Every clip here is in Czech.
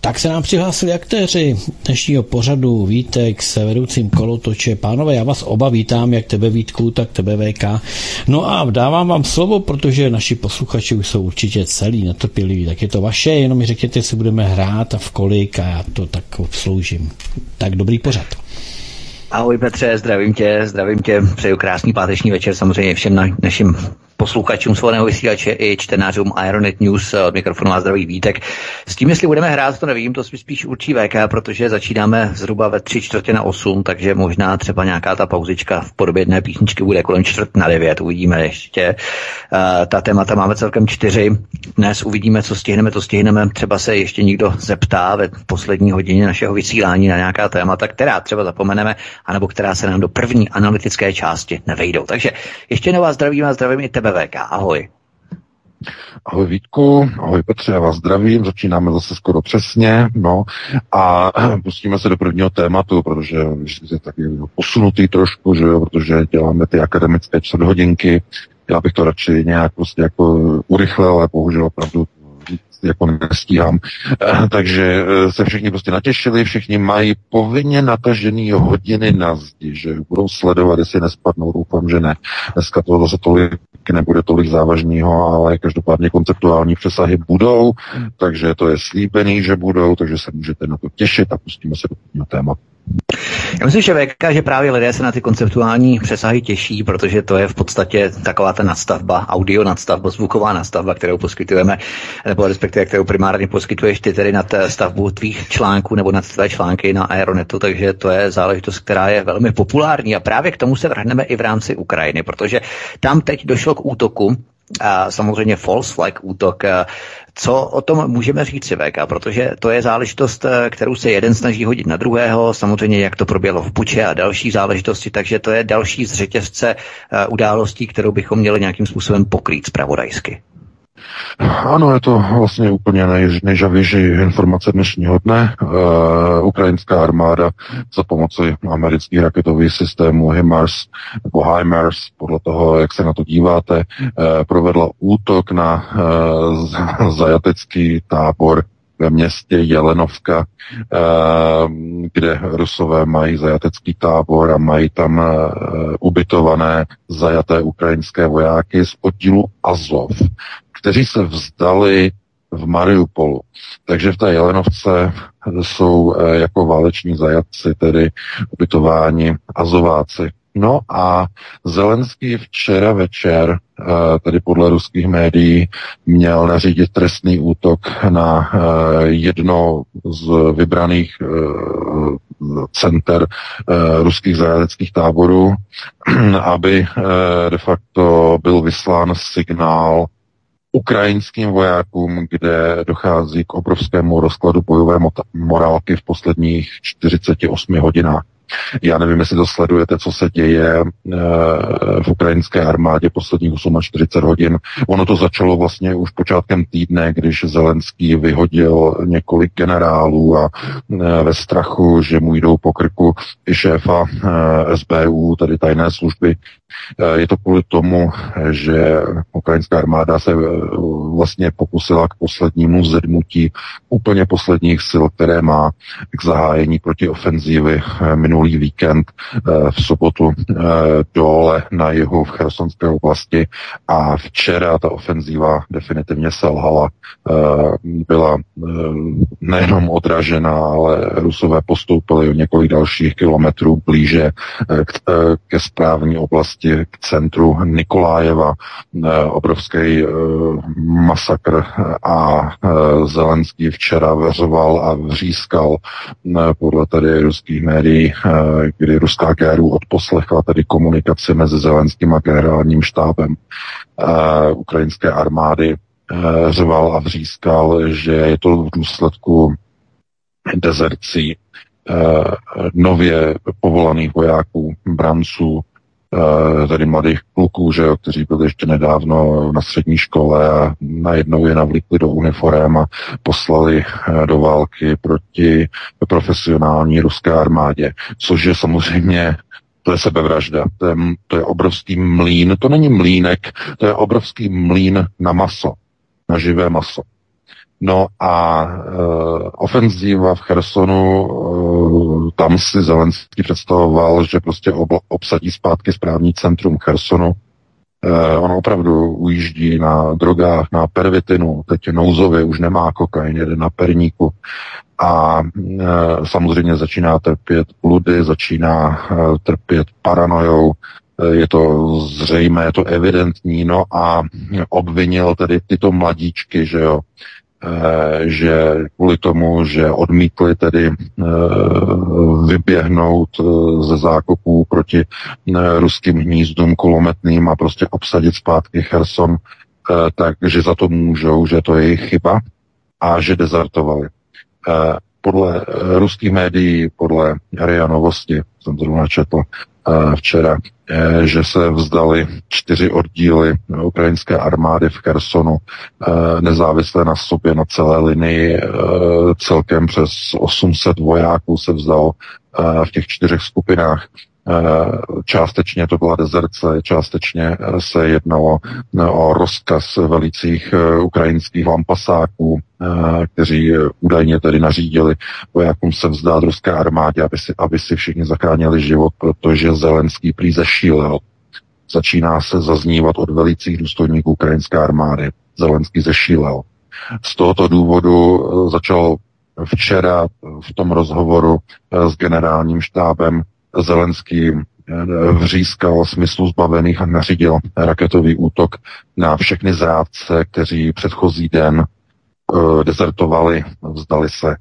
Tak se nám přihlásili aktéři dnešního pořadu Vítek s vedoucím kolotoče. Pánové, já vás oba vítám, jak tebe Vítku, tak tebe VK. No a dávám vám slovo, protože naši posluchači už jsou určitě celý netrpěliví, tak je to vaše, jenom mi řekněte, jestli budeme hrát a v kolik a já to tak obsloužím. Tak dobrý pořad. Ahoj Petře, zdravím tě, zdravím tě, přeju krásný páteční večer samozřejmě všem na, našim posluchačům svobodného vysílače i čtenářům Ironet News od mikrofonu a zdraví Vítek. S tím, jestli budeme hrát, to nevím, to spíš určí VK, protože začínáme zhruba ve tři čtvrtě na osm, takže možná třeba nějaká ta pauzička v podobě jedné písničky bude kolem čtvrt na devět, uvidíme ještě. Uh, ta témata máme celkem čtyři. Dnes uvidíme, co stihneme, to stihneme. Třeba se ještě někdo zeptá ve poslední hodině našeho vysílání na nějaká témata, která třeba zapomeneme, anebo která se nám do první analytické části nevejdou. Takže ještě jednou vás zdravím a zdravím i tebe BVK. Ahoj. Ahoj Vítku, ahoj Petře, já vás zdravím, začínáme zase skoro přesně, no a pustíme se do prvního tématu, protože je taky posunutý trošku, že jo, protože děláme ty akademické čtvrthodinky, já bych to radši nějak prostě jako urychlil, ale bohužel opravdu jako nestíhám. Eh, takže eh, se všichni prostě natěšili, všichni mají povinně natažený hodiny na zdi, že budou sledovat, jestli nespadnou, doufám, že ne. Dneska to zase tolik nebude tolik závažného, ale každopádně konceptuální přesahy budou, takže to je slíbený, že budou, takže se můžete na to těšit a pustíme se do tématu. Já myslím, že VK, že právě lidé se na ty konceptuální přesahy těší, protože to je v podstatě taková ta nadstavba, audio nadstavba, zvuková nadstavba, kterou poskytujeme, nebo respektive kterou primárně poskytuješ ty tedy nad stavbu tvých článků nebo nad tvé články na Aeronetu, takže to je záležitost, která je velmi populární. A právě k tomu se vrhneme i v rámci Ukrajiny, protože tam teď došlo k útoku samozřejmě false flag útok. Co o tom můžeme říct, VK? Protože to je záležitost, kterou se jeden snaží hodit na druhého, samozřejmě jak to proběhlo v Buče a další záležitosti, takže to je další z řetězce událostí, kterou bychom měli nějakým způsobem pokrýt zpravodajsky. Ano, je to vlastně úplně nej, nejžavější informace dnešního dne. Uh, ukrajinská armáda za pomoci amerických raketových systémů HIMARS nebo HIMARS, podle toho, jak se na to díváte, uh, provedla útok na uh, zajatecký tábor ve městě Jelenovka, kde Rusové mají zajatecký tábor a mají tam ubytované zajaté ukrajinské vojáky z oddílu Azov kteří se vzdali v Mariupolu. Takže v té Jelenovce jsou eh, jako váleční zajatci tedy ubytováni azováci. No a Zelenský včera večer, eh, tedy podle ruských médií, měl nařídit trestný útok na eh, jedno z vybraných center ruských zajateckých táborů, aby de facto byl vyslán signál ukrajinským vojákům, kde dochází k obrovskému rozkladu bojové morálky v posledních 48 hodinách. Já nevím, jestli to sledujete, co se děje e, v ukrajinské armádě posledních 48 hodin. Ono to začalo vlastně už počátkem týdne, když Zelenský vyhodil několik generálů a e, ve strachu, že mu jdou po krku i šéfa e, SBU, tedy tajné služby, je to kvůli tomu, že ukrajinská armáda se vlastně pokusila k poslednímu zedmutí úplně posledních sil, které má k zahájení protiofenzívy minulý minulý víkend eh, v sobotu eh, dole na jihu v Chersonské oblasti a včera ta ofenzíva definitivně selhala. Eh, byla nejenom odražena, ale Rusové postoupili o několik dalších kilometrů blíže ke správní oblasti, k centru Nikolájeva. Obrovský masakr a Zelenský včera veřoval a vřískal podle tady ruských médií Eh, kdy ruská GRU odposlechla tedy komunikaci mezi Zelenským a generálním štábem eh, ukrajinské armády, eh, řval a vřískal, že je to v důsledku dezercí nově povolaných vojáků, branců tedy mladých kluků, že jo, kteří byli ještě nedávno na střední škole a najednou je navlíkli do uniform a poslali do války proti profesionální ruské armádě, což je samozřejmě to je sebevražda, to je, to je obrovský mlín, to není mlínek, to je obrovský mlín na maso, na živé maso. No a e, ofenzíva v Chersonu, e, tam si Zelenský představoval, že prostě ob, obsadí zpátky správní centrum Chersonu. E, on opravdu ujíždí na drogách, na pervitinu, teď nouzově už nemá kokain, jede na perníku. A e, samozřejmě začíná trpět bludy, začíná e, trpět paranojou, e, je to zřejmé, je to evidentní, no a obvinil tedy tyto mladíčky, že jo, že kvůli tomu, že odmítli tedy e, vyběhnout e, ze zákopů proti ruským hnízdům kulometným a prostě obsadit zpátky Cherson, takže za to můžou, že to je jejich chyba a že dezertovali. Eh, podle eh, ruských médií, podle RIA Novosti, jsem zrovna četl eh, včera, že se vzdali čtyři oddíly ukrajinské armády v Chersonu, nezávisle na sobě na celé linii, celkem přes 800 vojáků se vzdal v těch čtyřech skupinách. Eh, částečně to byla dezerce, částečně eh, se jednalo eh, o rozkaz velicích ukrajinských lampasáků, kteří údajně tedy nařídili vojákům se vzdát ruské armádě, aby si, aby si všichni zachránili život, protože Zelenský prý zešílel. Začíná se zaznívat od velicích důstojníků ukrajinské armády. Zelenský zešílel. Z tohoto důvodu začal včera v tom rozhovoru s generálním štábem Zelenský eh, vřískal smyslu zbavených a nařídil raketový útok na všechny zrádce, kteří předchozí den uh, dezertovali, vzdali se.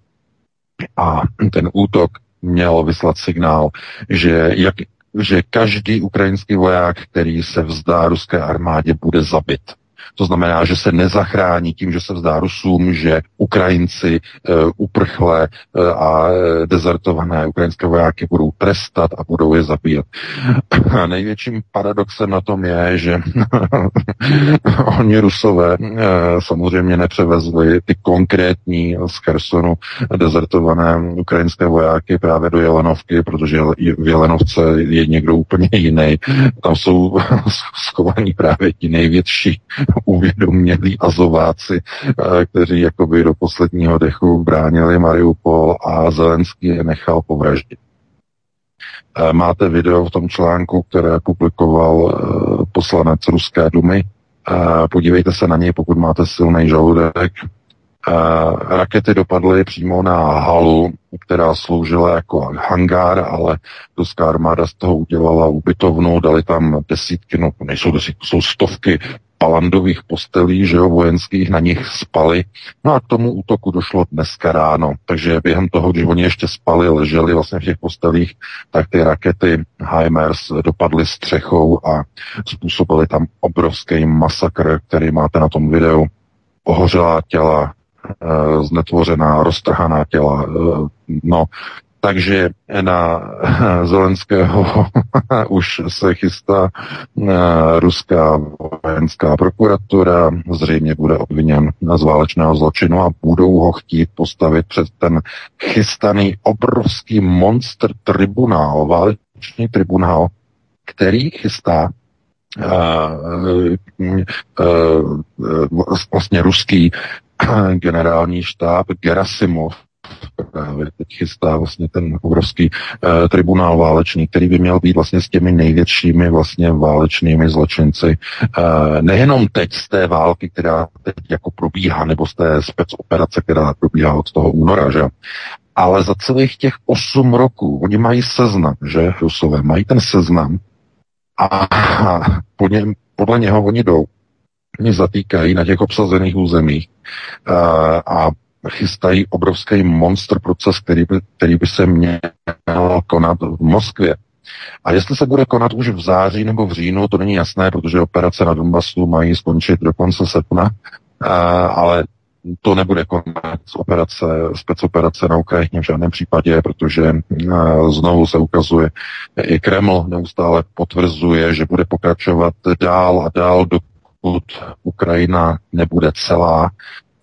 A ten útok měl vyslat signál, že, jak, že každý ukrajinský voják, který se vzdá ruské armádě, bude zabit. To znamená, že se nezachrání tím, že se vzdá Rusům, že Ukrajinci uh, uprchlé uh, a dezertované ukrajinské vojáky budou trestat a budou je zabíjet. A největším paradoxem na tom je, že oni Rusové uh, samozřejmě nepřevezli ty konkrétní z Chersonu dezertované ukrajinské vojáky právě do Jelenovky, protože v Jelenovce je někdo úplně jiný. Tam jsou schovaní právě ti největší uvědomělí azováci, eh, kteří jakoby do posledního dechu bránili Mariupol a Zelenský je nechal povraždit. Eh, máte video v tom článku, které publikoval eh, poslanec Ruské dumy. Podívejte se na něj, pokud máte silný žaludek. Rakety dopadly přímo na halu, která sloužila jako hangár, ale ruská armáda z toho udělala ubytovnu, dali tam desítky, no nejsou desítky, jsou stovky palandových postelí, že jo, vojenských, na nich spali. No a k tomu útoku došlo dneska ráno. Takže během toho, když oni ještě spali, leželi vlastně v těch postelích, tak ty rakety HIMARS dopadly střechou a způsobily tam obrovský masakr, který máte na tom videu. Ohořelá těla, eh, znetvořená, roztrhaná těla. Eh, no, takže na Zelenského už se chystá eh, ruská vojenská prokuratura, zřejmě bude obviněn z válečného zločinu a budou ho chtít postavit před ten chystaný obrovský monster tribunál, válečný tribunál, který chystá uh, uh, uh, vlastně ruský generální štáb Gerasimov, právě teď chystá vlastně ten obrovský uh, tribunál válečný, který by měl být vlastně s těmi největšími vlastně válečnými zločinci. Uh, nejenom teď z té války, která teď jako probíhá, nebo z té specoperace, která probíhá od toho února, že? Ale za celých těch osm roků, oni mají seznam, že, Rusové, mají ten seznam a po něm, podle něho oni jdou. Oni zatýkají na těch obsazených územích uh, a chystají obrovský monster proces, který by, který by se měl konat v Moskvě. A jestli se bude konat už v září nebo v říjnu, to není jasné, protože operace na Donbasu mají skončit do konce srpna, ale to nebude konec operace, specoperace na Ukrajině v žádném případě, protože znovu se ukazuje, i Kreml neustále potvrzuje, že bude pokračovat dál a dál, dokud Ukrajina nebude celá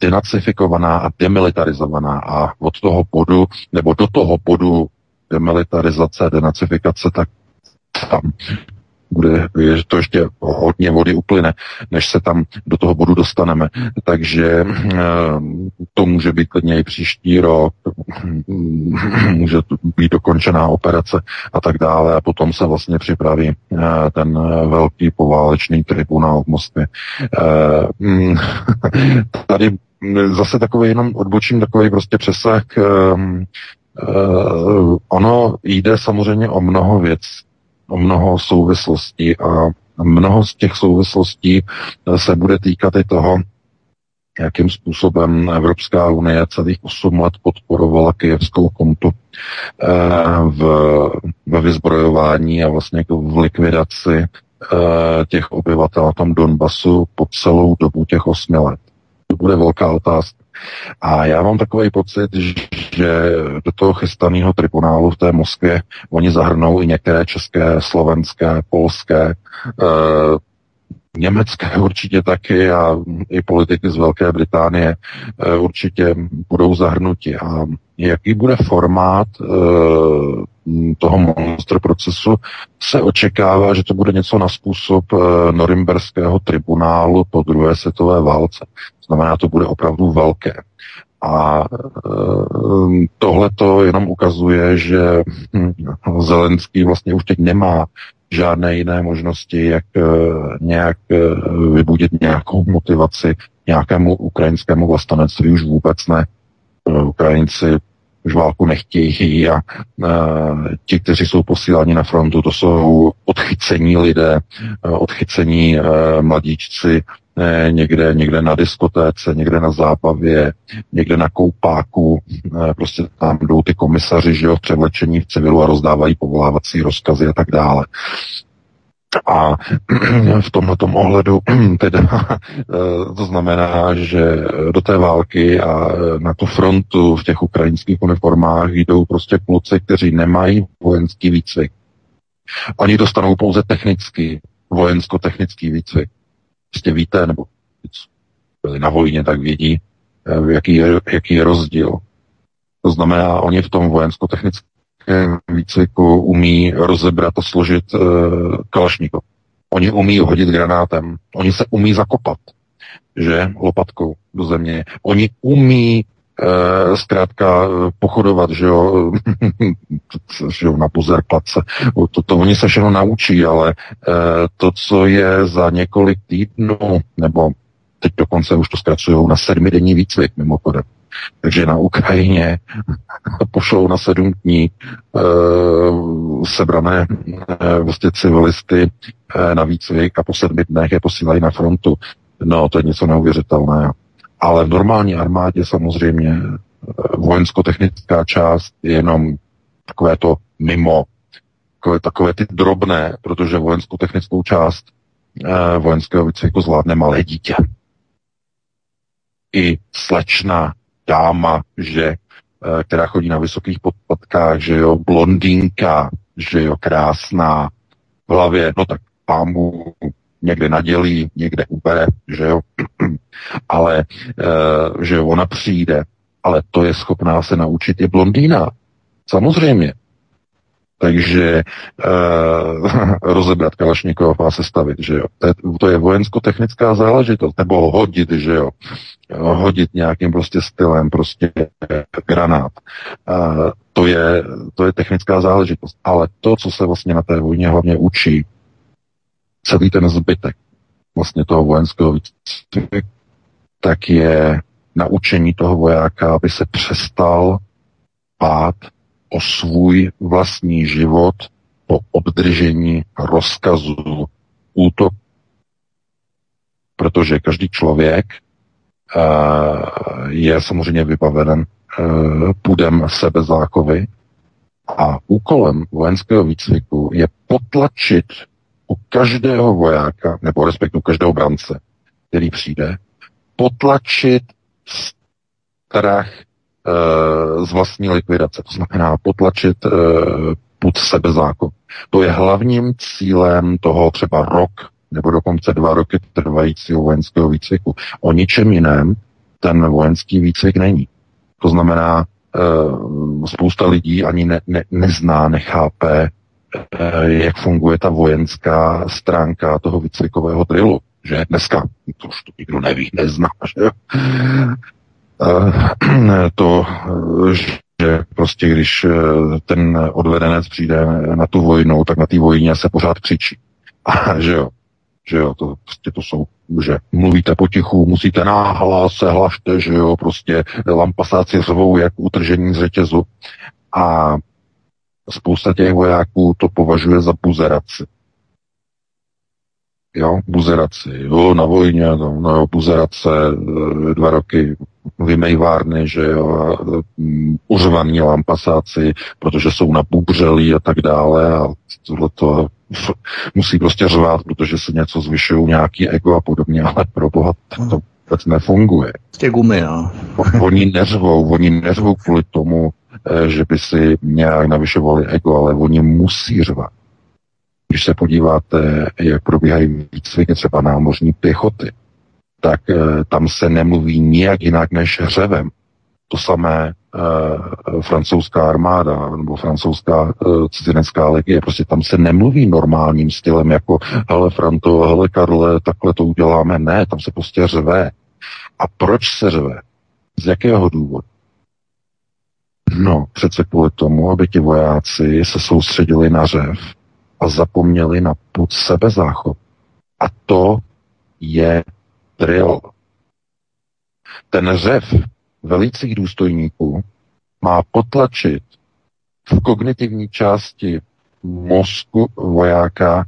denacifikovaná a demilitarizovaná a od toho bodu, nebo do toho bodu demilitarizace, denacifikace, tak tam bude, že to ještě hodně vody uplyne, než se tam do toho bodu dostaneme. Takže eh, to může být klidně i příští rok, může být dokončená operace a tak dále a potom se vlastně připraví eh, ten velký poválečný tribunál v Moskvě. Eh, mm, tady zase takový jenom odbočím takový prostě přesah. Ono jde samozřejmě o mnoho věcí mnoho souvislostí a mnoho z těch souvislostí se bude týkat i toho, jakým způsobem Evropská unie celých 8 let podporovala kijevskou kontu eh, v, ve vyzbrojování a vlastně v likvidaci eh, těch obyvatel na tom Donbasu po celou dobu těch 8 let. To bude velká otázka. A já mám takový pocit, že do toho chystaného tribunálu v té Moskvě oni zahrnou i některé české, slovenské, polské, e, německé určitě taky a i politiky z Velké Británie e, určitě budou zahrnuti. A jaký bude formát e, toho monster procesu, se očekává, že to bude něco na způsob e, norimberského tribunálu po druhé světové válce. Znamená, to bude opravdu velké. A tohle to jenom ukazuje, že hm, Zelenský vlastně už teď nemá žádné jiné možnosti, jak eh, nějak eh, vybudit nějakou motivaci nějakému ukrajinskému vlastenectví, už vůbec ne. Eh, Ukrajinci už válku nechtějí a ti, kteří jsou posíláni na frontu, to jsou odchycení lidé, odchycení mladíčci, někde, někde na diskotéce, někde na zábavě, někde na koupáku, prostě tam jdou ty komisaři, že jo, v převlečení v civilu a rozdávají povolávací rozkazy a tak dále. A v tomhle ohledu teda to znamená, že do té války a na tu frontu v těch ukrajinských uniformách jdou prostě kluci, kteří nemají vojenský výcvik. Oni dostanou pouze technický, vojensko-technický výcvik. Prostě víte, nebo byli na vojně, tak vědí, eh, jaký je, jaký je rozdíl. To znamená, oni v tom vojensko-technickém výcviku umí rozebrat a složit uh, kalašníkov. Oni umí hodit granátem. Oni se umí zakopat, že, lopatkou do země. Oni umí e, zkrátka pochodovat, že jo, že jo na pozerkladce. To, to oni se všechno naučí, ale e, to, co je za několik týdnů, nebo teď dokonce už to zkracují na sedmidenní výcvik mimochodem. Takže na Ukrajině pošlou na sedm dní e, sebrané e, vlastně civilisty e, na výcvik a po sedmi dnech je posílají na frontu. No, to je něco neuvěřitelného. Ale v normální armádě samozřejmě eh, vojensko-technická část je jenom takové to mimo, takové, takové ty drobné, protože vojenskou-technickou část eh, vojenského výcviku zvládne malé dítě. I slečna, dáma, že, eh, která chodí na vysokých podpatkách, že jo, blondýnka, že jo, krásná, v hlavě, no tak pámu někde nadělí, někde ubere, že jo, ale e, že ona přijde, ale to je schopná se naučit i blondýna. Samozřejmě. Takže e, rozebrat Kalašnikov a sestavit, že jo. To je, to je vojensko-technická záležitost, nebo hodit, že jo. Hodit nějakým prostě stylem, prostě granát. E, to je, to je technická záležitost. Ale to, co se vlastně na té vojně hlavně učí, celý ten zbytek vlastně toho vojenského výcviku, tak je naučení toho vojáka, aby se přestal pát o svůj vlastní život po obdržení rozkazu útok. Protože každý člověk uh, je samozřejmě vybaven uh, půdem sebezáchovy a úkolem vojenského výcviku je potlačit u každého vojáka, nebo respektive každého brance, který přijde, potlačit strach e, z vlastní likvidace, to znamená potlačit e, put sebezákon. To je hlavním cílem toho třeba rok nebo dokonce dva roky trvajícího vojenského výcviku. O ničem jiném ten vojenský výcvik není. To znamená, e, spousta lidí ani ne, ne, nezná, nechápe, jak funguje ta vojenská stránka toho výcvikového drillu. Že dneska, to už to nikdo neví, nezná, že e, to, že prostě když ten odvedenec přijde na tu vojnu, tak na té vojně se pořád křičí. A že jo, že jo, to, prostě to jsou, že mluvíte potichu, musíte náhlas, se hlašte, že jo, prostě lampasáci řvou jak utržení z řetězu a spousta těch vojáků to považuje za buzeraci. Jo, buzeraci. Jo, na vojně, no, no buzerace, e, dva roky vymejvárny, že jo, mm, uřvaní lampasáci, protože jsou napubřelí a tak dále a tohle to musí prostě řvát, protože se něco zvyšují, nějaký ego a podobně, ale pro boha to vůbec nefunguje. Prostě gumy, no. oni neřvou, oni neřvou kvůli tomu, eh, že by si nějak navyšovali ego, ale oni musí řvat. Když se podíváte, jak probíhají výcviky třeba námořní pěchoty, tak eh, tam se nemluví nijak jinak než řevem. To samé e, francouzská armáda nebo francouzská e, cizinecká legie. Prostě tam se nemluví normálním stylem jako hele Franto, hele Karle, takhle to uděláme. Ne, tam se prostě řve. A proč se řve? Z jakého důvodu? No, přece kvůli tomu, aby ti vojáci se soustředili na řev a zapomněli na put sebezáchod. A to je drill. Ten řev velících důstojníků má potlačit v kognitivní části mozku vojáka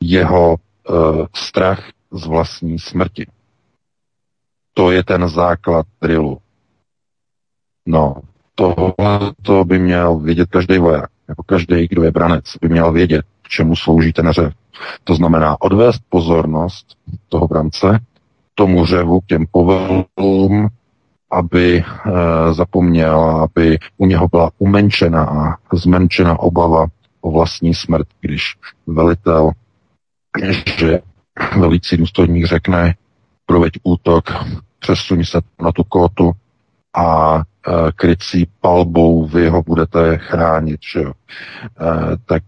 jeho e, strach z vlastní smrti. To je ten základ drillu. No, tohle to by měl vědět každý voják, jako každý, kdo je branec, by měl vědět, k čemu slouží ten řev. To znamená odvést pozornost toho brance tomu řevu, k těm povelům, aby e, zapomněl, aby u něho byla umenšena a zmenšena obava o vlastní smrt, když velitel, že velící důstojník řekne, proveď útok, přesuň se na tu kótu a e, krycí palbou vy ho budete chránit, že jo. E, tak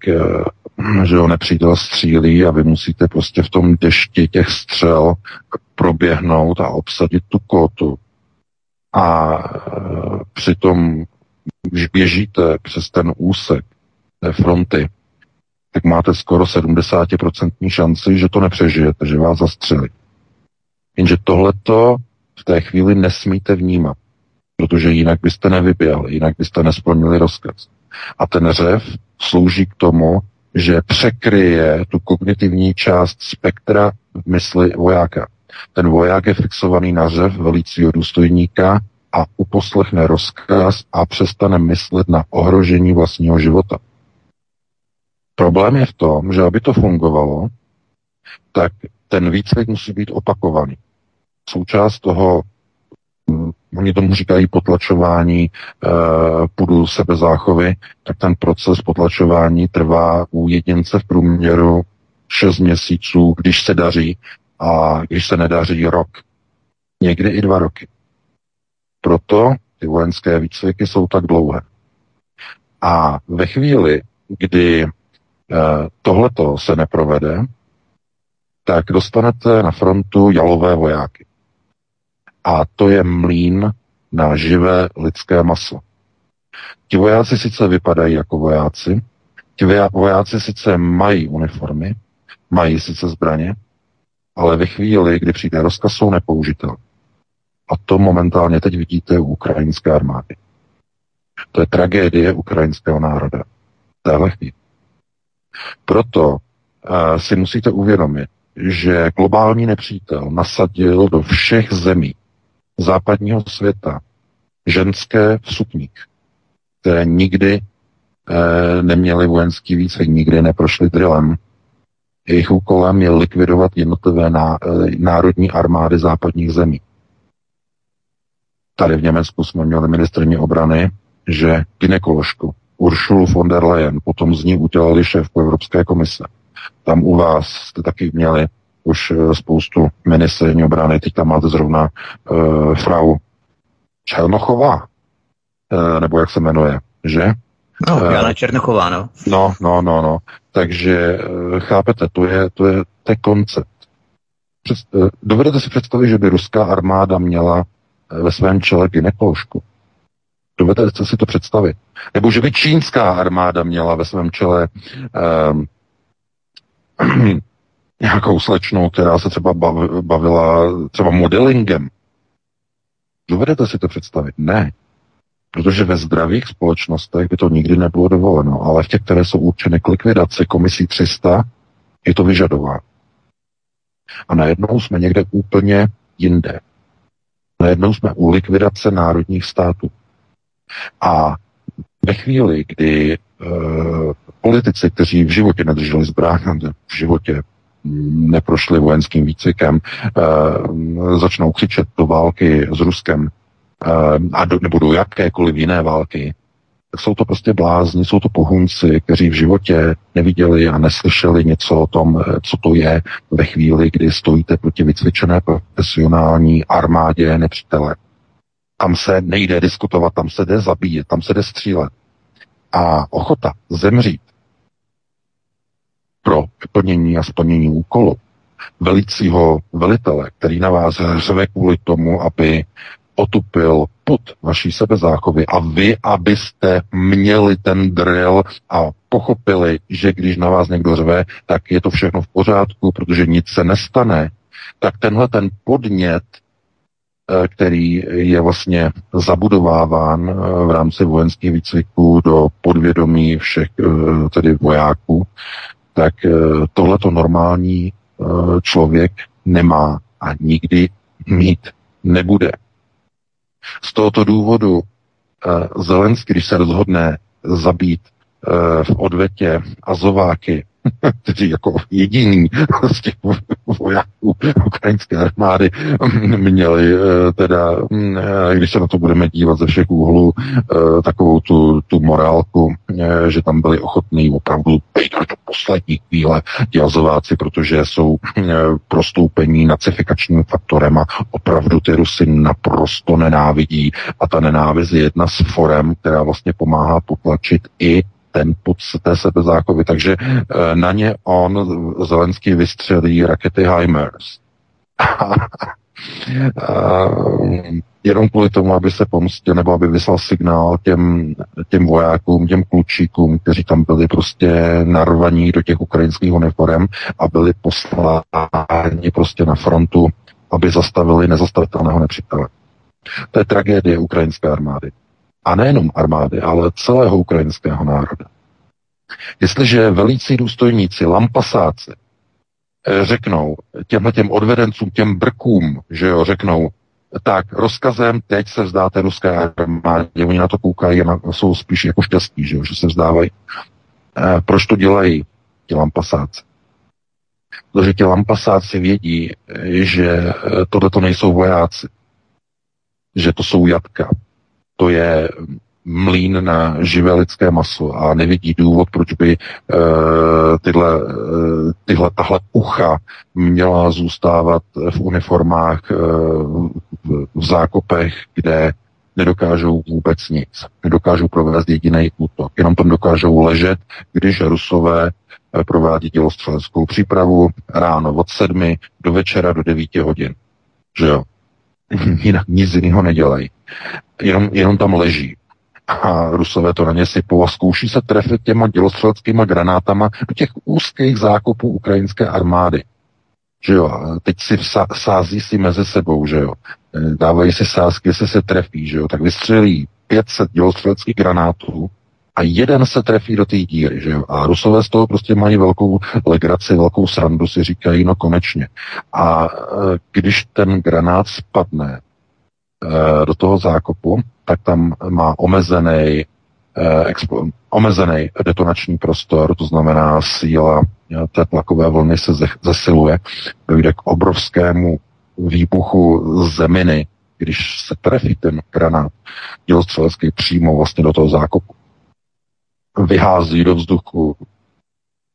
že ho nepřítel střílí a vy musíte prostě v tom dešti těch střel proběhnout a obsadit tu kótu a e, přitom, když běžíte přes ten úsek té fronty, tak máte skoro 70% šanci, že to nepřežijete, že vás zastřelí. Jenže tohleto v té chvíli nesmíte vnímat, protože jinak byste nevyběhli, jinak byste nesplnili rozkaz. A ten řev slouží k tomu, že překryje tu kognitivní část spektra v mysli vojáka. Ten voják je fixovaný na řev velícího důstojníka a uposlechne rozkaz a přestane myslet na ohrožení vlastního života. Problém je v tom, že aby to fungovalo, tak ten výcvik musí být opakovaný. Součást toho, hm, oni tomu říkají potlačování e, pudu sebezáchovy, tak ten proces potlačování trvá u jedince v průměru 6 měsíců, když se daří, a když se nedaří rok, někdy i dva roky. Proto ty vojenské výcviky jsou tak dlouhé. A ve chvíli, kdy e, tohleto se neprovede, tak dostanete na frontu jalové vojáky. A to je mlín na živé lidské maso. Ti vojáci sice vypadají jako vojáci, ti vojáci sice mají uniformy, mají sice zbraně, ale ve chvíli, kdy přijde rozkaz, jsou nepoužitelné. A to momentálně teď vidíte u ukrajinské armády. To je tragédie ukrajinského národa. Téhle chvíli. Proto uh, si musíte uvědomit, že globální nepřítel nasadil do všech zemí západního světa ženské v sukních, které nikdy eh, neměly vojenský výcvik, nikdy neprošly drillem, jejich úkolem je likvidovat jednotlivé ná, eh, národní armády západních zemí. Tady v Německu jsme měli ministrní obrany, že ginekoložku Uršulu von der Leyen potom z ní udělali šéfku Evropské komise. Tam u vás jste taky měli už eh, spoustu ministrní obrany, teď tam máte zrovna uh, frau Černochová, uh, nebo jak se jmenuje, že? No, Jana Černochová, no. No, no, no, no. Takže chápete, to je, to je, to je koncept. Před, dovedete si představit, že by ruská armáda měla ve svém čele ginekoložku? Dovedete si to představit? Nebo že by čínská armáda měla ve svém čele um, nějakou slečnou, která se třeba bavila třeba modelingem. Dovedete si to představit? Ne. Protože ve zdravých společnostech by to nikdy nebylo dovoleno, ale v těch, které jsou určeny k likvidaci komisí 300, je to vyžadováno. A najednou jsme někde úplně jinde. Najednou jsme u likvidace národních států. A ve chvíli, kdy e, politici, kteří v životě nedrželi zbraň, v životě neprošli vojenským výcvikem, e, začnou křičet do války s Ruskem, a do, nebo do jakékoliv jiné války, tak jsou to prostě blázni, jsou to pohunci, kteří v životě neviděli a neslyšeli něco o tom, co to je ve chvíli, kdy stojíte proti vycvičené profesionální armádě nepřítele. Tam se nejde diskutovat, tam se jde zabíjet, tam se jde střílet. A ochota zemřít pro plnění a splnění úkolu velicího velitele, který na vás řve kvůli tomu, aby otupil pod vaší sebezáchovy a vy, abyste měli ten drill a pochopili, že když na vás někdo řve, tak je to všechno v pořádku, protože nic se nestane, tak tenhle ten podnět Eh, který je vlastně zabudováván eh, v rámci vojenských výcviků do podvědomí všech eh, tedy vojáků, tak tohleto normální člověk nemá a nikdy mít nebude. Z tohoto důvodu Zelenský, když se rozhodne zabít v odvetě Azováky kteří jako jediný z těch vojáků ukrajinské armády měli eh, teda, mm, eh, když se na to budeme dívat ze všech úhlů, eh, takovou tu, tu morálku, že tam byli ochotní opravdu být do poslední chvíle dělazováci, protože jsou prostoupení nacifikačním faktorem a opravdu ty Rusy naprosto nenávidí. A ta nenávist je jedna z forem, která vlastně pomáhá potlačit i ten pod té sebezáchovy. Takže eh, na ně on Zelenský vystřelí rakety HIMARS. jenom kvůli tomu, aby se pomstil nebo aby vyslal signál těm, těm vojákům, těm klučíkům, kteří tam byli prostě narvaní do těch ukrajinských uniform a byli posláni prostě na frontu, aby zastavili nezastavitelného nepřítele. To je tragédie ukrajinské armády. A nejenom armády, ale celého ukrajinského národa. Jestliže velící důstojníci, lampasáci, eh, řeknou těmhle těm odvedencům, těm brkům, že jo, řeknou, tak rozkazem teď se vzdáte ruské armádě, oni na to koukají a jsou spíš jako šťastní, že, jo, že se vzdávají. E, proč to dělají ti lampasáci? Protože ti lampasáci vědí, že tohle to nejsou vojáci, že to jsou jatka, to je mlín na živé lidské maso a nevidí důvod, proč by uh, tyhle, uh, tyhle, tahle ucha měla zůstávat v uniformách uh, v, v zákopech, kde nedokážou vůbec nic. Nedokážou provést jediný útok. Jenom tam dokážou ležet, když Rusové provádí dělostřeleckou přípravu ráno od sedmi do večera do devíti hodin. Že jo? Jinak nic jiného nedělají. Jenom, jenom tam leží a Rusové to na ně sypou a zkouší se trefit těma dělostřeleckými granátama do těch úzkých zákopů ukrajinské armády. Že jo, teď si vsa, sází si mezi sebou, že jo. E, dávají si sázky, jestli se trefí, že jo. Tak vystřelí 500 dělostřeleckých granátů a jeden se trefí do té díry, že jo. A Rusové z toho prostě mají velkou legraci, velkou srandu, si říkají, no konečně. A e, když ten granát spadne e, do toho zákopu, tak tam má omezený, eh, expo, omezený detonační prostor, to znamená síla té tlakové vlny se zesiluje, dojde k obrovskému výbuchu zeminy když se trefí ten granát dělostřelecký přímo vlastně do toho zákopu, vyhází do vzduchu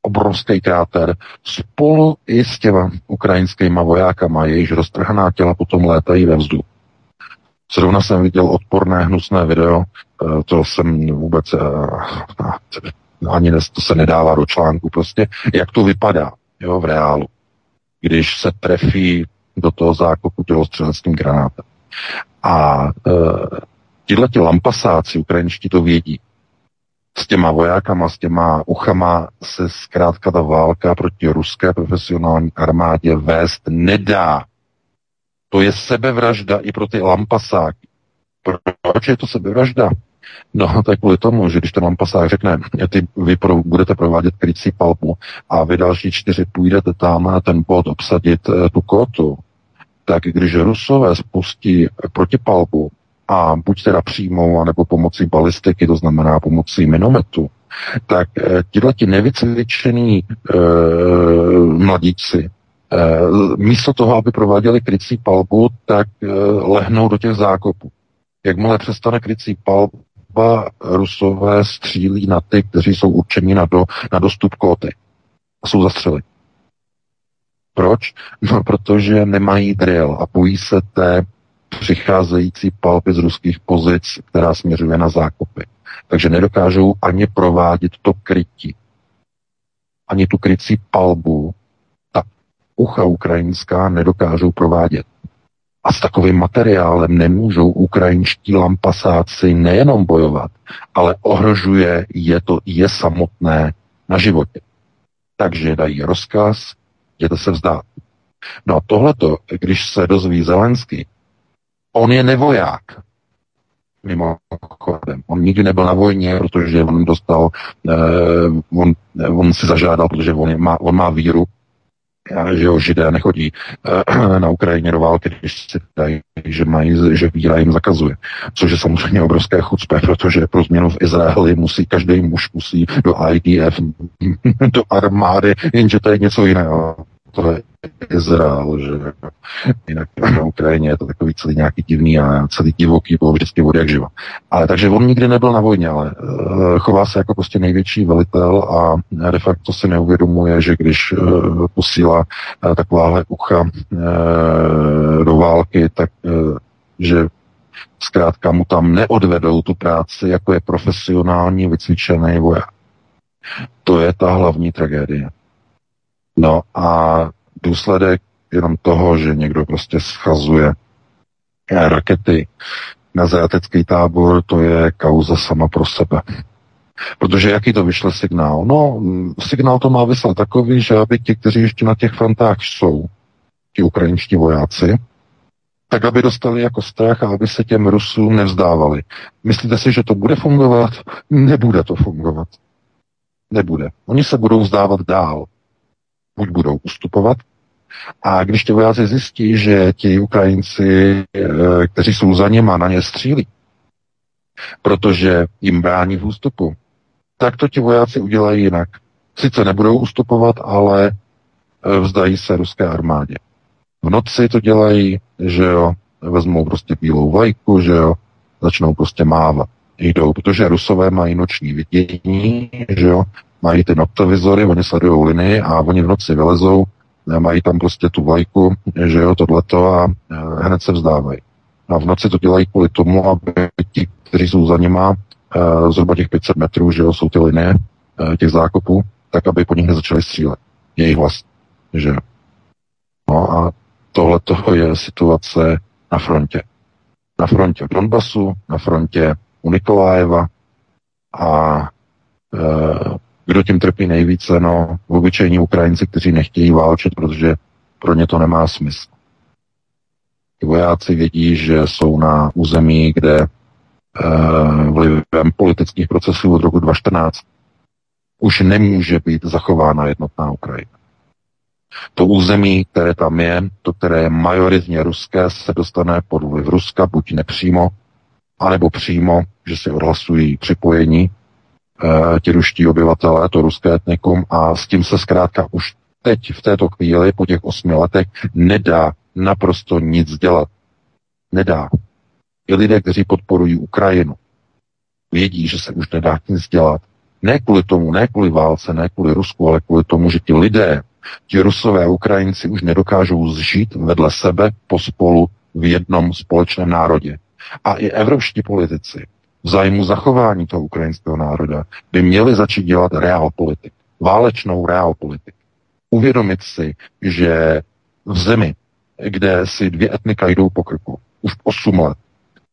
obrovský kráter spolu i s těma ukrajinskými vojákama, jejichž roztrhaná těla potom létají ve vzduchu. Zrovna jsem viděl odporné, hnusné video, eh, to jsem vůbec eh, ani to se nedává do článku prostě, jak to vypadá jo, v reálu, když se trefí do toho zákopu tělostřeleckým granátem. A e, tyhle ti lampasáci ukrajinští to vědí. S těma vojákama, s těma uchama se zkrátka ta válka proti ruské profesionální armádě vést nedá. To je sebevražda i pro ty lampasáky. Proč je to sebevražda? No, je kvůli tomu, že když ten lampasák řekne, ty vy pro, budete provádět krycí palbu a vy další čtyři půjdete tam na ten bod obsadit e, tu kotu, tak když Rusové spustí protipalbu a buď teda přijmou, anebo pomocí balistiky, to znamená pomocí minometu, tak e, tyhle ti nevycvičený e, mladíci e, místo toho, aby prováděli krycí palbu, tak e, lehnou do těch zákopů. Jakmile přestane krycí palba, Rusové střílí na ty, kteří jsou určeni na, do, na dostup koty a jsou zastřeli. Proč? No, protože nemají drill a bojí se té přicházející palby z ruských pozic, která směřuje na zákopy. Takže nedokážou ani provádět to krytí. Ani tu krycí palbu ta ucha ukrajinská nedokážou provádět. A s takovým materiálem nemůžou ukrajinští lampasáci nejenom bojovat, ale ohrožuje je to je samotné na životě. Takže dají rozkaz, jděte se vzdát. No a tohleto, když se dozví Zelensky, on je nevoják. Mimochodem. On nikdy nebyl na vojně, protože on dostal, eh, on, on si zažádal, protože on, má, on má víru, že jo, židé nechodí uh, na Ukrajině do války, když si dají, že mají, že víra jim zakazuje. Což je samozřejmě obrovské chucpe, protože pro změnu v Izraeli musí, každý muž musí do IDF, do armády, jenže to je něco jiného to je Izrael, že jinak na Ukrajině je to takový celý nějaký divný a celý divoký, bylo vždycky vody jak živa. Ale takže on nikdy nebyl na vojně, ale uh, chová se jako prostě největší velitel a de facto si neuvědomuje, že když uh, posílá uh, takováhle ucha do války, tak že zkrátka mu tam neodvedou tu práci, jako je profesionální vycvičený voják. To je ta hlavní tragédie. No a důsledek jenom toho, že někdo prostě schazuje rakety na zajatecký tábor, to je kauza sama pro sebe. Protože jaký to vyšle signál? No, signál to má vyslat takový, že aby ti, kteří ještě na těch frontách jsou, ti ukrajinští vojáci, tak aby dostali jako strach a aby se těm Rusům nevzdávali. Myslíte si, že to bude fungovat? Nebude to fungovat. Nebude. Oni se budou vzdávat dál buď budou ustupovat, a když ti vojáci zjistí, že ti Ukrajinci, eh, kteří jsou za něma, na ně střílí, protože jim brání v ústupu, tak to ti vojáci udělají jinak. Sice nebudou ustupovat, ale eh, vzdají se ruské armádě. V noci to dělají, že jo, vezmou prostě bílou vlajku, že jo, začnou prostě mávat. Jdou, protože rusové mají noční vidění, že jo, mají ty noctovizory, oni sledují linii a oni v noci vylezou, mají tam prostě tu vlajku, že jo, tohleto a e, hned se vzdávají. A v noci to dělají kvůli tomu, aby ti, kteří jsou za nima, e, zhruba těch 500 metrů, že jo, jsou ty linie e, těch zákopů, tak aby po nich nezačali střílet. Jejich vlast. Že No a tohle je situace na frontě. Na frontě v Donbasu, na frontě u Nikolájeva a e, kdo tím trpí nejvíce? No, obyčejní Ukrajinci, kteří nechtějí válčit, protože pro ně to nemá smysl. Ty vojáci vědí, že jsou na území, kde uh, vlivem politických procesů od roku 2014 už nemůže být zachována jednotná Ukrajina. To území, které tam je, to, které je majoritně ruské, se dostane pod vliv Ruska, buď nepřímo, anebo přímo, že si odhlasují připojení Eh, ti ruští obyvatelé, to ruské etnikum a s tím se zkrátka už teď v této chvíli po těch osmi letech nedá naprosto nic dělat. nedá. I lidé, kteří podporují Ukrajinu, vědí, že se už nedá nic dělat. Ne kvůli tomu, ne kvůli válce, ne kvůli Rusku, ale kvůli tomu, že ti lidé, ti Rusové Ukrajinci už nedokážou zžít vedle sebe pospolu v jednom společném národě. A i evropští politici v zájmu zachování toho ukrajinského národa by měli začít dělat realpolitik, válečnou realpolitik. Uvědomit si, že v zemi, kde si dvě etnika jdou po krku už 8 let,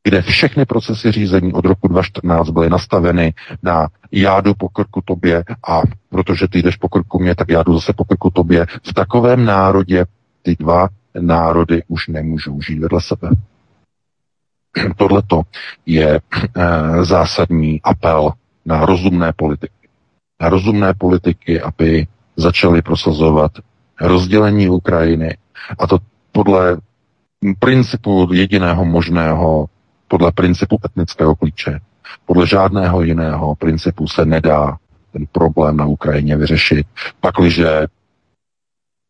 kde všechny procesy řízení od roku 2014 byly nastaveny na já jdu po krku tobě a protože ty jdeš po krku mě, tak já jdu zase po krku tobě. V takovém národě ty dva národy už nemůžou žít vedle sebe. Tohle je e, zásadní apel na rozumné politiky. Na rozumné politiky, aby začali prosazovat rozdělení Ukrajiny a to podle principu jediného možného, podle principu etnického klíče. Podle žádného jiného principu se nedá ten problém na Ukrajině vyřešit, pakliže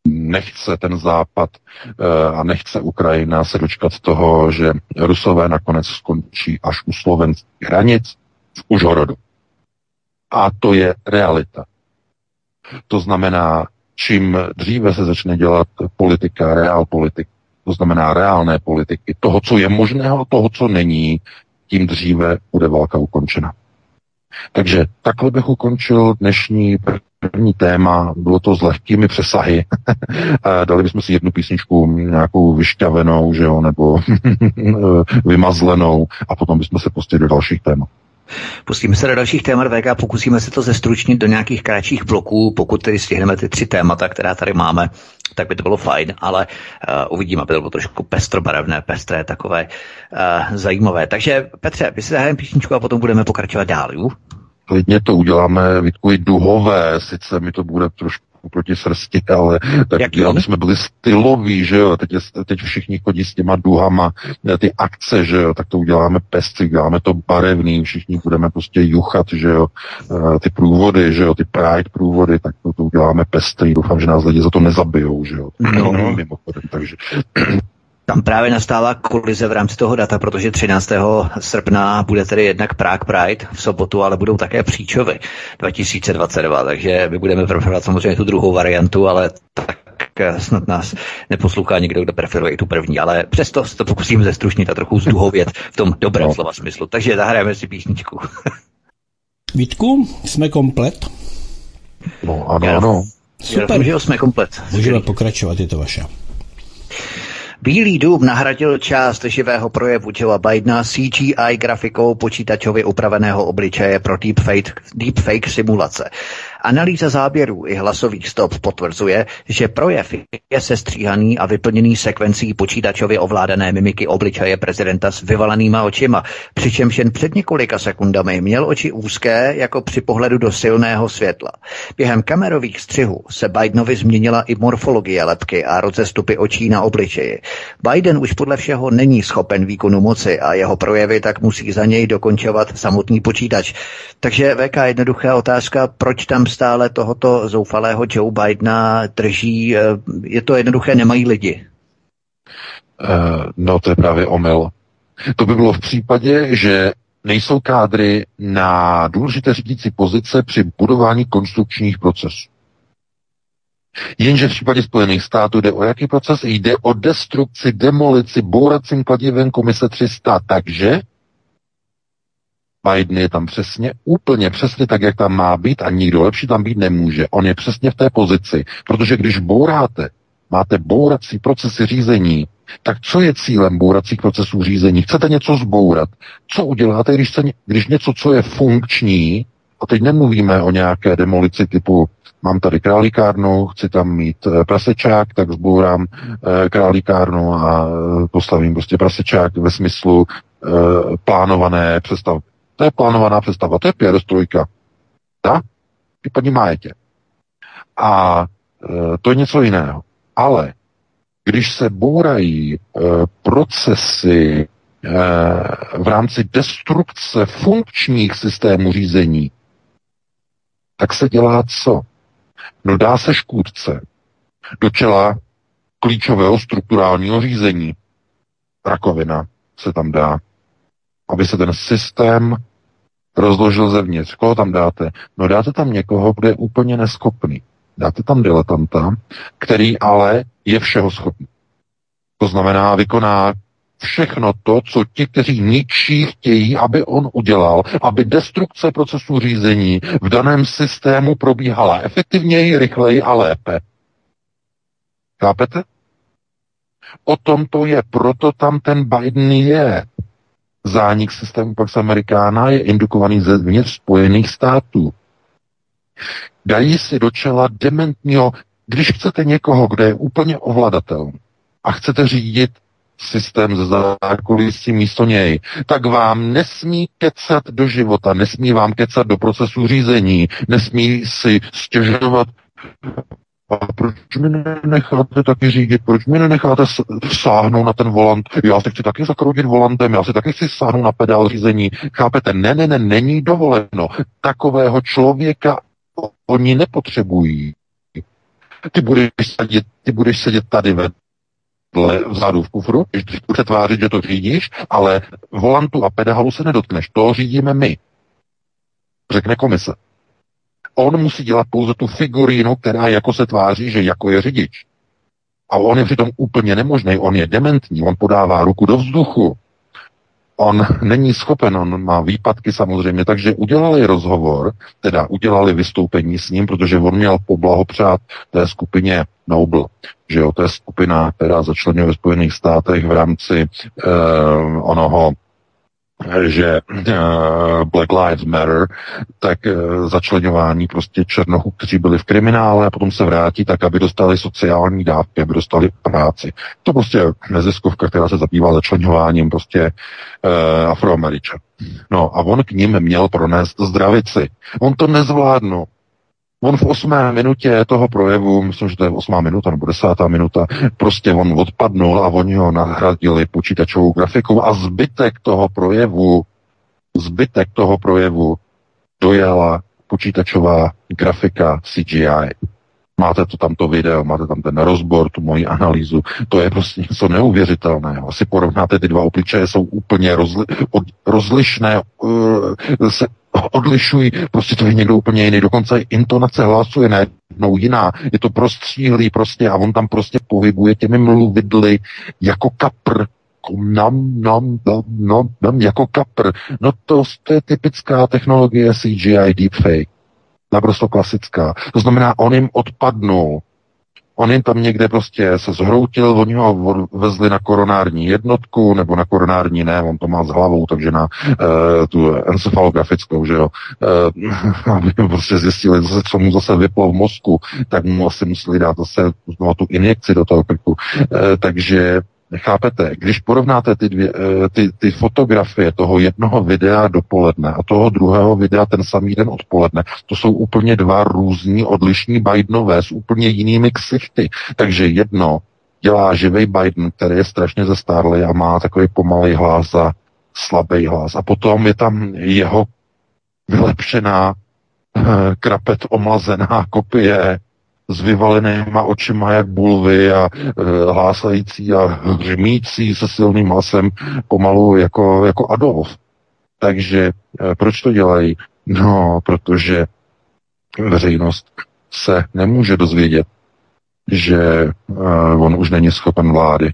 nechce ten západ eh, a nechce Ukrajina se dočkat toho, že Rusové nakonec skončí až u slovenských hranic v Užhorodu. A to je realita. To znamená, čím dříve se začne dělat politika, reál politik, to znamená reálné politiky, toho, co je možného, toho, co není, tím dříve bude válka ukončena. Takže takhle bych ukončil dnešní první téma. Bylo to s lehkými přesahy. Dali bychom si jednu písničku nějakou vyšťavenou, že jo, nebo vymazlenou a potom bychom se pustili do dalších témat. Pustíme se do dalších témat VK, pokusíme se to zestručnit do nějakých kratších bloků, pokud tedy stihneme ty tři témata, která tady máme, tak by to bylo fajn, ale uh, uvidíme, aby to bylo trošku pestrobarevné, pestré, takové uh, zajímavé. Takže Petře, vy si zahrajeme písničku a potom budeme pokračovat dál, jo? Klidně to uděláme, Vítku, i duhové, sice mi to bude trošku proti srsti, ale tak Jak my jsme byli styloví, že jo, teď, je, teď všichni chodí s těma duhama, ty akce, že jo, tak to uděláme pestry, děláme to barevný, všichni budeme prostě juchat, že jo, eh, ty průvody, že jo, ty Pride průvody, tak to, to uděláme pestrý, doufám, že nás lidi za to nezabijou, že jo, no. mimochodem, takže tam právě nastává kolize v rámci toho data, protože 13. srpna bude tedy jednak Prague Pride v sobotu, ale budou také příčovy 2022, takže my budeme preferovat samozřejmě tu druhou variantu, ale tak snad nás neposlouchá někdo, kdo preferuje i tu první, ale přesto se to pokusíme zestručnit a trochu zduhovět v tom dobrém no. slova smyslu. Takže zahrajeme si písničku. Vítku, jsme komplet? No, ano, ano. Super. že jsme komplet. Můžeme pokračovat, je to vaše. Bílý dům nahradil část živého projevu Joea Bidena CGI grafikou počítačově upraveného obličeje pro deepfake, deepfake simulace. Analýza záběrů i hlasových stop potvrzuje, že projev je sestříhaný a vyplněný sekvencí počítačově ovládané mimiky obličeje prezidenta s vyvalenýma očima, přičemž jen před několika sekundami měl oči úzké jako při pohledu do silného světla. Během kamerových střihů se Bidenovi změnila i morfologie lepky a rozestupy očí na obličeji. Biden už podle všeho není schopen výkonu moci a jeho projevy tak musí za něj dokončovat samotný počítač. Takže VK jednoduchá otázka, proč tam stále tohoto zoufalého Joe Bidena drží, eh, je to jednoduché, nemají lidi. Uh, no to je právě omyl. To by bylo v případě, že nejsou kádry na důležité řídící pozice při budování konstrukčních procesů. Jenže v případě Spojených států jde o jaký proces? Jde o destrukci, demolici, bouracím kladivem komise 300. Takže Biden je tam přesně, úplně přesně tak, jak tam má být a nikdo lepší tam být nemůže. On je přesně v té pozici, protože když bouráte, máte bourací procesy řízení, tak co je cílem bouracích procesů řízení? Chcete něco zbourat. Co uděláte, když, se, když něco, co je funkční, a teď nemluvíme o nějaké demolici typu mám tady králíkárnu, chci tam mít eh, prasečák, tak zbourám eh, králíkárnu a eh, postavím prostě prasečák ve smyslu plánované představy. To je plánovaná představa, to je perestrojka. Tak? Případně májetě. A e, to je něco jiného. Ale když se bourají e, procesy e, v rámci destrukce funkčních systémů řízení, tak se dělá co? No dá se škůdce do čela klíčového strukturálního řízení. Rakovina, se tam dá, aby se ten systém rozložil zevnitř. Koho tam dáte? No dáte tam někoho, kdo je úplně neschopný. Dáte tam diletanta, který ale je všeho schopný. To znamená, vykoná všechno to, co ti, kteří ničí, chtějí, aby on udělal, aby destrukce procesu řízení v daném systému probíhala efektivněji, rychleji a lépe. Chápete? O tom to je, proto tam ten Biden je. Zánik systému Pax Amerikána je indukovaný zevnitř Spojených států. Dají si do čela dementního, když chcete někoho, kde je úplně ovladatelný a chcete řídit systém ze zákulisí místo něj, tak vám nesmí kecat do života, nesmí vám kecat do procesu řízení, nesmí si stěžovat a proč mi nenecháte taky řídit, proč mi nenecháte sáhnout na ten volant, já si chci taky zakroutit volantem, já si taky chci sáhnout na pedál řízení, chápete, ne, ne, ne, není dovoleno, takového člověka oni nepotřebují. Ty budeš sedět, ty budeš sedět tady ve vzadu v kufru, když se tvářit, že to řídíš, ale volantu a pedálu se nedotkneš. To řídíme my. Řekne komise. On musí dělat pouze tu figurínu, která jako se tváří, že jako je řidič. A on je přitom úplně nemožný, on je dementní, on podává ruku do vzduchu. On není schopen, on má výpadky samozřejmě, takže udělali rozhovor, teda udělali vystoupení s ním, protože on měl poblahopřát té skupině Noble, že jo, to je skupina, která začlenuje ve Spojených státech v rámci eh, onoho že eh, Black Lives Matter, tak eh, začlenování prostě černochů, kteří byli v kriminále a potom se vrátí, tak aby dostali sociální dávky, aby dostali práci. To prostě neziskovka, která se zabývá začlenováním prostě uh, afroameričan. No a on k ním měl pronést zdravici. On to nezvládnul. On v osmé minutě toho projevu, myslím, že to je osmá minuta nebo desátá minuta, prostě on odpadnul a oni ho nahradili počítačovou grafikou a zbytek toho projevu, zbytek toho projevu dojela počítačová grafika CGI. Máte to tamto video, máte tam ten rozbor, tu moji analýzu. To je prostě něco neuvěřitelného. Asi porovnáte ty dva obličeje, jsou úplně rozli, od, rozlišné, uh, se odlišují, prostě to je někdo úplně jiný, dokonce intonace hlasu je najednou jiná, je to prostříhlý prostě a on tam prostě pohybuje těmi mluvidly jako kapr, nam, nam, nam, nam, nam, jako kapr. No to, to je typická technologie CGI deepfake. Naprosto klasická. To znamená, on jim odpadnul On jim tam někde prostě se zhroutil, oni ho vezli na koronární jednotku, nebo na koronární ne, on to má s hlavou, takže na uh, tu encefalografickou, že jo, uh, aby prostě zjistili zase, co mu zase vyplo v mozku, tak mu asi museli dát zase znovu tu injekci do toho krku. Uh, takže Chápete, když porovnáte ty, dvě, eh, ty, ty fotografie toho jednoho videa dopoledne a toho druhého videa ten samý den odpoledne, to jsou úplně dva různí odlišní Bidenové s úplně jinými ksichty. Takže jedno dělá živý Biden, který je strašně zestárlý a má takový pomalý hlas a slabý hlas. A potom je tam jeho vylepšená eh, krapet omlazená kopie s vyvalenýma očima jak bulvy a e, hlásající a hřmící se silným hlasem pomalu jako, jako Adolf. Takže e, proč to dělají? No, protože veřejnost se nemůže dozvědět, že e, on už není schopen vlády.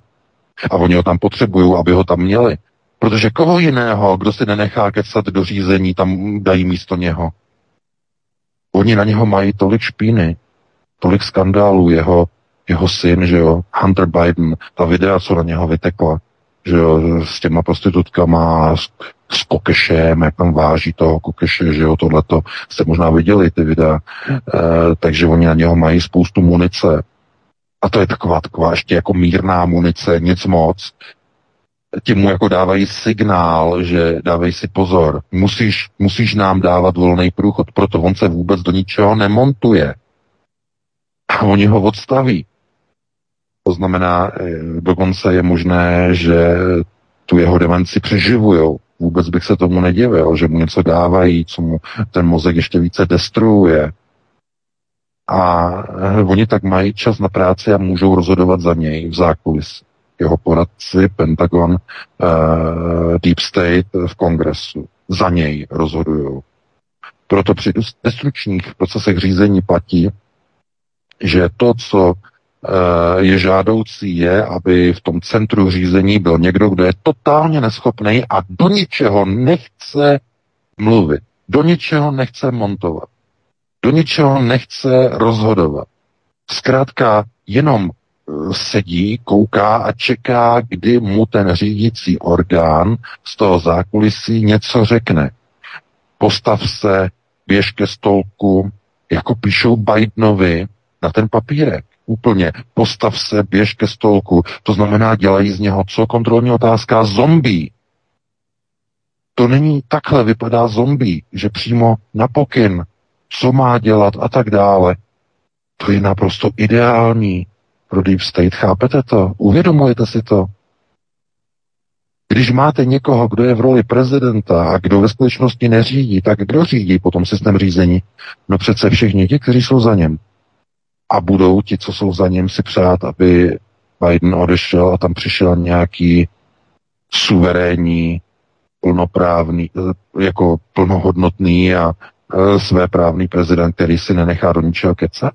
A oni ho tam potřebují, aby ho tam měli. Protože koho jiného, kdo si nenechá kecat do řízení, tam dají místo něho. Oni na něho mají tolik špíny, tolik skandálů, jeho, jeho syn, že jo, Hunter Biden, ta videa, co na něho vytekla, že jo, s těma prostitutkama, s, s kokešem, jak tam váží toho kokeše, že jo, tohleto, jste možná viděli ty videa, e, takže oni na něho mají spoustu munice. A to je taková, taková ještě jako mírná munice, nic moc. Ti mu jako dávají signál, že dávej si pozor, musíš, musíš nám dávat volný průchod, proto on se vůbec do ničeho nemontuje a oni ho odstaví. To znamená, eh, dokonce je možné, že tu jeho demenci přeživujou. Vůbec bych se tomu nedivil, že mu něco dávají, co mu ten mozek ještě více destruuje. A eh, oni tak mají čas na práci a můžou rozhodovat za něj v zákulisí. jeho poradci, Pentagon, uh, Deep State v kongresu. Za něj rozhodují. Proto při destručních procesech řízení platí, že to, co eh, je žádoucí, je, aby v tom centru řízení byl někdo, kdo je totálně neschopný a do ničeho nechce mluvit, do ničeho nechce montovat, do ničeho nechce rozhodovat. Zkrátka jenom eh, sedí, kouká a čeká, kdy mu ten řídící orgán z toho zákulisí něco řekne. Postav se, běž ke stolku, jako píšou Bidenovi na ten papírek. Úplně. Postav se, běž ke stolku. To znamená, dělají z něho co? Kontrolní otázka zombie. To není takhle vypadá zombie, že přímo na pokyn, co má dělat a tak dále. To je naprosto ideální pro Deep State. Chápete to? Uvědomujete si to? Když máte někoho, kdo je v roli prezidenta a kdo ve skutečnosti neřídí, tak kdo řídí potom systém řízení? No přece všichni ti, kteří jsou za něm. A budou ti, co jsou za něm, si přát, aby Biden odešel a tam přišel nějaký suverénní, plnoprávný, eh, jako plnohodnotný a e, svéprávný prezident, který si nenechá do ničeho kecat?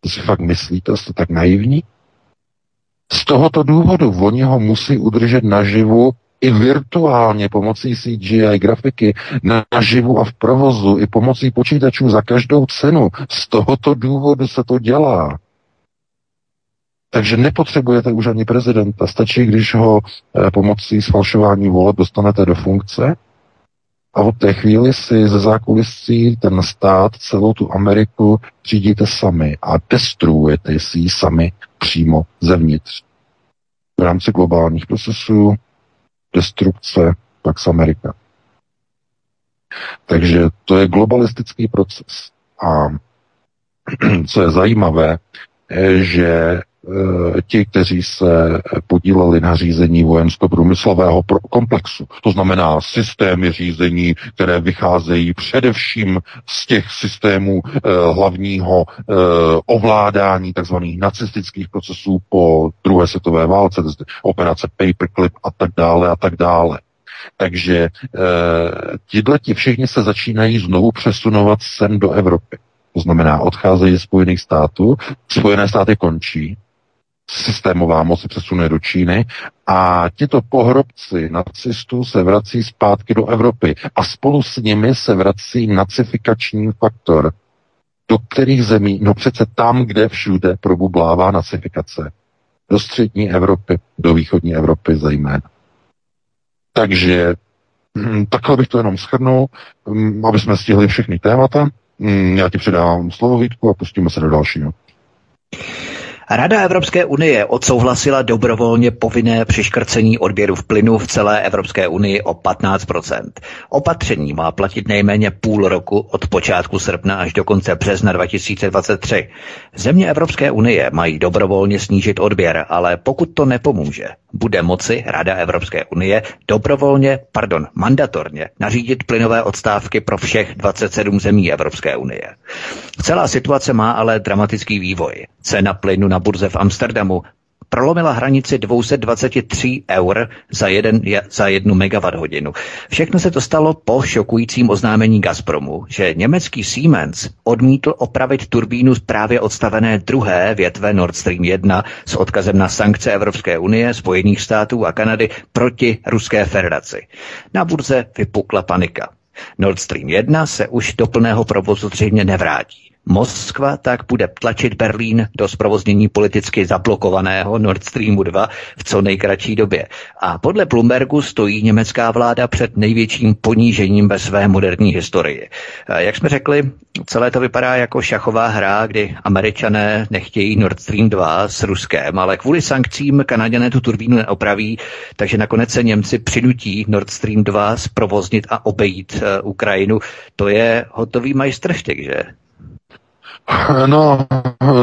To si fakt myslíte, jste tak naivní? Z tohoto důvodu oni ho musí udržet naživu i virtuálně pomocí CGI grafiky naživu a v provozu i pomocí počítačů za každou cenu. Z tohoto důvodu se to dělá. Takže nepotřebujete už ani prezidenta. Stačí, když ho eh, pomocí sfalšování voleb dostanete do funkce a od té chvíli si ze zákulisí ten stát, celou tu Ameriku řídíte sami a destruujete si ji sami přímo zevnitř. V rámci globálních procesů destrukce Pax Amerika. Takže to je globalistický proces. A co je zajímavé, že ti, kteří se podíleli na řízení vojensko-průmyslového komplexu. To znamená systémy řízení, které vycházejí především z těch systémů eh, hlavního eh, ovládání tzv. nacistických procesů po druhé světové válce, operace Paperclip a tak dále a tak dále. Takže e, ti všichni se začínají znovu přesunovat sem do Evropy. To znamená, odcházejí ze Spojených států, Spojené státy končí, systémová moc se přesune do Číny a tito pohrobci nacistů se vrací zpátky do Evropy a spolu s nimi se vrací nacifikační faktor. Do kterých zemí? No přece tam, kde všude probublává nacifikace. Do střední Evropy, do východní Evropy zejména. Takže hm, takhle bych to jenom schrnul, hm, aby jsme stihli všechny témata. Hm, já ti předávám slovo Vítku a pustíme se do dalšího. Rada Evropské unie odsouhlasila dobrovolně povinné přiškrcení odběru v plynu v celé Evropské unii o 15%. Opatření má platit nejméně půl roku od počátku srpna až do konce března 2023. Země Evropské unie mají dobrovolně snížit odběr, ale pokud to nepomůže, bude moci Rada Evropské unie dobrovolně, pardon, mandatorně nařídit plynové odstávky pro všech 27 zemí Evropské unie. Celá situace má ale dramatický vývoj. Cena plynu na burze v Amsterdamu prolomila hranici 223 eur za, jeden, za jednu megawatt hodinu. Všechno se to stalo po šokujícím oznámení Gazpromu, že německý Siemens odmítl opravit turbínu z právě odstavené druhé větve Nord Stream 1 s odkazem na sankce Evropské unie, Spojených států a Kanady proti Ruské federaci. Na burze vypukla panika. Nord Stream 1 se už do plného provozu zřejmě nevrátí. Moskva tak bude tlačit Berlín do zprovoznění politicky zablokovaného Nord Streamu 2 v co nejkratší době. A podle Bloombergu stojí německá vláda před největším ponížením ve své moderní historii. Jak jsme řekli, celé to vypadá jako šachová hra, kdy američané nechtějí Nord Stream 2 s Ruskem, ale kvůli sankcím Kanaděné tu turbínu neopraví, takže nakonec se Němci přinutí Nord Stream 2 zprovoznit a obejít uh, Ukrajinu. To je hotový majstrštěk, že? No,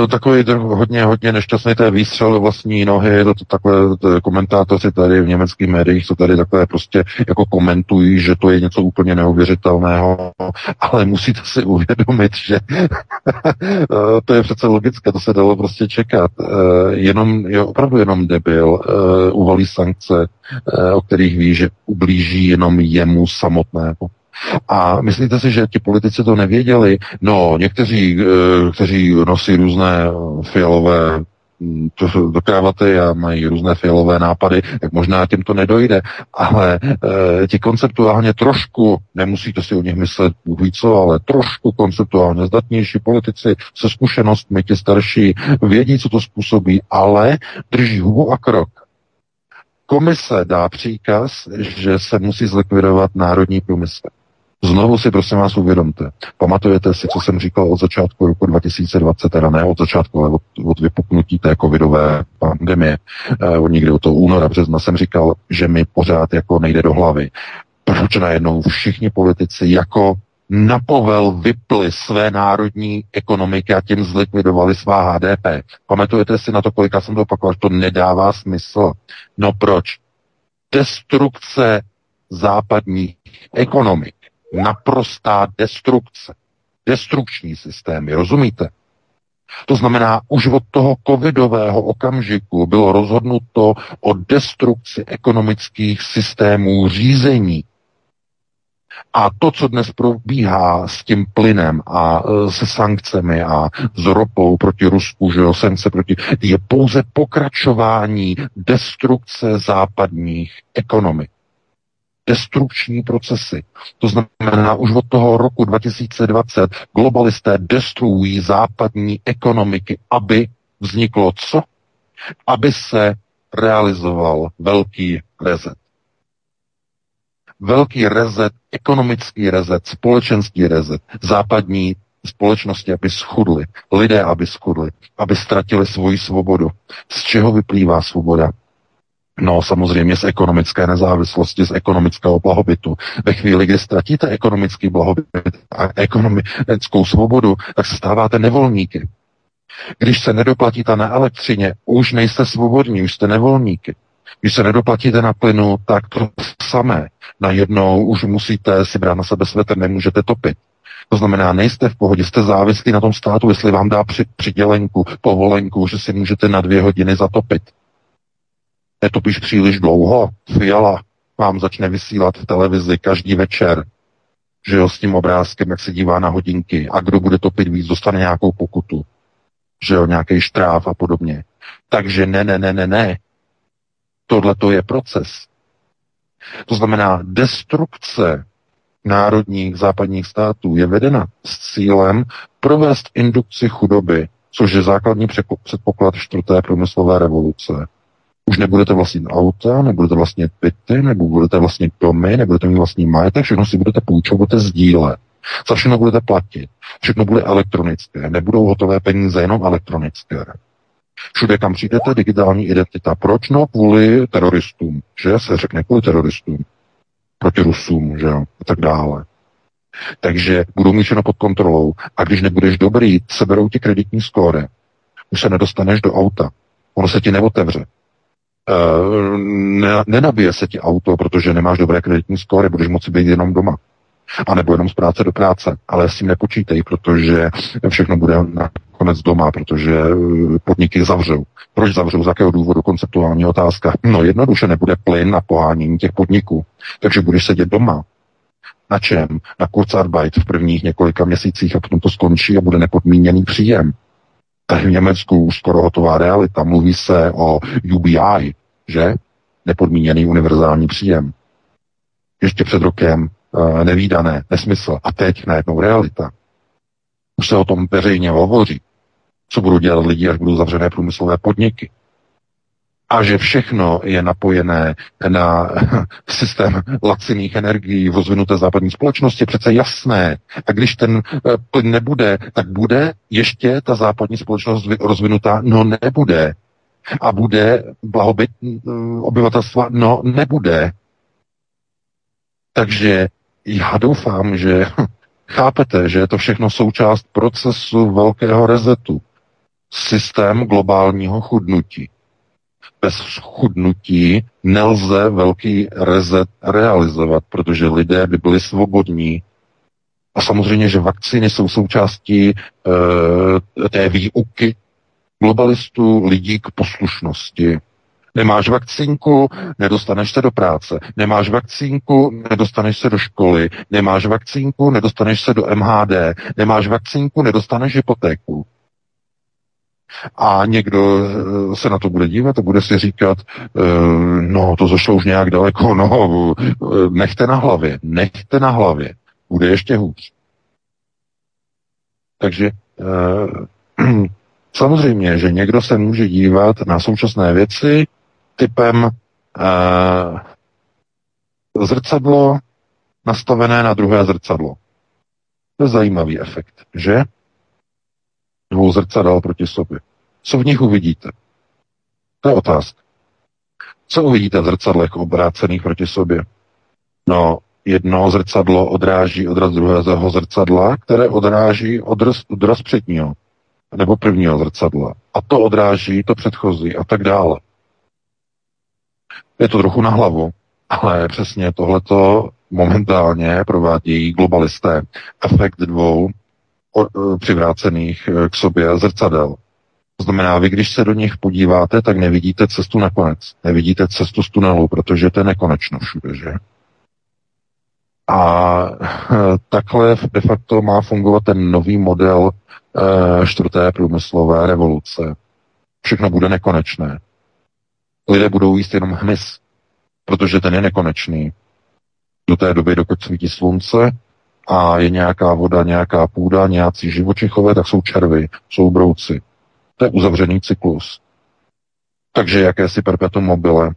takový hodně, hodně nešťastný té výstřel vlastní nohy, to, to takhle to, komentátoři tady v německých médiích, co tady takhle prostě jako komentují, že to je něco úplně neuvěřitelného, ale musíte si uvědomit, že to je přece logické, to se dalo prostě čekat. Eh, jenom, je opravdu jenom debil eh, uvalí sankce, eh, o kterých ví, že ublíží jenom jemu samotnému. A myslíte si, že ti politici to nevěděli? No, někteří, eh, kteří nosí různé fialové hm, do kravaty a mají různé fialové nápady, tak možná těm to nedojde, ale e, ti konceptuálně trošku, nemusíte si o nich myslet Bůh co, ale trošku konceptuálně zdatnější politici se zkušenostmi, ti starší, vědí, co to způsobí, ale drží hubu a krok. Komise dá příkaz, že se musí zlikvidovat národní průmysl. Znovu si prosím vás uvědomte. Pamatujete si, co jsem říkal od začátku roku 2020, teda ne od začátku, ale od, od vypuknutí té covidové pandemie, eh, od někdy od toho února, března jsem říkal, že mi pořád jako nejde do hlavy. Proč najednou všichni politici jako na povel vyply své národní ekonomiky a tím zlikvidovali svá HDP. Pamatujete si na to, kolika jsem to opakoval, to nedává smysl. No proč? Destrukce západních ekonomik naprostá destrukce. Destrukční systémy, rozumíte? To znamená, už od toho covidového okamžiku bylo rozhodnuto o destrukci ekonomických systémů řízení. A to, co dnes probíhá s tím plynem a e, se sankcemi a s ropou proti Rusku, že jo, sankce proti, je pouze pokračování destrukce západních ekonomik destrukční procesy. To znamená, už od toho roku 2020 globalisté destruují západní ekonomiky, aby vzniklo co? Aby se realizoval velký rezet. Velký rezet, ekonomický rezet, společenský rezet, západní společnosti, aby schudly, lidé, aby schudli, aby ztratili svoji svobodu. Z čeho vyplývá svoboda? No samozřejmě z ekonomické nezávislosti, z ekonomického blahobytu. Ve chvíli, kdy ztratíte ekonomický blahobyt a ekonomickou svobodu, tak se stáváte nevolníky. Když se nedoplatíte na elektřině, už nejste svobodní, už jste nevolníky. Když se nedoplatíte na plynu, tak to samé. Najednou už musíte si brát na sebe svetr, nemůžete topit. To znamená, nejste v pohodě, jste závislí na tom státu, jestli vám dá při, přidělenku, povolenku, že si můžete na dvě hodiny zatopit netopíš příliš dlouho, Fiala vám začne vysílat v televizi každý večer, že jo, s tím obrázkem, jak se dívá na hodinky a kdo bude topit víc, dostane nějakou pokutu, že jo, nějaký štráv a podobně. Takže ne, ne, ne, ne, ne. Tohle to je proces. To znamená, destrukce národních západních států je vedena s cílem provést indukci chudoby, což je základní předpoklad čtvrté průmyslové revoluce. Už nebudete vlastnit auta, nebudete vlastnit byty, budete vlastnit domy, nebudete mít vlastní majetek, všechno si budete půjčovat, budete sdílet. Za všechno budete platit. Všechno bude elektronické. Nebudou hotové peníze, jenom elektronické. Všude, kam přijdete, digitální identita. Proč? No, kvůli teroristům. Že se řekne kvůli teroristům. Proti Rusům, že jo, a tak dále. Takže budou mít všechno pod kontrolou. A když nebudeš dobrý, seberou ti kreditní skóre. Už se nedostaneš do auta. Ono se ti neotevře. Uh, ne, nenabije se ti auto, protože nemáš dobré kreditní skóre, budeš moci být jenom doma. A nebo jenom z práce do práce. Ale s tím nepočítej, protože všechno bude nakonec doma, protože eh, podniky zavřou. Proč zavřou? Z jakého důvodu? Konceptuální otázka. No jednoduše nebude plyn na pohánění těch podniků. Takže budeš sedět doma. Na čem? Na Kurzarbeit v prvních několika měsících a potom to skončí a bude nepodmíněný příjem. V Německu už skoro hotová realita. Mluví se o UBI, že? Nepodmíněný univerzální příjem. Ještě před rokem uh, nevýdané, nesmysl. A teď najednou realita. Už se o tom veřejně hovoří. Co budou dělat lidi, až budou zavřené průmyslové podniky a že všechno je napojené na systém laciných energií v rozvinuté západní společnosti, je přece jasné. A když ten eh, plyn nebude, tak bude ještě ta západní společnost rozvinutá? No nebude. A bude blahobyt mm, obyvatelstva? No nebude. Takže já doufám, že Chápete, že je to všechno součást procesu velkého rezetu. Systém globálního chudnutí. Bez chudnutí nelze velký rezet realizovat, protože lidé by byli svobodní. A samozřejmě, že vakcíny jsou součástí e, té výuky globalistů lidí k poslušnosti. Nemáš vakcínku, nedostaneš se do práce. Nemáš vakcínku, nedostaneš se do školy. Nemáš vakcínku, nedostaneš se do MHD. Nemáš vakcínku, nedostaneš hypotéku. A někdo eh, se na to bude dívat a bude si říkat, eh, no to zašlo už nějak daleko, no eh, nechte na hlavě, nechte na hlavě, bude ještě hůř. Takže samozřejmě, že někdo se může dívat na současné věci typem zrcadlo nastavené na druhé zrcadlo. To je zajímavý efekt, že? Dvou zrcadel proti sobě. Co v nich uvidíte? To je otázka. Co uvidíte v zrcadlech obrácených proti sobě? No, jedno zrcadlo odráží odraz druhého zrcadla, které odráží odraz, odraz předního nebo prvního zrcadla. A to odráží to předchozí a tak dále. Je to trochu na hlavu, ale přesně tohleto momentálně provádějí globalisté. Efekt dvou přivrácených e, k sobě zrcadel. To znamená, vy když se do nich podíváte, tak nevidíte cestu na konec. Nevidíte cestu z tunelu, protože to je nekonečno všude, že? A e, takhle de facto má fungovat ten nový model čtvrté průmyslové revoluce. Všechno bude nekonečné. Lidé budou jíst jenom hmyz, protože ten je nekonečný. Do té doby, dokud svítí slunce, a je nějaká voda, nějaká půda, nějací živočichové, tak jsou červy, jsou brouci. To je uzavřený cyklus. Takže jakési perpetuum mobile.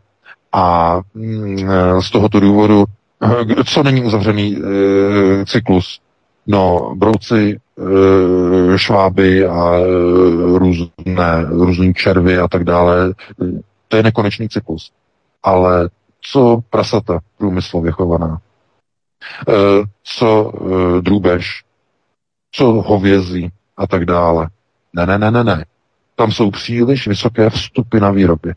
A mm, z tohoto důvodu, co není uzavřený e, cyklus? No, brouci, e, šváby a e, různé, různý červy a tak dále, to je nekonečný cyklus. Ale co prasata průmyslově chovaná? Eh, co eh, drůbež, co hovězí a tak dále. Ne, ne, ne, ne, ne. Tam jsou příliš vysoké vstupy na výrobě.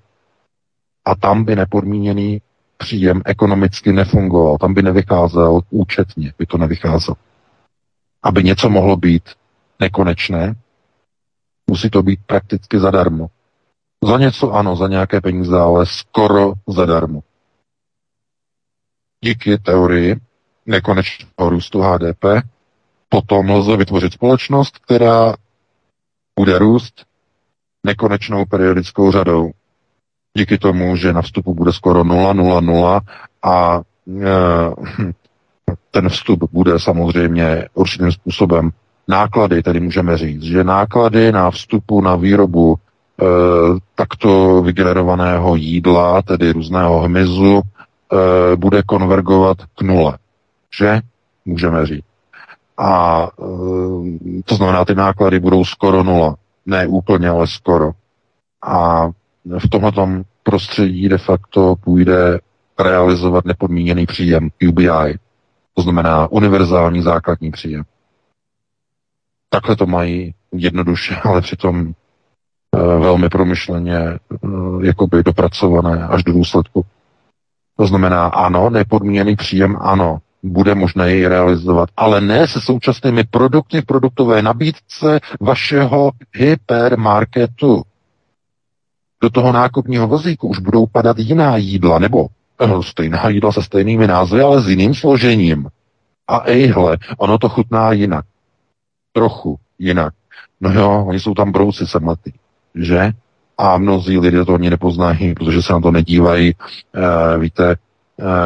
A tam by nepodmíněný příjem ekonomicky nefungoval. Tam by nevycházel účetně, by to nevycházelo. Aby něco mohlo být nekonečné, musí to být prakticky zadarmo. Za něco ano, za nějaké peníze, ale skoro zadarmo. Díky teorii nekonečného růstu HDP, potom lze vytvořit společnost, která bude růst nekonečnou periodickou řadou. Díky tomu, že na vstupu bude skoro 0, 0, 0 a e, ten vstup bude samozřejmě určitým způsobem náklady, tedy můžeme říct, že náklady na vstupu na výrobu e, takto vygenerovaného jídla, tedy různého hmyzu, e, bude konvergovat k nule že? Můžeme říct. A e, to znamená, ty náklady budou skoro nula. Ne úplně, ale skoro. A v tomto prostředí de facto půjde realizovat nepodmíněný příjem UBI. To znamená univerzální základní příjem. Takhle to mají jednoduše, ale přitom e, velmi promyšleně e, jakoby dopracované až do důsledku. To znamená, ano, nepodmíněný příjem, ano, bude možné jej realizovat, ale ne se současnými produkty v produktové nabídce vašeho hypermarketu. Do toho nákupního vozíku už budou padat jiná jídla, nebo no, stejná jídla se stejnými názvy, ale s jiným složením. A ejhle, ono to chutná jinak. Trochu jinak. No jo, oni jsou tam brouci semletý, že? A mnozí lidé to ani nepoznají, protože se na to nedívají. E, víte, Eh,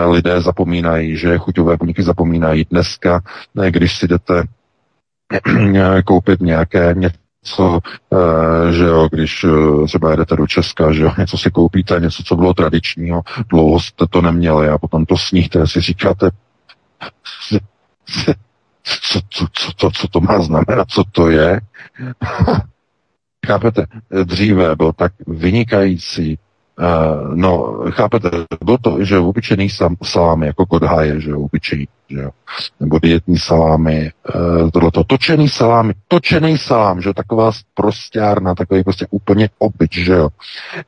lidé zapomínají, že chuťové buňky zapomínají dneska, když si jdete eh, koupit nějaké něco, eh, že jo, když třeba jedete do Česka, že jo, něco si koupíte, něco, co bylo tradičního, dlouho jste to neměli a potom to sníte, si říkáte, co, co, co, co, co to má znamenat, co to je. Chápete? Dříve byl tak vynikající Uh, no, chápete, bylo to, že obyčejný salámy, jako kodhaje, že obyčejný, že jo, nebo dietní salámy, uh, tohleto, točený salámy, točený salám, že jo, taková prostěrna, takový prostě úplně obyč, že jo,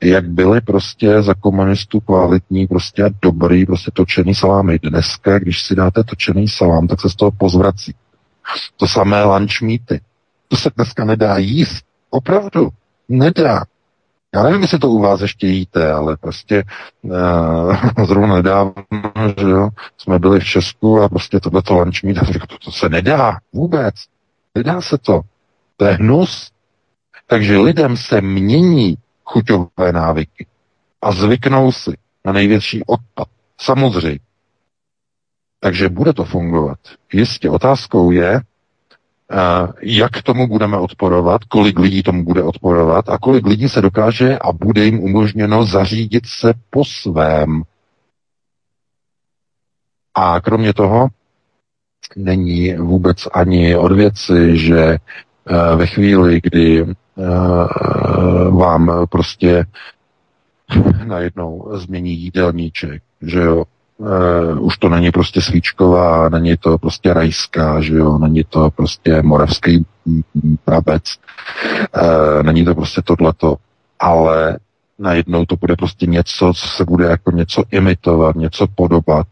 jak byly prostě za komunistů kvalitní, prostě dobrý, prostě točený salámy. Dneska, když si dáte točený salám, tak se z toho pozvrací. To samé lunch meaty. To se dneska nedá jíst. Opravdu. Nedá. Já nevím, jestli to u vás ještě jíte, ale prostě uh, zrovna nedávno, že jo, jsme byli v Česku a prostě tohle to lunch meat, a to, to se nedá vůbec. Nedá se to. To je hnus. Takže lidem se mění chuťové návyky a zvyknou si na největší odpad. Samozřejmě. Takže bude to fungovat. Jistě otázkou je, jak tomu budeme odporovat, kolik lidí tomu bude odporovat a kolik lidí se dokáže a bude jim umožněno zařídit se po svém. A kromě toho není vůbec ani od věci, že eh, ve chvíli, kdy eh, vám prostě najednou změní jídelníček, že jo, Uh, už to není prostě svíčková, není to prostě rajská, že jo, není to prostě moravský prabec, uh, není to prostě tohleto, ale najednou to bude prostě něco, co se bude jako něco imitovat, něco podobat.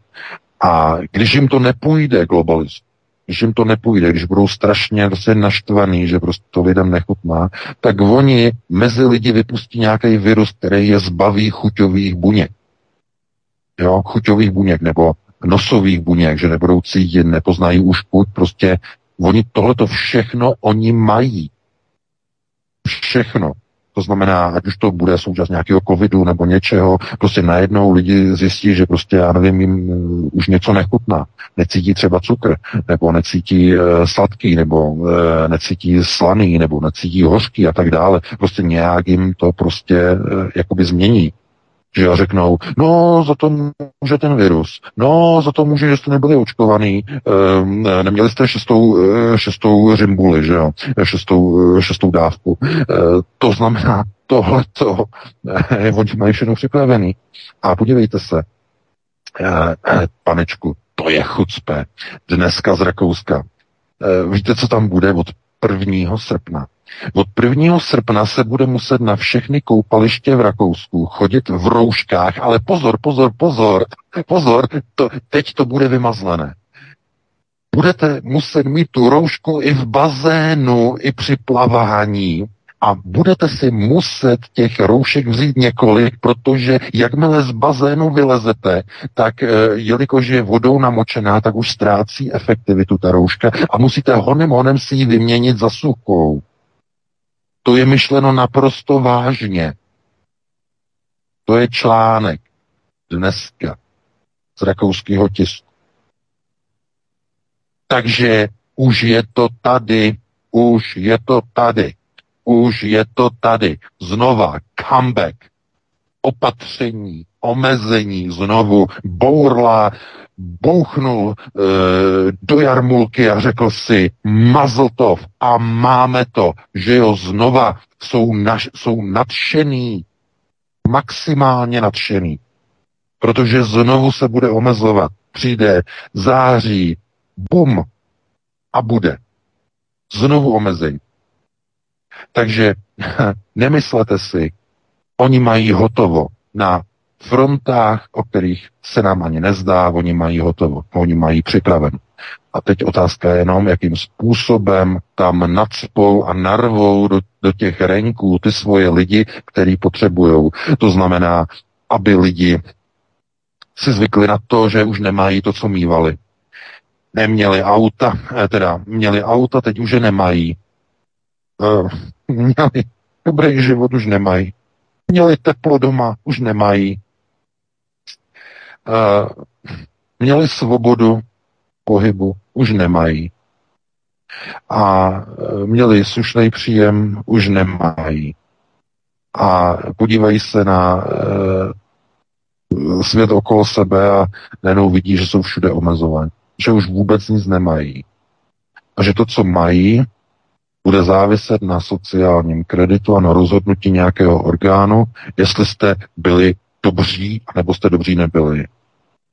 A když jim to nepůjde globalizovat, když jim to nepůjde, když budou strašně prostě naštvaný, že prostě to lidem nechutná, tak oni mezi lidi vypustí nějaký virus, který je zbaví chuťových buněk jo, chuťových buněk nebo nosových buněk, že nebudou cítit, nepoznají už chuť, prostě oni tohleto všechno oni mají. Všechno. To znamená, ať už to bude součást nějakého covidu nebo něčeho, prostě najednou lidi zjistí, že prostě, já nevím, jim uh, už něco nechutná. Necítí třeba cukr, nebo necítí uh, sladký, nebo uh, necítí slaný, nebo necítí hořký a tak dále. Prostě nějak jim to prostě uh, jakoby změní. Že řeknou, no za to může ten virus, no za to může, že jste nebyli očkovaný, e, neměli jste šestou, e, šestou řimbuli, že jo, šestou, e, šestou dávku. E, to znamená, tohleto, e, oni mají všechno připravený. A podívejte se, e, panečku, to je chucpe. Dneska z Rakouska. E, víte, co tam bude od 1. srpna? Od 1. srpna se bude muset na všechny koupaliště v Rakousku chodit v rouškách, ale pozor, pozor, pozor, pozor, to, teď to bude vymazlené. Budete muset mít tu roušku i v bazénu, i při plavání a budete si muset těch roušek vzít několik, protože jakmile z bazénu vylezete, tak e, jelikož je vodou namočená, tak už ztrácí efektivitu ta rouška a musíte honem honem si ji vyměnit za suchou. To je myšleno naprosto vážně. To je článek dneska z rakouského tisku. Takže už je to tady, už je to tady, už je to tady. Znova comeback, opatření, omezení, znovu bourla, bouchnul e, do jarmulky a řekl si Mazltov a máme to, že jo, znova jsou, naš, jsou nadšený, maximálně nadšený, protože znovu se bude omezovat. Přijde září, bum, a bude. Znovu omezení. Takže nemyslete si, oni mají hotovo na frontách, o kterých se nám ani nezdá, oni mají hotovo, oni mají připraveno. A teď otázka je jenom, jakým způsobem tam nadspou a narvou do, do těch renků ty svoje lidi, který potřebují. To znamená, aby lidi si zvykli na to, že už nemají to, co mývali. Neměli auta, eh, teda měli auta, teď už je nemají. Uh, měli dobrý život, už nemají. Měli teplo doma, už nemají. Měli svobodu pohybu, už nemají. A uh, měli slušný příjem, už nemají. A podívají se na uh, svět okolo sebe a najednou vidí, že jsou všude omezovaní. Že už vůbec nic nemají. A že to, co mají, bude záviset na sociálním kreditu a na rozhodnutí nějakého orgánu, jestli jste byli dobří, nebo jste dobří nebyli.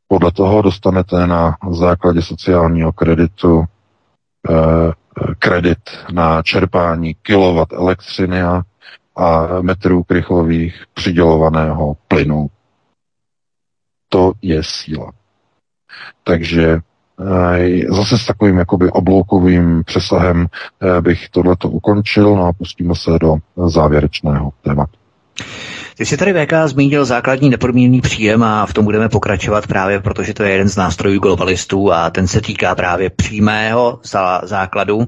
Podle toho dostanete na základě sociálního kreditu eh, kredit na čerpání kilovat elektřiny a, metrů krychlových přidělovaného plynu. To je síla. Takže zase s takovým jakoby obloukovým přesahem eh, bych tohleto ukončil no a pustíme se do závěrečného tématu. Ty jsi tady VK zmínil základní nepodmíněný příjem a v tom budeme pokračovat právě, protože to je jeden z nástrojů globalistů a ten se týká právě přímého základu uh,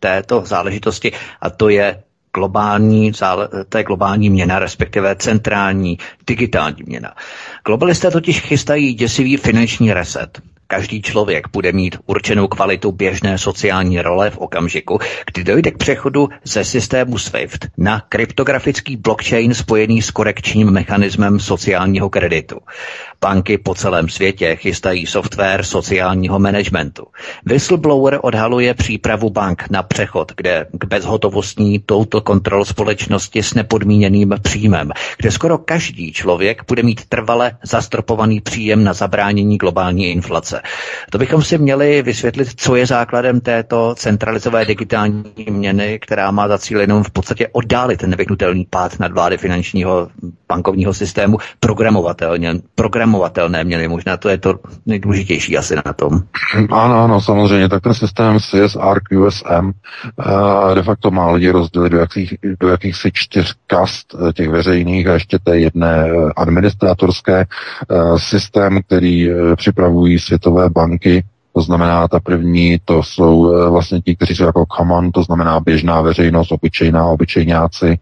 této záležitosti a to je globální, to je globální měna, respektive centrální digitální měna. Globalisté totiž chystají děsivý finanční reset. Každý člověk bude mít určenou kvalitu běžné sociální role v okamžiku, kdy dojde k přechodu ze systému SWIFT na kryptografický blockchain spojený s korekčním mechanismem sociálního kreditu. Banky po celém světě chystají software sociálního managementu. Whistleblower odhaluje přípravu bank na přechod kde k bezhotovostní touto kontrol společnosti s nepodmíněným příjmem, kde skoro každý člověk bude mít trvale zastropovaný příjem na zabránění globální inflace. To bychom si měli vysvětlit, co je základem této centralizové digitální měny, která má za cíl jenom v podstatě oddálit ten nevyhnutelný pád nad vlády finančního bankovního systému programovatelně, programovatelné měny. Možná to je to nejdůležitější asi na tom. Ano, ano, samozřejmě. Tak ten systém CSR QSM uh, de facto má lidi rozdělit do, jakých, do jakýchsi čtyř kast eh, těch veřejných a ještě té jedné eh, administratorské systém, který připravují světové banky. To znamená, ta první, to jsou eh, vlastně ti, kteří jsou jako common, to znamená běžná veřejnost, obyčejná, obyčejňáci,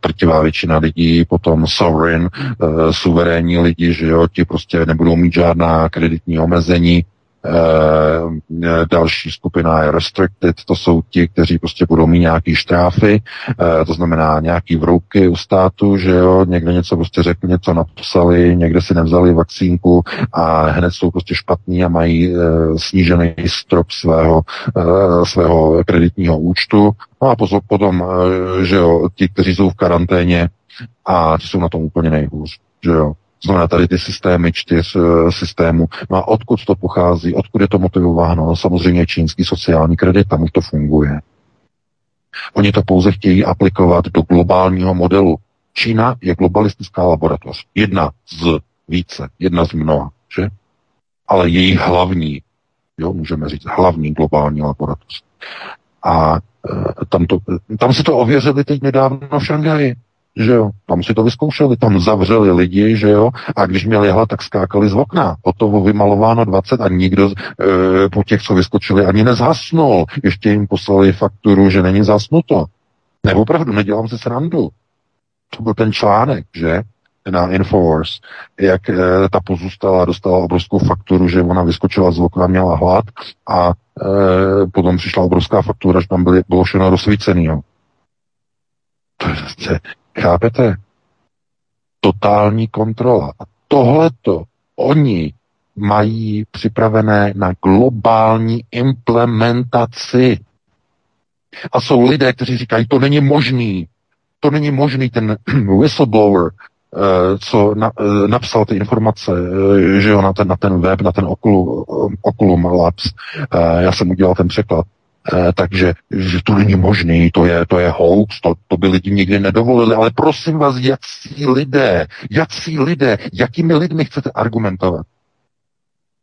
trtivá eh, většina lidí, potom sovereign, eh, suverénní lidi, že jo, ti prostě nebudou mít žádná kreditní omezení, Eh, další skupina je restricted, to jsou ti, kteří prostě budou mít nějaký štráfy, eh, to znamená nějaký vrouky u státu, že jo, někde něco prostě řekli, něco napsali, někde si nevzali vakcínku a hned jsou prostě špatní a mají eh, snížený strop svého, svého kreditního účtu. No a pozor, potom, že jo, ti, kteří jsou v karanténě a ti jsou na tom úplně nejhůř, že jo. Znamená tady ty systémy čtyř uh, systémů. No a odkud to pochází, odkud je to motivováno? No, samozřejmě čínský sociální kredit, tam už to funguje. Oni to pouze chtějí aplikovat do globálního modelu. Čína je globalistická laboratoř. Jedna z více, jedna z mnoha, že? Ale její hlavní, jo, můžeme říct, hlavní globální laboratoř. A e, tam, to, tam se to ověřili teď nedávno v Šanghaji že jo, tam si to vyzkoušeli, tam zavřeli lidi, že jo, a když měli hlad, tak skákali z okna. Hotovo vymalováno 20 a nikdo e, po těch, co vyskočili, ani nezhasnul. Ještě jim poslali fakturu, že není zasnuto. Nebo opravdu, nedělám si srandu. To byl ten článek, že? na Infowars, jak e, ta pozůstala dostala obrovskou fakturu, že ona vyskočila z okna, měla hlad a e, potom přišla obrovská faktura, že tam byly, bylo všechno rozsvícený. Jo. To je, to je, Chápete? Totální kontrola. A tohleto oni mají připravené na globální implementaci. A jsou lidé, kteří říkají, to není možný. To není možný ten whistleblower, eh, co na, eh, napsal ty informace, eh, že jo, na ten, na ten web, na ten Oculum, Oculum Labs. Já jsem udělal ten překlad. Eh, takže že to není možný, to je, to je hoax, to, to by lidi nikdy nedovolili, ale prosím vás, jací lidé, jací lidé, jakými lidmi chcete argumentovat?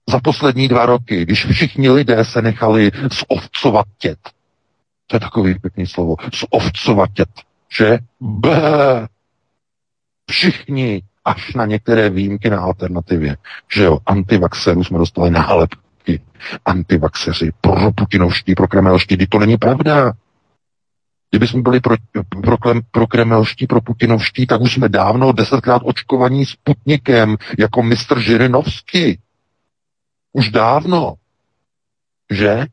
Za poslední dva roky, když všichni lidé se nechali zovcovatět, to je takový pěkný slovo, zovcovatět, že? Bé, všichni, až na některé výjimky na alternativě, že jo, antivaxerů jsme dostali nálepku ti antivaxeři, pro putinovští, pro kremelští, to není pravda. Kdyby jsme byli pro, pro, pro kremelští, pro putinovští, tak už jsme dávno desetkrát očkovaní Sputnikem, jako mistr Žirinovský. Už dávno. Že?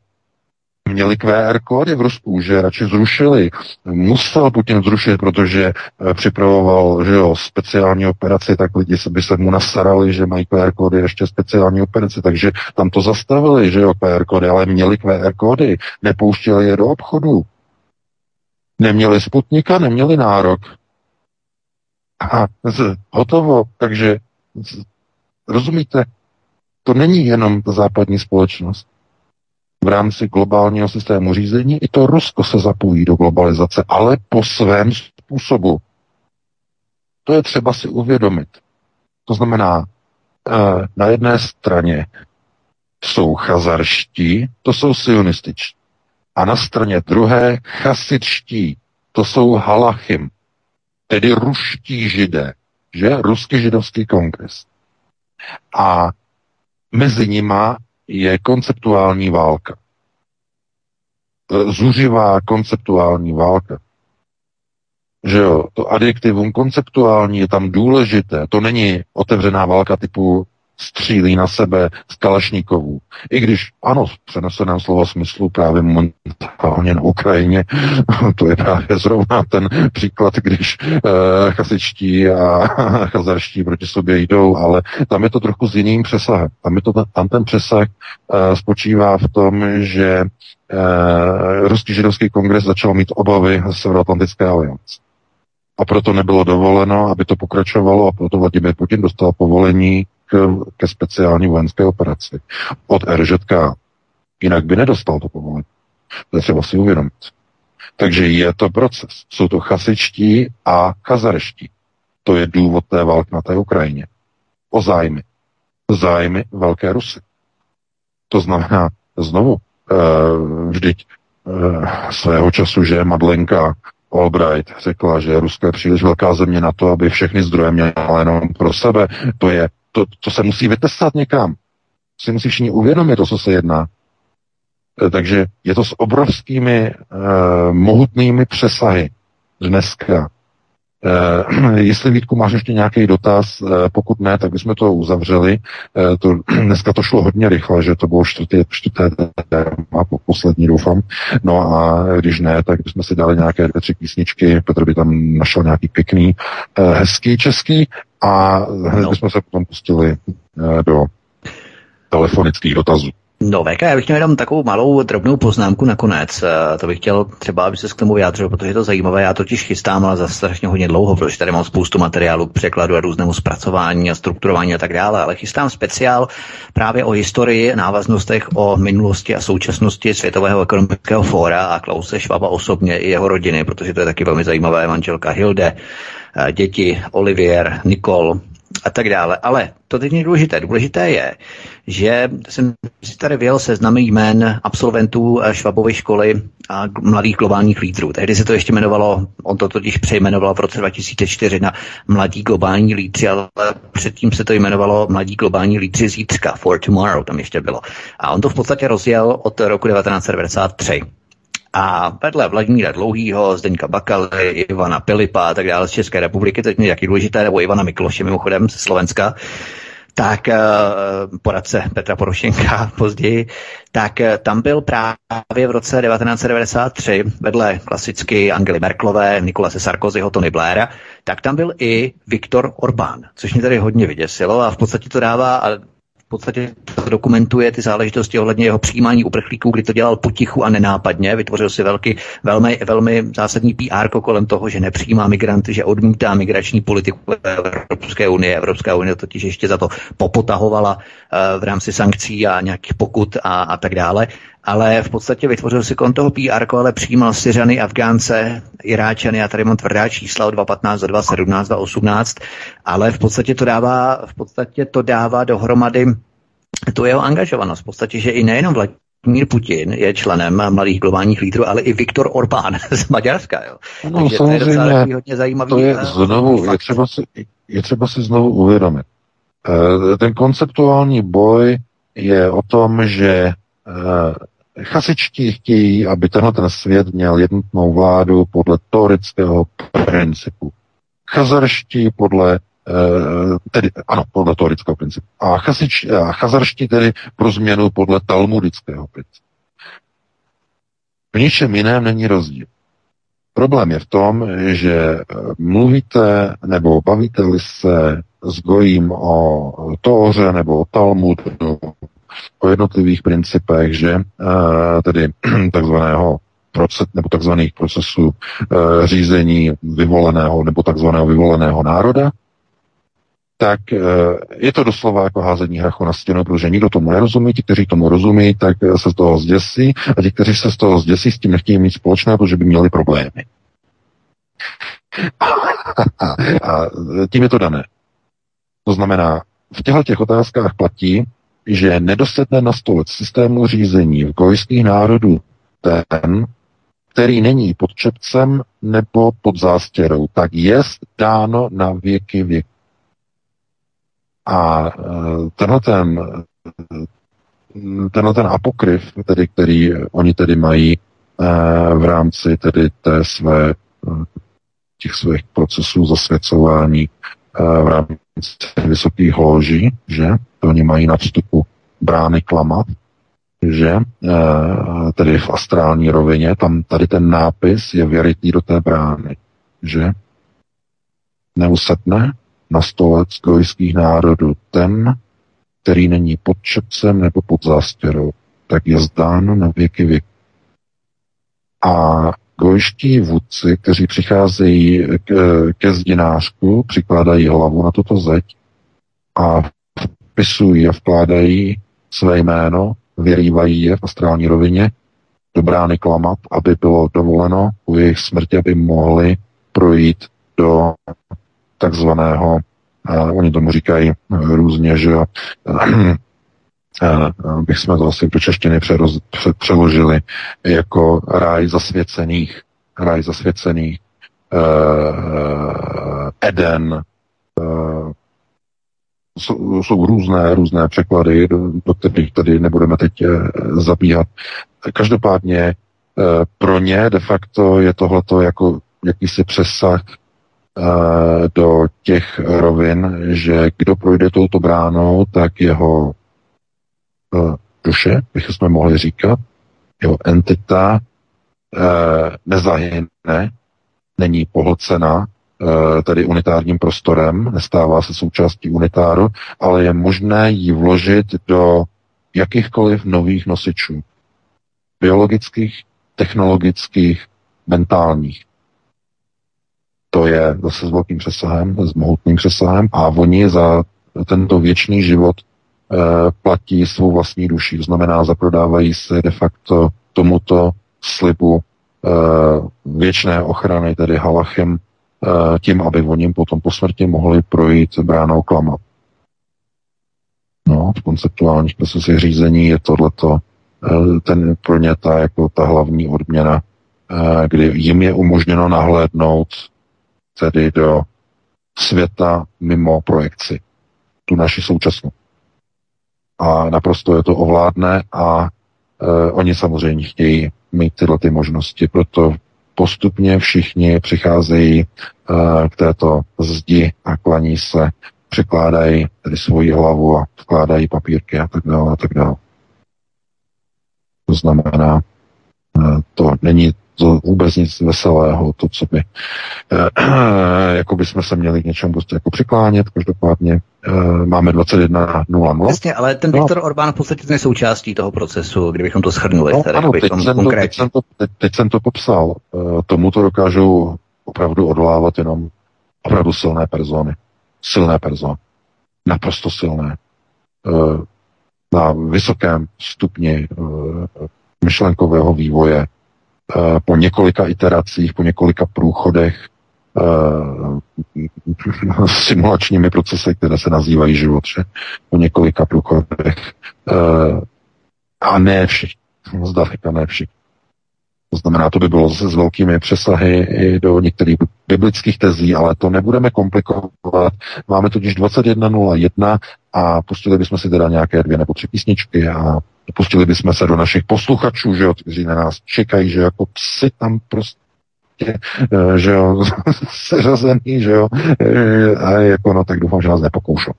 Měli QR kódy v Rusku, že radši zrušili. Musel Putin zrušit, protože eh, připravoval že jo, speciální operaci, tak lidi by se mu nasarali, že mají QR kódy ještě speciální operaci, takže tam to zastavili, že jo, QR kódy, ale měli QR kódy, nepouštěli je do obchodu. Neměli Sputnika, neměli nárok. A z, hotovo, takže z, rozumíte, to není jenom ta západní společnost v rámci globálního systému řízení. I to Rusko se zapojí do globalizace, ale po svém způsobu. To je třeba si uvědomit. To znamená, eh, na jedné straně jsou chazarští, to jsou sionističtí. A na straně druhé chasičtí, to jsou halachim, tedy ruští židé, že? Ruský židovský kongres. A mezi nima je konceptuální válka. E, zuřivá konceptuální válka. Že jo, to adjektivum konceptuální je tam důležité. To není otevřená válka typu střílí na sebe z Kalašníkovů. I když, ano, v přeneseném slova smyslu právě momentálně na Ukrajině, to je právě zrovna ten příklad, když uh, chasičtí a chazarští proti sobě jdou, ale tam je to trochu s jiným přesahem. Tam, je to, tam ten přesah uh, spočívá v tom, že uh, Ruský židovský kongres začal mít obavy z Severoatlantické aliance. A proto nebylo dovoleno, aby to pokračovalo a proto Vladimir Putin dostal povolení ke speciální vojenské operaci od RŽK. Jinak by nedostal to povolení. To je třeba si uvědomit. Takže je to proces. Jsou to chasičtí a chazareští. To je důvod té války na té Ukrajině. O zájmy. Zájmy Velké Rusy. To znamená, znovu, uh, vždyť uh, svého času, že Madlenka Albright řekla, že Rusko je příliš velká země na to, aby všechny zdroje měla jenom pro sebe. To je to, to se musí vytestat někam. Si musí všichni uvědomit, to, co se jedná. E, takže je to s obrovskými uh, mohutnými přesahy dneska. Uh, jestli Vítku máš ještě nějaký dotaz, uh, pokud ne, tak bychom to uzavřeli. Uh, to, dneska to šlo hodně rychle, že to bylo čtvrté, čtvrté téma, poslední doufám. No a když ne, tak bychom si dali nějaké dvě, tři písničky. Petr by tam našel nějaký pěkný, uh, hezký český a hned no. bychom se potom pustili uh, do telefonických dotazů. No, VK, já bych měl jenom takovou malou drobnou poznámku nakonec. Eh, to bych chtěl třeba, aby se k tomu vyjádřil, protože je to zajímavé. Já totiž chystám, ale za strašně hodně dlouho, protože tady mám spoustu materiálu k překladu a různému zpracování a strukturování a tak dále, ale chystám speciál právě o historii, návaznostech o minulosti a současnosti Světového ekonomického fóra a Klause Švaba osobně i jeho rodiny, protože to je taky velmi zajímavé. Manželka Hilde, eh, děti Olivier, Nikol, a tak dále. Ale to teď není důležité. Důležité je, že jsem si tady vyjel seznamy jmén absolventů Švabovy školy a mladých globálních lídrů. Tehdy se to ještě jmenovalo, on to totiž přejmenoval v roce 2004 na mladí globální lídři, ale předtím se to jmenovalo mladí globální lídři zítřka, for tomorrow tam ještě bylo. A on to v podstatě rozjel od roku 1993. A vedle Vladimíra Dlouhýho, Zdeňka Bakaly, Ivana Pilipa a tak dále z České republiky, teď je jaký důležité, nebo Ivana Mikloše mimochodem ze Slovenska, tak uh, poradce Petra Porošenka později, tak uh, tam byl právě v roce 1993 vedle klasicky Angely Merklové, Nikolase Sarkozyho, Tony Blaira, tak tam byl i Viktor Orbán, což mě tady hodně vyděsilo a v podstatě to dává, a podstatě dokumentuje ty záležitosti ohledně jeho přijímání uprchlíků, kdy to dělal potichu a nenápadně, vytvořil si velký, velmi, velmi zásadní PR kolem toho, že nepřijímá migranty, že odmítá migrační politiku Evropské unie. Evropská unie totiž ještě za to popotahovala uh, v rámci sankcí a nějakých pokut a, a tak dále ale v podstatě vytvořil si kon toho PR, ale přijímal Syřany, Afgánce, Iráčany, a tady mám tvrdá čísla o 2.15, 2.17, 2.18, ale v podstatě to dává, v podstatě to dává dohromady tu jeho angažovanost. V podstatě, že i nejenom Vladimír Putin je členem mladých globálních lídrů, ale i Viktor Orbán z Maďarska. Jo. No, Takže samozřejmě, to je hodně zajímavý. To je eh, znovu, je třeba, si, je třeba si znovu uvědomit. Eh, ten konceptuální boj je o tom, že eh, Chasičtí chtějí, aby tenhle ten svět měl jednotnou vládu podle torického principu. Chazarští podle eh, tedy, ano, podle torického principu. A, chasič, a chazarští tedy pro změnu podle talmudického principu. V ničem jiném není rozdíl. Problém je v tom, že mluvíte nebo bavíte-li se s Gojím o Tóře nebo o Talmudu, o jednotlivých principech, že tedy takzvaného proces, nebo takzvaných procesů e, řízení vyvoleného nebo takzvaného vyvoleného národa, tak e, je to doslova jako házení hrachu na stěnu, protože nikdo tomu nerozumí, ti, kteří tomu rozumí, tak se z toho zděsí a ti, kteří se z toho zděsí, s tím nechtějí mít společné, protože by měli problémy. a tím je to dané. To znamená, v těchto těch otázkách platí, že nedosedne na stolec systému řízení v gojských národů ten, který není pod čepcem nebo pod zástěrou, tak je dáno na věky věk. A e, tenhle ten, tenhle ten apokryf, tedy, který oni tedy mají e, v rámci tedy té své, těch svých procesů zasvěcování v rámci vysokých loží, že oni mají na vstupu brány klamat, že eh, tedy v astrální rovině, tam tady ten nápis je věritý do té brány, že neusetne na stolec gojských národů ten, který není pod čepcem nebo pod zástěrou, tak je zdán na věky věk. A gojští vůdci, kteří přicházejí k, ke zdinářku, přikládají hlavu na tuto zeď a vpisují a vkládají své jméno vyrývají je v astrální rovině do brány klamat, aby bylo dovoleno u jejich smrti, aby mohli projít do takzvaného, uh, oni tomu říkají různě, že uh, uh, bych jsme to asi do češtiny přeroz, pře, přeložili jako ráj zasvěcených, ráj zasvěcených, uh, Eden, uh, jsou, jsou různé, různé překlady, do, do kterých tady nebudeme teď eh, zabíhat. Každopádně eh, pro ně de facto je tohleto jako jakýsi přesah eh, do těch rovin, že kdo projde touto bránou, tak jeho duše, bych jsme mohli říkat, jeho entita nezahyne, není pohlcena Eh, tedy unitárním prostorem, nestává se součástí unitáru, ale je možné ji vložit do jakýchkoliv nových nosičů. Biologických, technologických, mentálních. To je zase s velkým přesahem, s mohutným přesahem a oni za tento věčný život e, platí svou vlastní duši. To znamená, zaprodávají se de facto tomuto slibu e, věčné ochrany, tedy halachem, Eh, tím, aby oni potom po smrti mohli projít bránou klama. No, v konceptuálních procesech řízení je tohleto eh, ten pro ně ta, jako ta hlavní odměna, eh, kdy jim je umožněno nahlédnout tedy do světa mimo projekci, tu naši současnou. A naprosto je to ovládne a e, oni samozřejmě chtějí mít tyhle ty možnosti, proto postupně všichni přicházejí uh, k této zdi a klaní se, překládají tedy svoji hlavu a vkládají papírky a tak dále a tak dále. To znamená, uh, to není to vůbec nic veselého, to, co by, eh, jako by jsme se měli k něčemu prostě jako přiklánět, každopádně eh, máme 21.00. Jasně, ale ten no. Viktor Orbán v podstatě je součástí toho procesu, kdybychom to shrnuli. No, tady, ano, teď jsem, to, teď, jsem to, teď, teď jsem to popsal. Eh, tomu to dokážou opravdu odvolávat jenom opravdu silné persony. Silné persony. Naprosto silné. Na vysokém stupni myšlenkového vývoje, Eh, po několika iteracích, po několika průchodech uh, simulačními procesy, které se nazývají život, že? po několika průchodech uh, a ne všichni, zdaleka ne všichni. To znamená, to by bylo zase s velkými přesahy i do některých biblických tezí, ale to nebudeme komplikovat. Máme totiž 21.01 a pustili bychom si teda nějaké dvě nebo tři písničky a pustili bychom se do našich posluchačů, že jo, kteří na nás čekají, že jako psi tam prostě eh, že jo, seřazený, že jo, eh, a jako no, tak doufám, že nás nepokoušou.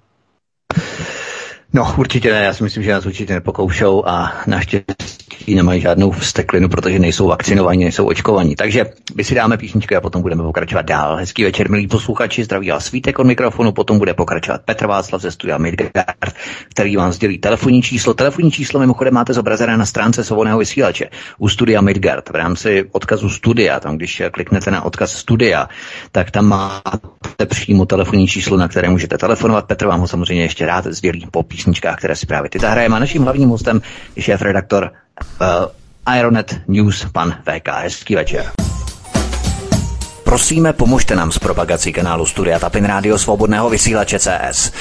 No, určitě ne, já si myslím, že nás určitě nepokoušou a naštěstí nemají žádnou vsteklinu, protože nejsou vakcinovaní, nejsou očkovaní. Takže my si dáme písničku a potom budeme pokračovat dál. Hezký večer, milí posluchači, zdraví vás Svítek od mikrofonu, potom bude pokračovat Petr Václav ze studia Midgard, který vám sdělí telefonní číslo. Telefonní číslo mimochodem máte zobrazené na stránce svobodného vysílače u studia Midgard v rámci odkazu studia. Tam, když kliknete na odkaz studia, tak tam máte přímo telefonní číslo, na které můžete telefonovat. Petr vám ho samozřejmě ještě rád sdělí po písničkách, které si právě ty zahrajeme. A naším hlavním hostem je šéf-redaktor uh, Ironet News, pan VK. Hezký večer. Prosíme, pomožte nám s propagací kanálu Studia Tapin Rádio Svobodného vysílače CS.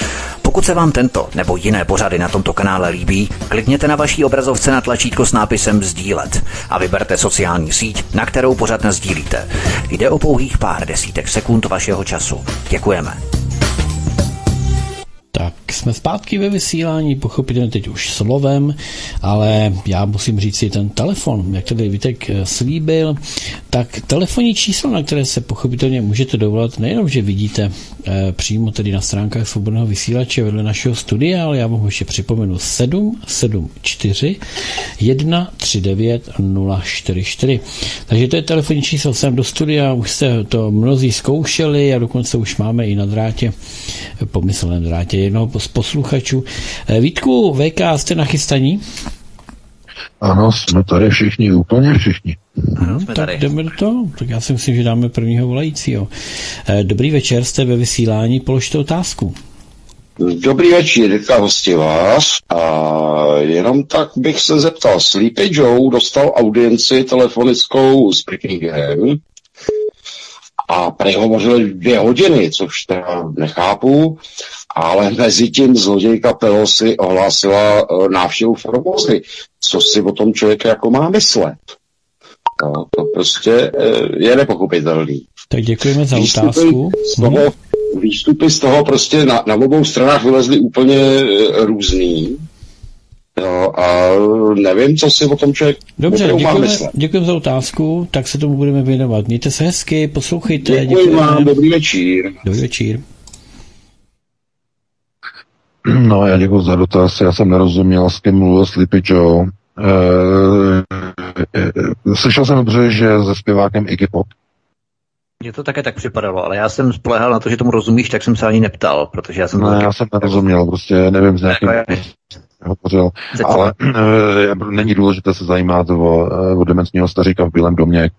Pokud se vám tento nebo jiné pořady na tomto kanále líbí, klikněte na vaší obrazovce na tlačítko s nápisem Sdílet a vyberte sociální síť, na kterou pořad sdílíte. Jde o pouhých pár desítek sekund vašeho času. Děkujeme. Tak jsme zpátky ve vysílání, pochopitelně teď už slovem, ale já musím říct si ten telefon, jak tady Vitek eh, slíbil, tak telefonní číslo, na které se pochopitelně můžete dovolat, nejenom, že vidíte eh, přímo tedy na stránkách svobodného vysílače vedle našeho studia, ale já vám ještě připomenu 774 139 044. Takže to je telefonní číslo sem do studia, už jste to mnozí zkoušeli a dokonce už máme i na drátě, pomyslném drátě jednoho z posluchačů. Eh, Vítku, VK, jste nachystaní? Ano, jsme tady všichni, úplně všichni. Ano, tak tady. jdeme do toho. Tak já si myslím, že dáme prvního volajícího. Eh, dobrý večer, jste ve vysílání, položte otázku. Dobrý večer, Jirka vás. A jenom tak bych se zeptal, Sleepy Joe dostal audienci telefonickou s Prickingem a prehovořili dvě hodiny, což teda nechápu, ale mezi tím zlodějka Pelosi ohlásila uh, návštěvu Formozy. Co si o tom člověk jako má myslet? No, to prostě uh, je nepochopitelný. Tak děkujeme za výstupy otázku. Z toho, hmm. Výstupy z toho prostě na, na obou stranách vylezly úplně uh, různý. No a nevím, co si o tom člověk Dobře, děkujeme, děkujeme za otázku, tak se tomu budeme věnovat. Mějte se hezky, poslouchejte. Děkuji děkujeme. vám, dobrý večer. Dobrý večer. No, já děkuji za dotaz, já jsem nerozuměl, s kým mluvil Sleepy Joe. E, e, slyšel jsem dobře, že se zpěvákem Iggy Pop. Mně to také tak připadalo, ale já jsem spolehal na to, že tomu rozumíš, tak jsem se ani neptal, protože já jsem... No, já jsem nerozuměl, prostě nevím, z jakým hovořil, ale e, není důležité se zajímat o, o dementního staříka v Bílém domě. E,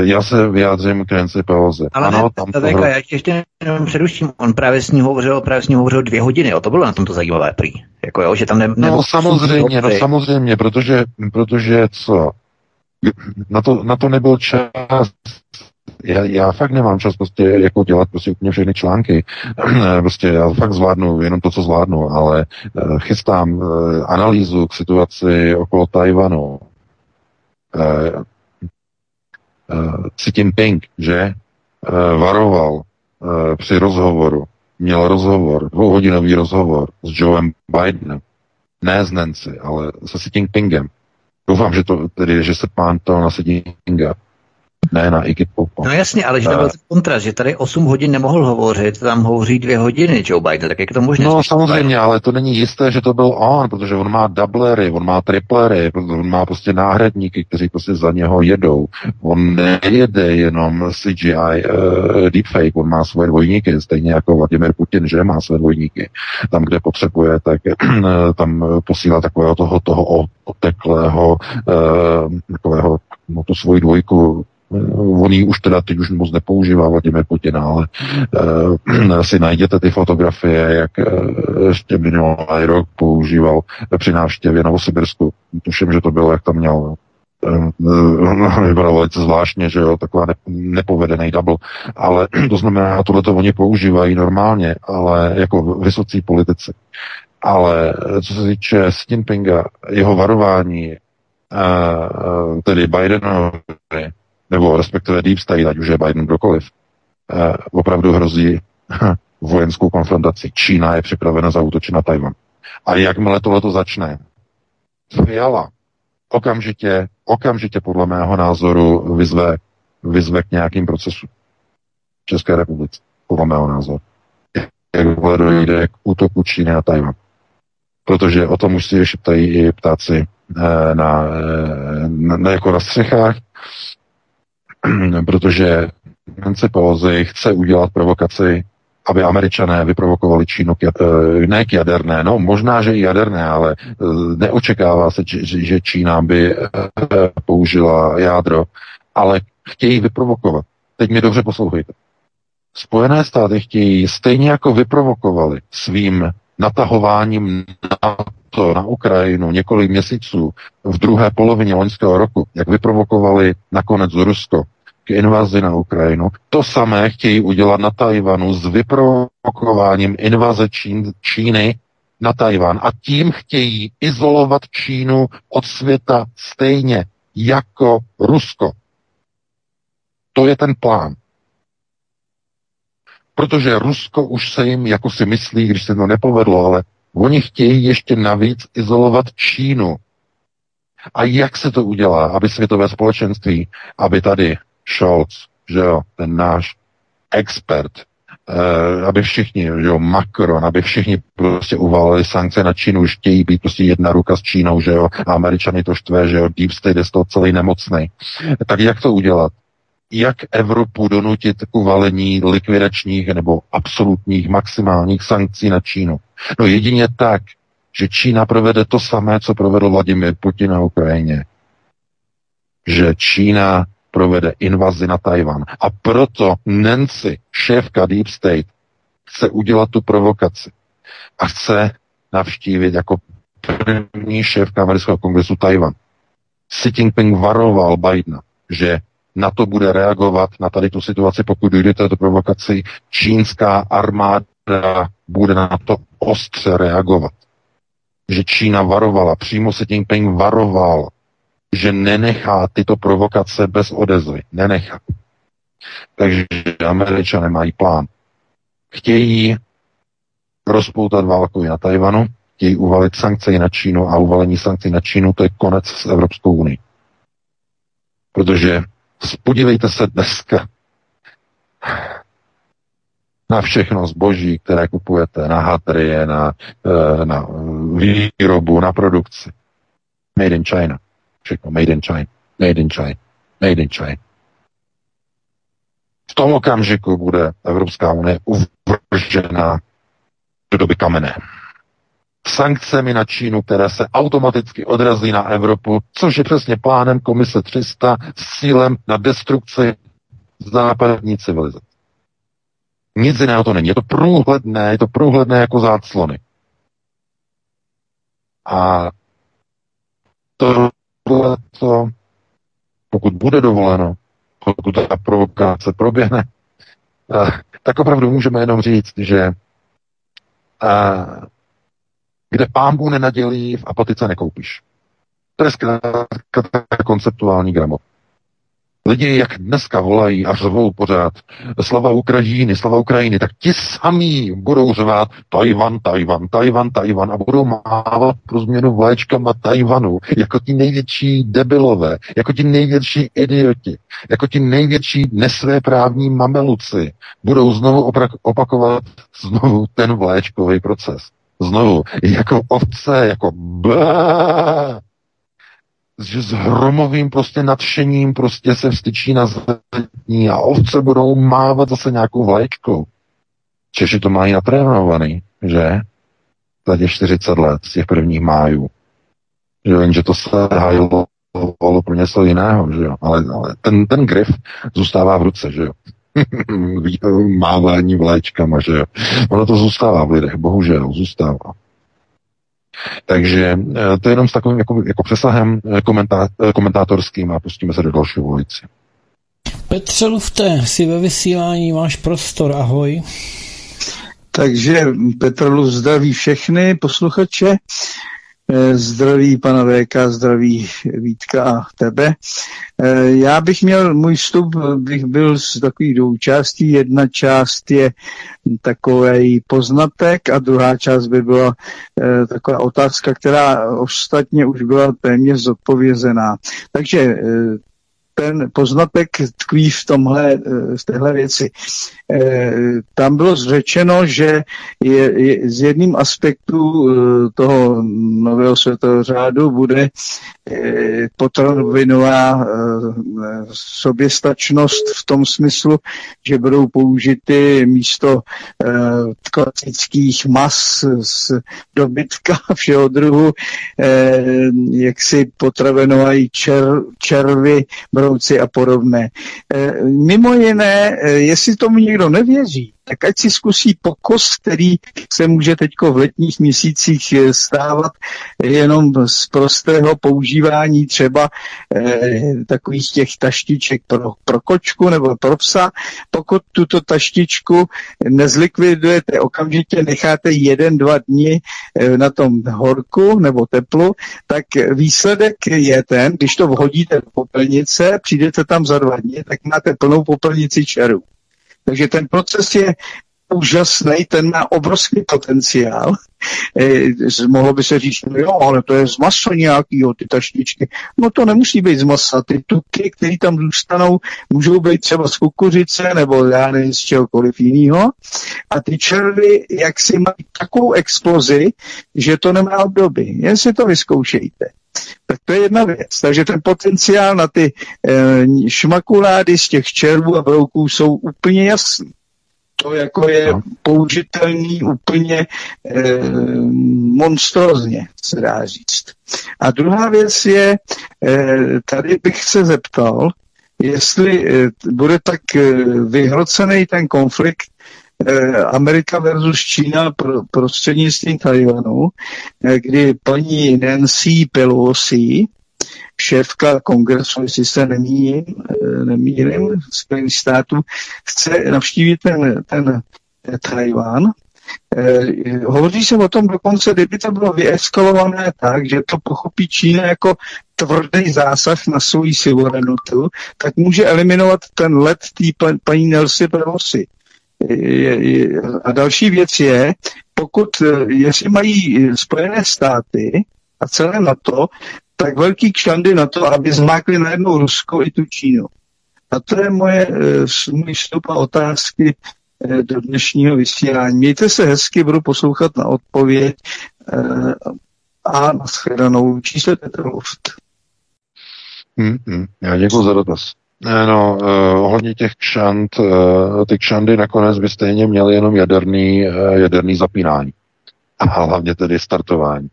já se vyjádřím k Nancy Pelosi. Ale ano, tam to hro... já ještě jenom předuším, on právě s ní hovořil, právě s ní hovořil dvě hodiny, jo, to bylo na tomto zajímavé prý. Jako jo, že tam ne, no samozřejmě, no samozřejmě, protože, protože co, na to, na to nebyl čas já, já fakt nemám čas prostě jako dělat prostě úplně všechny články. prostě já fakt zvládnu jenom to, co zvládnu, ale uh, chystám uh, analýzu k situaci okolo Tajvanu. Uh, Xi Jinping, že uh, varoval při rozhovoru, měl rozhovor, dvouhodinový rozhovor s Joeem Bidenem, ne s Nancy, ale se Xi Jinpingem. Doufám, že to tedy, že se pán to na Jinpinga ne na Egyptu. No jasně, ale že to byl kontrast, že tady 8 hodin nemohl hovořit, tam hovoří dvě hodiny Joe Biden, tak jak to možné? No samozřejmě, ale to není jisté, že to byl on, protože on má doublery, on má triplery, on má prostě náhradníky, kteří prostě za něho jedou. On nejede jenom CGI uh, eh, deepfake, on má svoje dvojníky, stejně jako Vladimir Putin, že má své dvojníky. Tam, kde potřebuje, tak tam posílá takového toho, toho oteklého, uh, takového, no tu svoji dvojku On ji už teda teď už moc nepoužívá Vladimir Putin, ale uh, si najděte ty fotografie, jak uh, ještě minulý rok používal při návštěvě Novosibirsku. Tuším, že to bylo, jak tam měl uh, vypadalo velice zvláštně, že jo, taková ne, nepovedený double, ale to znamená, tohle to oni používají normálně, ale jako vysocí politici. Ale co se týče Xi Jinpinga, jeho varování, tedy Bidenovi, nebo respektive Deep State, ať už je Biden kdokoliv, eh, opravdu hrozí vojenskou konfrontaci. Čína je připravena zautočit na Tajvan. A jakmile tohleto začne, Fiala okamžitě, okamžitě podle mého názoru vyzve, vyzve k nějakým procesům v České republice, podle mého názoru. Jakmile dojde k útoku Číny na Tajvan. Protože o tom už si šeptají i ptáci na, na, na, jako na střechách, protože Nancy Pelosi chce udělat provokaci, aby američané vyprovokovali Čínu k, ne k jaderné, no možná, že i jaderné, ale neočekává se, že Čína by použila jádro, ale chtějí vyprovokovat. Teď mě dobře poslouchejte. Spojené státy chtějí stejně jako vyprovokovali svým natahováním na to na Ukrajinu několik měsíců v druhé polovině loňského roku, jak vyprovokovali nakonec Rusko k invazi na Ukrajinu, to samé chtějí udělat na Tajvanu s vyprovokováním invaze Čín, Číny na Tajvan. A tím chtějí izolovat Čínu od světa stejně jako Rusko. To je ten plán. Protože Rusko už se jim, jako si myslí, když se to nepovedlo, ale oni chtějí ještě navíc izolovat Čínu. A jak se to udělá, aby světové společenství, aby tady Scholz, že jo, ten náš expert, eh, aby všichni, že jo, Macron, aby všichni prostě uvalili sankce na Čínu, už chtějí být prostě jedna ruka s Čínou, že jo, a Američany to štve, že jo, Deep State je z toho celý nemocný. Tak jak to udělat? jak Evropu donutit k uvalení likvidačních nebo absolutních maximálních sankcí na Čínu. No jedině tak, že Čína provede to samé, co provedl Vladimir Putin na Ukrajině. Že Čína provede invazi na Tajvan. A proto Nancy, šéfka Deep State, chce udělat tu provokaci. A chce navštívit jako první šéfka amerického kongresu Tajvan. Xi Jinping varoval Bidena, že na to bude reagovat, na tady tu situaci, pokud dojde této provokaci, čínská armáda bude na to ostře reagovat. Že Čína varovala, přímo se Jinping varoval, že nenechá tyto provokace bez odezvy. Nenechá. Takže američané mají plán. Chtějí rozpoutat válku na Tajvanu, chtějí uvalit sankce na Čínu a uvalení sankcí na Čínu to je konec s Evropskou unii. Protože Podívejte se dneska na všechno zboží, které kupujete, na hatrie, na, eh, na výrobu, na produkci. Made in China. Všechno made in China. Made in China. Made in China. V tom okamžiku bude Evropská unie uvržena do doby kamene sankcemi na Čínu, které se automaticky odrazí na Evropu, což je přesně plánem Komise 300 s cílem na destrukci západní civilizace. Nic jiného to není. Je to průhledné, je to průhledné jako záclony. A to, to pokud bude dovoleno, pokud ta provokace proběhne, eh, tak opravdu můžeme jenom říct, že eh, kde pámbu nenadělí, v apatice nekoupíš. To je zkrátka konceptuální gramot. Lidi, jak dneska volají a řvou pořád slava Ukrajiny, slava Ukrajiny, tak ti samí budou řvát Tajvan, Tajvan, Tajvan, Tajvan a budou mávat pro změnu vlajčkama Tajvanu jako ti největší debilové, jako ti největší idioti, jako ti největší nesvéprávní mameluci budou znovu opakovat znovu ten vlaječkový proces. Znovu, jako ovce, jako bá, že s hromovým prostě nadšením prostě se vstyčí na zadní a ovce budou mávat zase nějakou vlaječkou. Češi to mají natrénovaný, že? Za těch 40 let z těch prvních májů. Že že to se hájilo pro něco jiného, že jo? Ale, ale ten, ten grif zůstává v ruce, že jo? mávání vlajčkama, že jo. Ono to zůstává v lidech, bohužel, zůstává. Takže eh, to je jenom s takovým jako, jako přesahem eh, komentá, eh, komentátorským a pustíme se do dalšího volici. Petře Lufte, si ve vysílání máš prostor, ahoj. Takže Petr Luf zdraví všechny posluchače. Eh, zdraví pana VK, zdraví Vítka a tebe. Eh, já bych měl, můj vstup bych byl z takových dvou částí. Jedna část je takový poznatek a druhá část by byla eh, taková otázka, která ostatně už byla téměř zodpovězená. Takže ten poznatek tkví v tomhle, v téhle věci. Tam bylo řečeno, že je, je z jedním aspektů toho nového světového řádu bude potravinová soběstačnost v tom smyslu, že budou použity místo klasických mas z dobytka všeho druhu, jaksi potravinovají čer, červy, brouci a podobné. E, mimo jiné, e, jestli tomu někdo nevěří, tak ať si zkusí pokos, který se může teď v letních měsících e, stávat jenom z prostého používání třeba eh, takových těch taštiček pro, pro kočku nebo pro psa. Pokud tuto taštičku nezlikvidujete, okamžitě necháte jeden, dva dny eh, na tom horku nebo teplu, tak výsledek je ten, když to vhodíte do popelnice, přijdete tam za dva dny, tak máte plnou popelnici čerů. Takže ten proces je úžasný, ten má obrovský potenciál. E, mohlo by se říct, no jo, ale to je z masa nějakýho, ty tašničky. No to nemusí být z masa. Ty tuky, které tam zůstanou, můžou být třeba z kukuřice nebo já nevím, z čehokoliv jiného. A ty červy, jak si mají takovou explozi, že to nemá obdoby. Jen si to vyzkoušejte. Tak to je jedna věc. Takže ten potenciál na ty e, šmakulády z těch červů a brouků jsou úplně jasný. To jako je no. použitelný úplně e, monstrozně, se dá říct. A druhá věc je, e, tady bych se zeptal, jestli e, bude tak e, vyhrocený ten konflikt Eh, Amerika versus Čína pro, prostřednictvím Tajvanu, eh, kdy paní Nancy Pelosi, šéfka kongresu, jestli se nemýlím, eh, nemýlím Spojených států, chce navštívit ten, ten Tajván. Eh, hovoří se o tom dokonce, kdyby to bylo vyeskalované tak, že to pochopí Čína jako tvrdý zásah na svou suverenitu, tak může eliminovat ten let té paní Nelsi Pelosi a další věc je, pokud, eh, jestli mají Spojené státy a celé NATO, tak velký kšandy na to, aby zmákli najednou Rusko i tu Čínu. A to je moje, eh, můj vstup a otázky do dnešního vysílání. Mějte se hezky, budu poslouchat na odpověď a nashledanou. Číslo Petr Luft. Hmm, hmm. Já děkuji za dotaz. No, uh, ohledně těch kšant, uh, ty kšandy nakonec by stejně měly jenom jaderný, uh, jaderný zapínání. A hlavně tedy startování.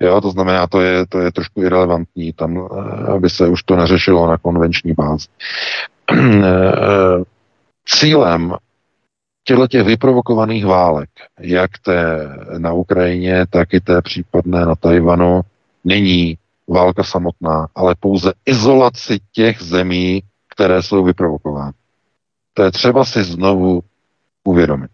Jo, to znamená, to je, to je trošku irrelevantní, tam uh, aby se už to neřešilo na konvenční bázi. Cílem těchto těch vyprovokovaných válek, jak té na Ukrajině, tak i té případné na Tajvanu, není válka samotná, ale pouze izolaci těch zemí, které jsou vyprovokovány. To je třeba si znovu uvědomit.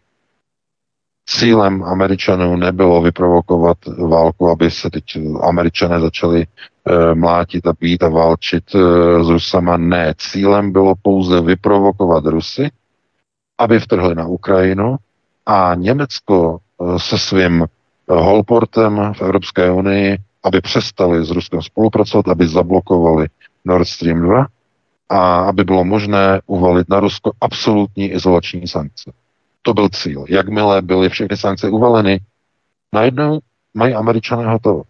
Cílem Američanů nebylo vyprovokovat válku, aby se teď Američané začali e, mlátit a být a válčit e, s Rusama. Ne, cílem bylo pouze vyprovokovat Rusy, aby vtrhli na Ukrajinu a Německo e, se svým holportem v Evropské unii, aby přestali s Ruskem spolupracovat, aby zablokovali Nord Stream 2 a aby bylo možné uvalit na Rusko absolutní izolační sankce. To byl cíl. Jakmile byly všechny sankce uvaleny, najednou mají američané hotovo.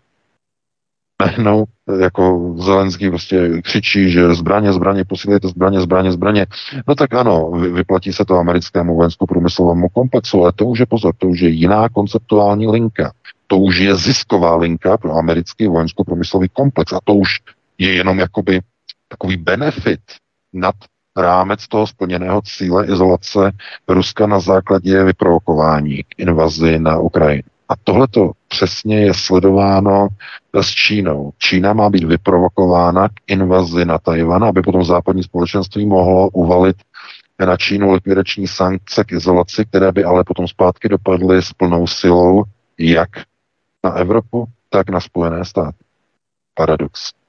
Najednou jako Zelenský prostě křičí, že zbraně, zbraně, posílejte zbraně, zbraně, zbraně. No tak ano, vyplatí se to americkému vojensko-průmyslovému komplexu, ale to už je pozor, to už je jiná konceptuální linka. To už je zisková linka pro americký vojensko-průmyslový komplex a to už je jenom jakoby takový benefit nad rámec toho splněného cíle izolace Ruska na základě vyprovokování k invazi na Ukrajinu. A tohle to přesně je sledováno s Čínou. Čína má být vyprovokována k invazi na Tajvan, aby potom západní společenství mohlo uvalit na Čínu likvidační sankce k izolaci, které by ale potom zpátky dopadly s plnou silou jak na Evropu, tak na Spojené státy. Paradox.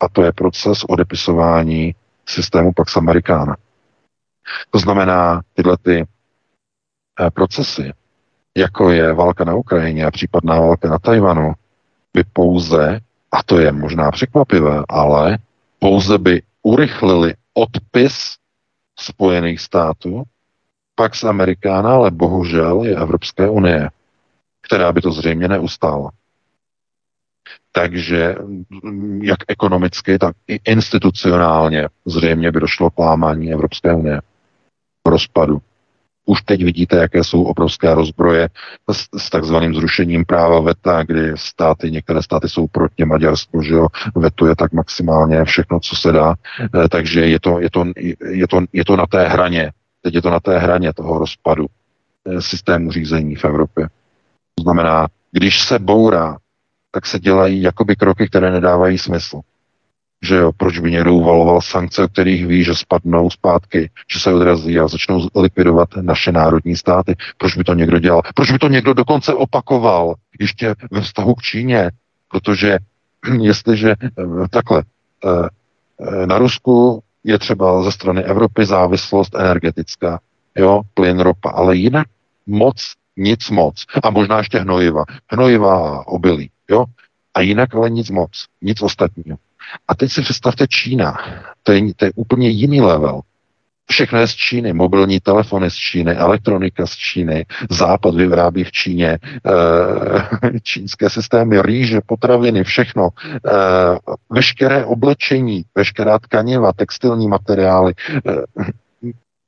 A to je proces odepisování systému Pax Americana. To znamená, tyhle ty eh, procesy, jako je válka na Ukrajině a případná válka na Tajvanu, by pouze, a to je možná překvapivé, ale pouze by urychlili odpis Spojených států, pak z Amerikána, ale bohužel je Evropské unie, která by to zřejmě neustála. Takže jak ekonomicky, tak i institucionálně zřejmě by došlo k lámání Evropské unie, rozpadu. Už teď vidíte, jaké jsou obrovské rozbroje s, s takzvaným zrušením práva VETA, kdy státy, některé státy jsou proti Maďarsku, že jo, vetuje tak maximálně všechno, co se dá. E, takže je to, je, to, je, to, je to na té hraně, teď je to na té hraně toho rozpadu e, systému řízení v Evropě. To znamená, když se bourá, tak se dělají jakoby kroky, které nedávají smysl že jo, proč by někdo uvaloval sankce, o kterých ví, že spadnou zpátky, že se odrazí a začnou likvidovat naše národní státy. Proč by to někdo dělal? Proč by to někdo dokonce opakoval ještě ve vztahu k Číně? Protože jestliže eh, takhle, eh, eh, na Rusku je třeba ze strany Evropy závislost energetická, jo, plyn, ropa, ale jinak moc, nic moc. A možná ještě hnojiva. Hnojiva obilí, jo. A jinak ale nic moc, nic ostatního. A teď si představte Čína. To je, to je úplně jiný level. Všechno je z Číny, mobilní telefony z Číny, elektronika z Číny, Západ vyrábí v Číně, e, čínské systémy, rýže, potraviny, všechno, e, veškeré oblečení, veškerá tkaniva, textilní materiály, e,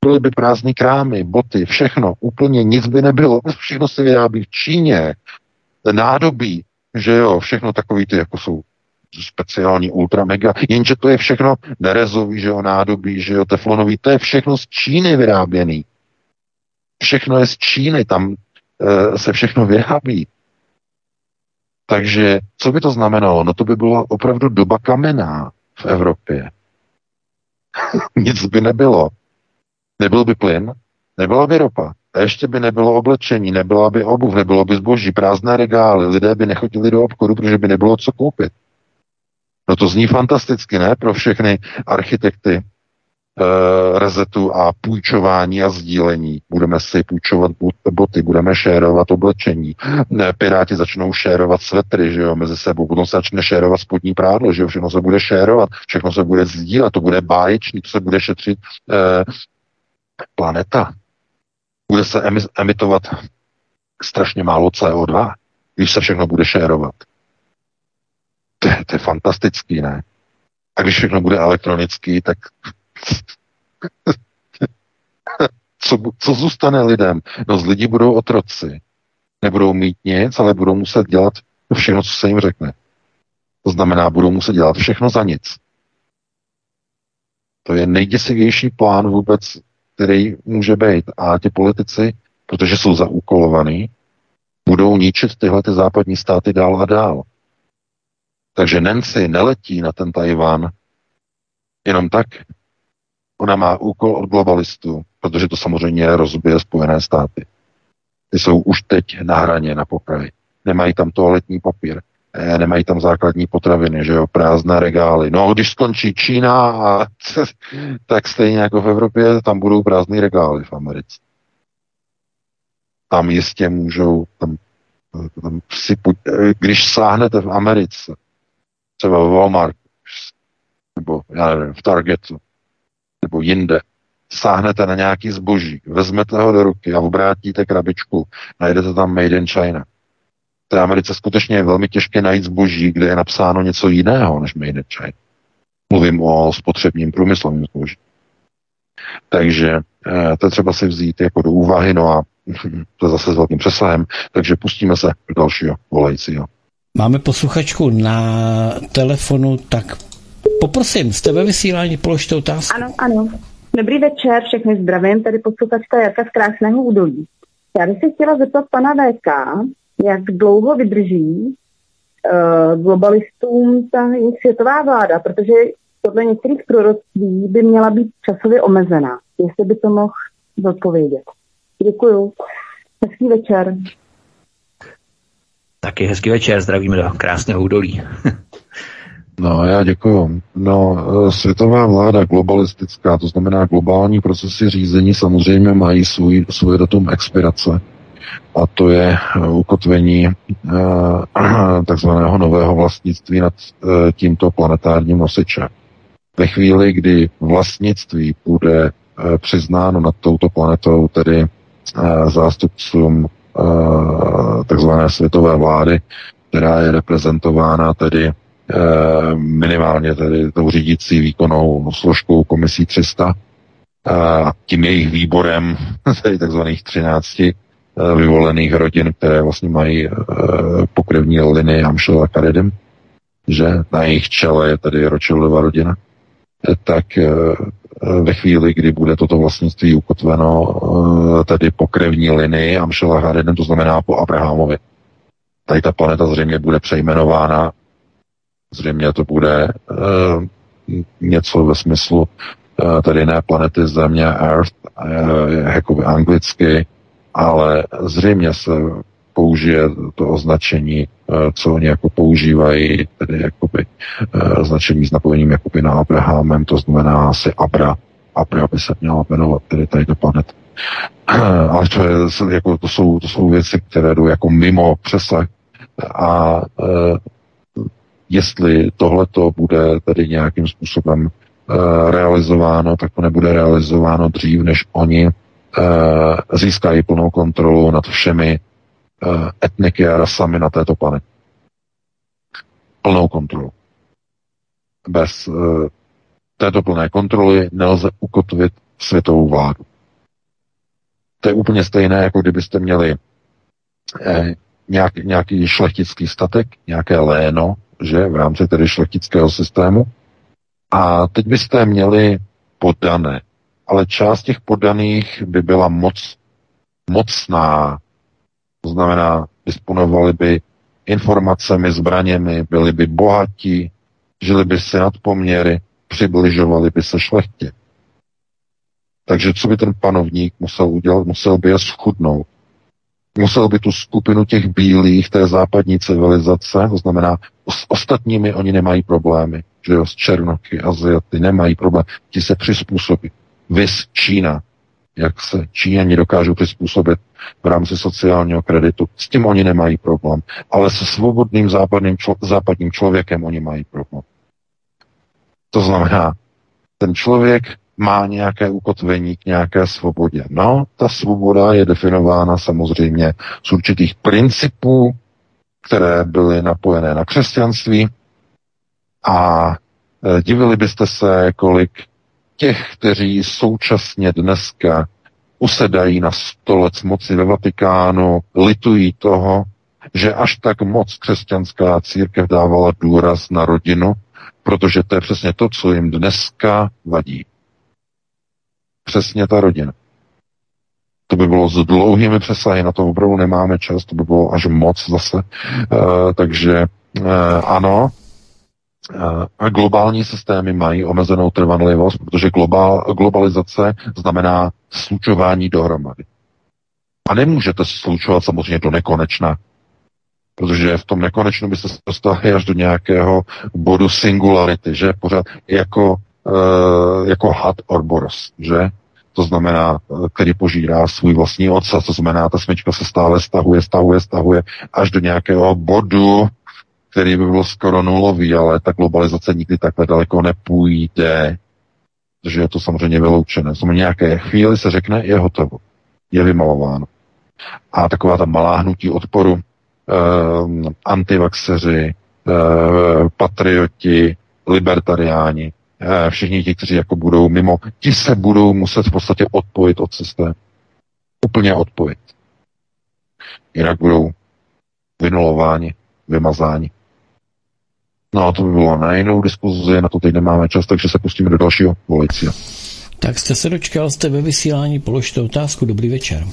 byly by prázdné krámy, boty, všechno, úplně nic by nebylo, všechno se vyrábí v Číně, nádobí, že jo, všechno takový ty, jako jsou speciální ultra mega, jenže to je všechno nerezový, že jo, nádobí, že jo, teflonový, to je všechno z Číny vyráběný. Všechno je z Číny, tam e, se všechno vyrábí. Takže co by to znamenalo? No to by byla opravdu doba kamená v Evropě. Nic by nebylo. Nebyl by plyn, nebyla by ropa, a ještě by nebylo oblečení, nebyla by obuv, nebylo by zboží, prázdné regály, lidé by nechodili do obchodu, protože by nebylo co koupit. No to zní fantasticky, ne? Pro všechny architekty e, rezetu a půjčování a sdílení. Budeme si půjčovat boty, budeme šérovat oblečení. Ne, Piráti začnou šérovat svetry, že jo, mezi sebou. Potom se začne šérovat spodní prádlo, že jo, všechno se bude šérovat, všechno se bude sdílet, to bude báječný, to se bude šetřit e, planeta. Bude se emitovat strašně málo CO2, když se všechno bude šérovat. To je, to je fantastický, ne? A když všechno bude elektronický, tak co, co zůstane lidem? No z lidí budou otroci. Nebudou mít nic, ale budou muset dělat všechno, co se jim řekne. To znamená, budou muset dělat všechno za nic. To je nejděsivější plán vůbec, který může být. A ti politici, protože jsou zaúkolovaní, budou ničit tyhle ty západní státy dál a dál. Takže Nancy neletí na ten Tajván jenom tak. Ona má úkol od globalistů, protože to samozřejmě rozbije Spojené státy. Ty jsou už teď na hraně, na pokraji. Nemají tam toaletní papír, nemají tam základní potraviny, že jo, prázdné regály. No když skončí Čína, tak stejně jako v Evropě, tam budou prázdné regály v Americe. Tam jistě můžou, tam, tam si, když sáhnete v Americe, třeba v Walmart, nebo já nevím, v Targetu, nebo jinde, sáhnete na nějaký zboží, vezmete ho do ruky a obrátíte krabičku, najdete tam Made in China. V té Americe skutečně je velmi těžké najít zboží, kde je napsáno něco jiného než Made in China. Mluvím o spotřebním průmyslovém zboží. Takže eh, to je třeba si vzít jako do úvahy, no a to je zase s velkým přesahem, takže pustíme se do dalšího volajícího. Máme posluchačku na telefonu, tak poprosím, z tebe vysílání položte otázku. Ano, ano. Dobrý večer, všechny zdravím, tady posluchačka Jarka z Krásného údolí. Já bych se chtěla zeptat pana VK, jak dlouho vydrží uh, globalistům ta světová vláda, protože podle některých proroctví by měla být časově omezená. Jestli by to mohl zodpovědět. Děkuju. Hezký večer. Taky hezký večer, zdravíme do krásného údolí. No, já děkuju. No, světová vláda globalistická, to znamená globální procesy řízení, samozřejmě mají svůj, svůj datum expirace. A to je ukotvení eh, takzvaného nového vlastnictví nad eh, tímto planetárním nosičem. Ve chvíli, kdy vlastnictví bude eh, přiznáno nad touto planetou, tedy eh, zástupcům takzvané světové vlády, která je reprezentována tedy minimálně tedy tou řídící výkonnou složkou komisí 300, a tím jejich výborem, tedy takzvaných 13 vyvolených rodin, které vlastně mají pokrevní linii Amšel a Karedem, že na jejich čele je tedy Rothschildova rodina, tak eh, ve chvíli, kdy bude toto vlastnictví ukotveno eh, tedy po krevní linii Amšela Haredem, to znamená po Abrahamovi. Tady ta planeta zřejmě bude přejmenována, zřejmě to bude uh, něco ve smyslu uh, tedy ne planety Země, Earth, uh, jakoby anglicky, ale zřejmě se použije to označení, eh, co oni jako používají, tedy jakoby eh, označení s napojením jakoby na Abrahamem, to znamená asi Abra. Abra by se měla jmenovat, tedy tady do planet. Ale to, je, jako, to, jsou, to jsou věci, které jdou jako mimo přesah. A jestli tohleto bude tedy nějakým způsobem realizováno, tak to nebude realizováno dřív, než oni získají plnou kontrolu nad všemi uh, etniky a rasami na této planetě. Plnou kontrolu. Bez uh, této plné kontroly nelze ukotvit světovou vládu. To je úplně stejné, jako kdybyste měli eh, nějak, nějaký šlechtický statek, nějaké léno, že v rámci tedy šlechtického systému. A teď byste měli podané, ale část těch podaných by byla moc mocná, to znamená, disponovali by informacemi, zbraněmi, byli by bohatí, žili by si nad poměry, přibližovali by se šlechtě. Takže co by ten panovník musel udělat? Musel by je schudnout. Musel by tu skupinu těch bílých té západní civilizace, to znamená, s ostatními oni nemají problémy, že jo, s Černochy, Aziaty nemají problém, ti se přizpůsobí. Vys Čína, jak se Číňani dokážou přizpůsobit v rámci sociálního kreditu. S tím oni nemají problém. Ale se svobodným západním, člo, západním člověkem oni mají problém. To znamená, ten člověk má nějaké ukotvení k nějaké svobodě. No, ta svoboda je definována samozřejmě z určitých principů, které byly napojené na křesťanství a e, divili byste se, kolik těch, kteří současně dneska usedají na stolec moci ve Vatikánu, litují toho, že až tak moc křesťanská církev dávala důraz na rodinu, protože to je přesně to, co jim dneska vadí. Přesně ta rodina. To by bylo s dlouhými přesahy, na to opravdu nemáme čas, to by bylo až moc zase. Uh, takže uh, ano, a globální systémy mají omezenou trvanlivost, protože globál, globalizace znamená slučování dohromady. A nemůžete slučovat samozřejmě do nekonečna, protože v tom nekonečnu byste se dostali až do nějakého bodu singularity, že pořád jako, uh, jako had Orboros, že? To znamená, který požírá svůj vlastní ocas, to znamená, ta smyčka se stále stahuje, stahuje, stahuje až do nějakého bodu, který by byl skoro nulový, ale ta globalizace nikdy takhle daleko nepůjde, protože je to samozřejmě vyloučené. Samozřejmě nějaké chvíli se řekne, je hotovo, je vymalováno. A taková ta malá hnutí odporu, eh, antivaxeři, eh, patrioti, libertariáni, eh, všichni ti, kteří jako budou mimo, ti se budou muset v podstatě odpojit od systému. Úplně odpojit. Jinak budou vynulováni, vymazáni. No a to by bylo na jinou diskuzi, na to teď nemáme čas, takže se pustíme do dalšího policie. Tak jste se dočkal, jste ve vysílání, položte otázku, dobrý večer.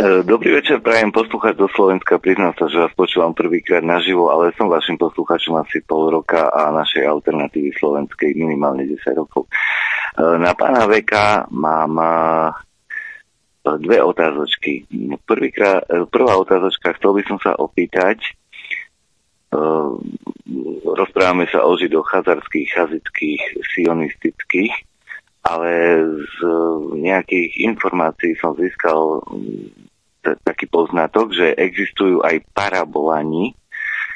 E, dobrý večer, prajem poslúchať do Slovenska. Priznám sa, že vás počúvam prvýkrát naživo, ale som vašim posluchačom asi pol roka a našej alternatívy slovenskej minimálne 10 rokov. E, na pána Veka mám e, dve otázočky. Prvýkrát, prvá otázočka, chcel by som sa opýtať, rozprávame sa o židoch chazarských, chazických, sionistických, ale z nejakých informácií som získal mm, taký poznatok, že existujú aj parabolani,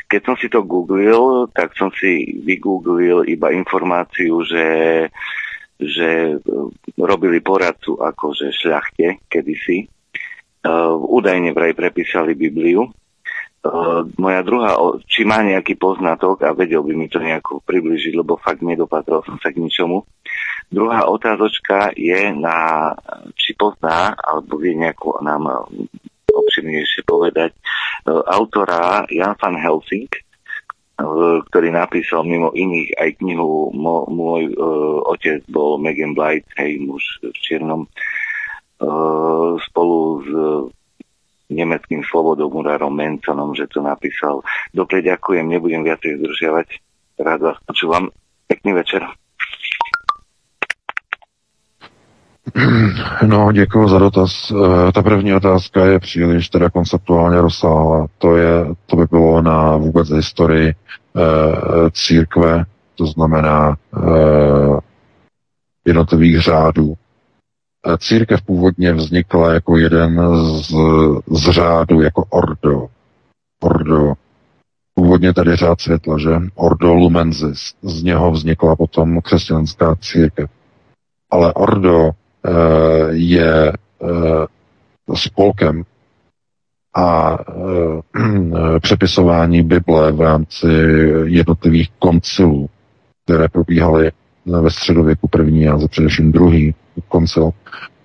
Keď som si to googlil, tak som si vygooglil iba informáciu, že že robili poradcu akože šľachte kedysi. Údajne vraj prepísali Bibliu. Uh, moja druhá, či má nejaký poznatok a vedel by mi to nejako približiť, lebo fakt nedopatrol som sa k ničomu. Druhá otázočka je na, či pozná, alebo vie nejako nám obširnejšie povedať, uh, autora Jan van Helsing, ktorý napísal mimo iných aj knihu Môj uh, otec bol Megan Blight, hej, muž v čiernom, uh, spolu s nemeckým slobodomurárom Menconom, že to napísal. Dobre, ďakujem, nebudem viacej zdržiavať. Rád vás počúvam. Pekný večer. No, děkuji za dotaz. E, ta první otázka je příliš teda konceptuálně rozsáhlá. To, je, to by bylo na vůbec historii e, církve, to znamená e, jednotlivých řádů. E, církev původně vznikla jako jeden z, z řádů, jako ordo. Ordo. Původně tady řád světla, že? Ordo Lumensis. Z něho vznikla potom křesťanská církev. Ale ordo Eh, je eh, spolkem a eh, přepisování Bible v rámci jednotlivých koncilů, které probíhaly ve středověku první a za především druhý koncil,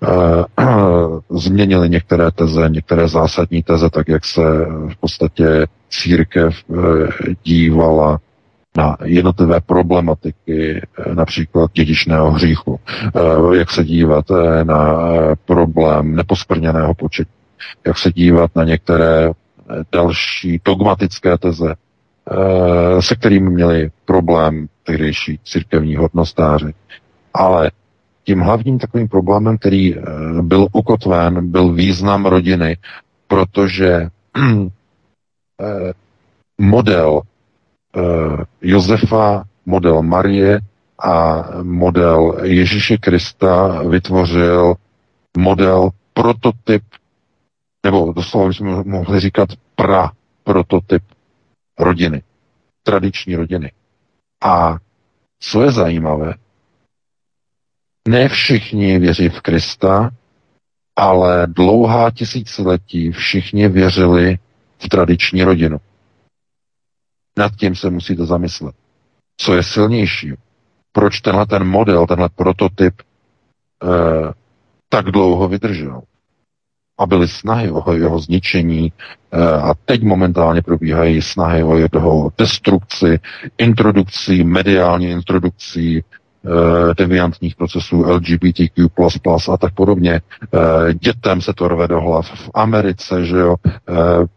změnili některé teze, některé zásadní teze, tak jak se v podstatě církev dívala na jednotlivé problematiky, eh, například dědičného hříchu, eh, jak se dívat eh, na problém neposprněného početí, jak se dívat na některé další dogmatické teze, se kterými měli problém tehdejší církevní hodnostáři. Ale tím hlavním takovým problémem, který byl ukotven, byl význam rodiny, protože model Eh, Josefa, model Marie a model Ježíše Krista vytvořil model prototyp, nebo doslova bychom mohli říkat pra prototyp rodiny, tradiční rodiny. A co je zajímavé, ne všichni věří v Krista, ale dlouhá tisíciletí všichni věřili v tradiční rodinu. Nad tím se musíte zamyslet. Co je silnější? Proč tenhle ten model, tenhle prototyp eh, tak dlouho vydržel? A byly snahy o jeho zničení eh, a teď momentálně probíhají snahy o jeho destrukci, introdukcí, mediální introdukcí deviantních procesů LGBTQ++ a tak podobně. Eh, dětem se to rve do hlav. V Americe, že jo, eh,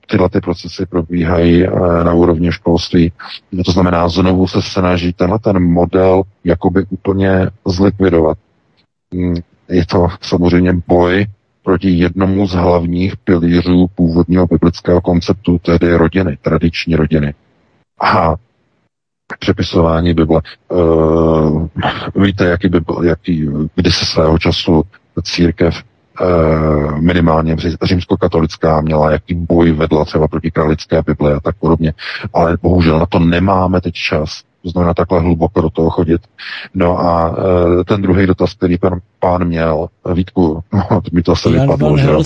tyhle ty procesy probíhají na úrovni školství. To znamená, znovu se snaží tenhle ten model jakoby úplně zlikvidovat. Hmm, je to samozřejmě boj proti jednomu z hlavních pilířů původního biblického konceptu, tedy rodiny, tradiční rodiny. A přepisování Bible. Uh, víte, jaký, by byl, jaký kdy se svého času církev uh, minimálně římskokatolická měla, jaký boj vedla třeba proti kralické Bible a tak podobně. Ale bohužel na to nemáme teď čas. To znamená takhle hluboko do toho chodit. No a uh, ten druhý dotaz, který pan pán měl, Vítku, no, mi to asi vypadlo, že Uh,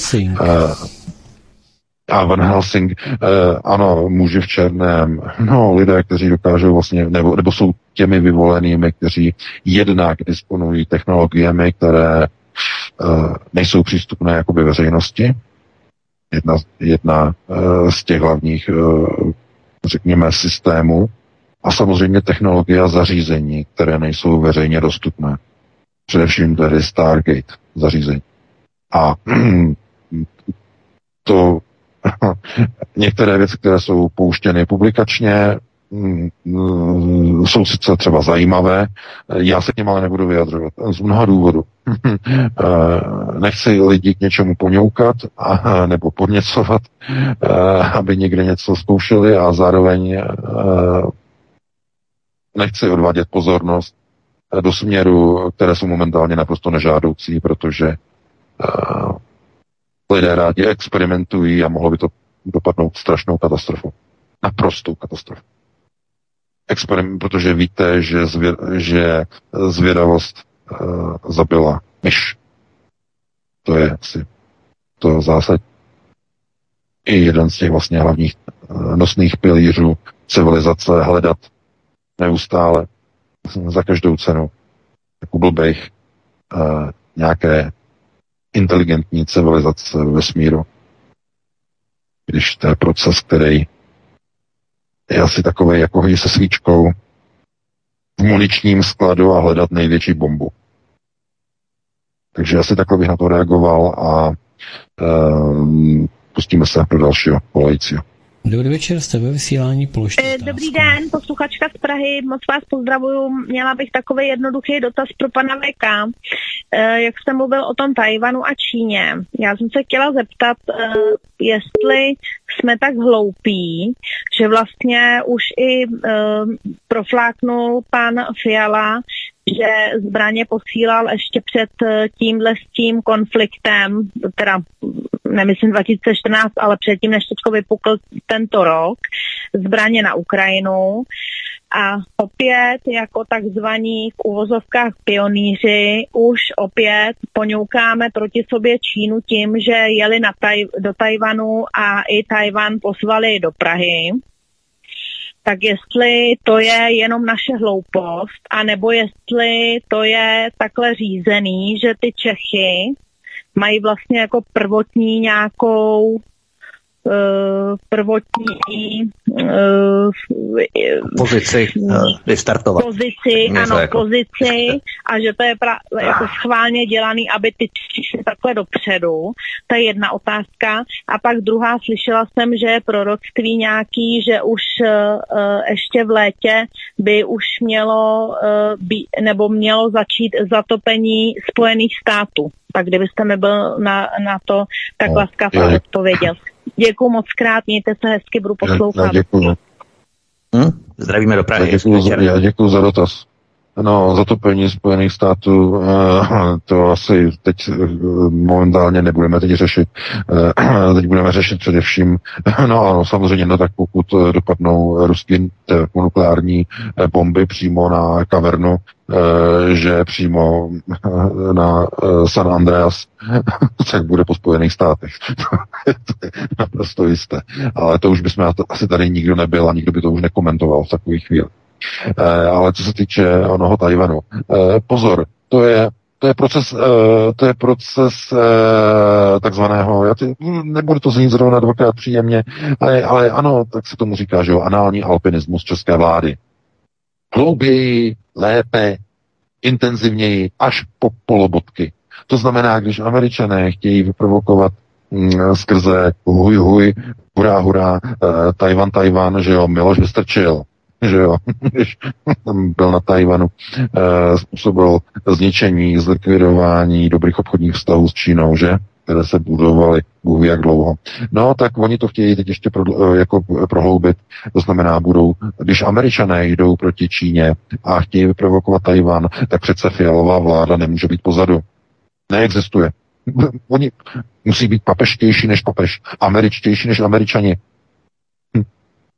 a Van Helsing, eh, ano, muži v černém, no, lidé, kteří dokážou vlastně, nebo, nebo jsou těmi vyvolenými, kteří jednak disponují technologiemi, které eh, nejsou přístupné jakoby veřejnosti. Jedna, jedna eh, z těch hlavních, eh, řekněme, systémů. A samozřejmě technologie a zařízení, které nejsou veřejně dostupné. Především tedy Stargate zařízení. A to Některé věci, které jsou pouštěny publikačně, mm, mm, jsou sice třeba zajímavé, já se k něm ale nebudu vyjadřovat. Z mnoha důvodů. Eh, nechci lidi k něčemu poňoukat a, nebo podněcovat, eh, aby někde něco zkoušeli a zároveň eh, nechci odvádět pozornost do směru, které jsou momentálně naprosto nežádoucí, protože lidé rádi experimentují a mohlo by to dopadnout strašnou katastrofu. naprostou katastrofu. Experiment, protože víte, že, zvě, že zvědavost uh, zabila myš. To je asi to zásad. I jeden z těch vlastně hlavních uh, nosných pilířů civilizace hledat neustále za každou cenu jako blbejch uh, nějaké inteligentní civilizace ve vesmíru. Když to je proces, který je asi takový, jako hodit se svíčkou v muničním skladu a hledat největší bombu. Takže asi takhle bych na to reagoval a um, pustíme se pro dalšího volajícího. Dobrý večer, jste ve vysílání, položte Eh, Dobrý den, posluchačka z Prahy, moc vás pozdravuju. Měla bych takový jednoduchý dotaz pro pana VK. Eh, Jak jste mluvil o tom Tajvanu a Číně, já jsem se chtěla zeptat, eh, jestli jsme tak hloupí, že vlastně už i profláknul pan Fiala, že zbraně posílal ještě před eh, tímhle s tím konfliktem, teda nemyslím 2014, ale předtím, než teďko vypukl tento rok, zbraně na Ukrajinu. A opět jako takzvaní v uvozovkách pionýři už opět poňoukáme proti sobě Čínu tím, že jeli na taj, do Tajvanu a i Tajvan pozvali do Prahy. Tak jestli to je jenom naše hloupost, anebo jestli to je takhle řízený, že ty Čechy mají vlastně jako prvotní nějakou prvotní eh, Pozici uh, vystartovat. pozici, ano, jako- pozici a že to je pra, jako schválně dělaný, aby ty šli takhle dopředu. To je jedna otázka. A pak druhá, slyšela jsem, že je proroctví nějaký, že už ještě v létě by už mělo být, nebo mělo začít zatopení Spojených států. Tak kdybyste mi byl na, na to tak No, laskav já a děkuji. odpověděl. Děkuji moc krát, mějte se hezky, budu Já, poslouchat. já děkuju. Hm? Zdravíme do Já Prahy. děkuju, za, Večer. já děkuju za dotaz. No, zatopení Spojených států, eh, to asi teď eh, momentálně nebudeme teď řešit. Eh, Teď budeme řešit především, no ano, samozřejmě, no tak pokud dopadnou ruské nukleární bomby přímo na kavernu, že přímo na San Andreas, tak bude po Spojených státech. to je naprosto jisté. Ale to už bychom asi tady nikdo nebyl a nikdo by to už nekomentoval v takových chvíli. Eh, ale co se týče onoho Tajvanu, eh, pozor, to je to je proces, eh, to je proces takzvaného, já ty, nebudu to znít zrovna dvakrát příjemně, ale, ale ano, tak se tomu říká, že jo, anální alpinismus české vlády. Hlouběji, lépe, intenzivněji, až po polobotky. To znamená, když američané chtějí vyprovokovat mm, skrze huj, huj, hurá, hurá, Tajvan, Tajvan, že jo, Miloš Vystrčil, že jo, když byl na Tajvanu, eh, způsobil zničení, zlikvidování dobrých obchodních vztahů s Čínou, že? které se budovaly Bůh jak dlouho. No, tak oni to chtějí teď ještě pro, jako prohloubit. To znamená, budou, když američané jdou proti Číně a chtějí vyprovokovat Tajvan, tak přece fialová vláda nemůže být pozadu. Neexistuje. Oni musí být papeštější než papež, američtější než američani.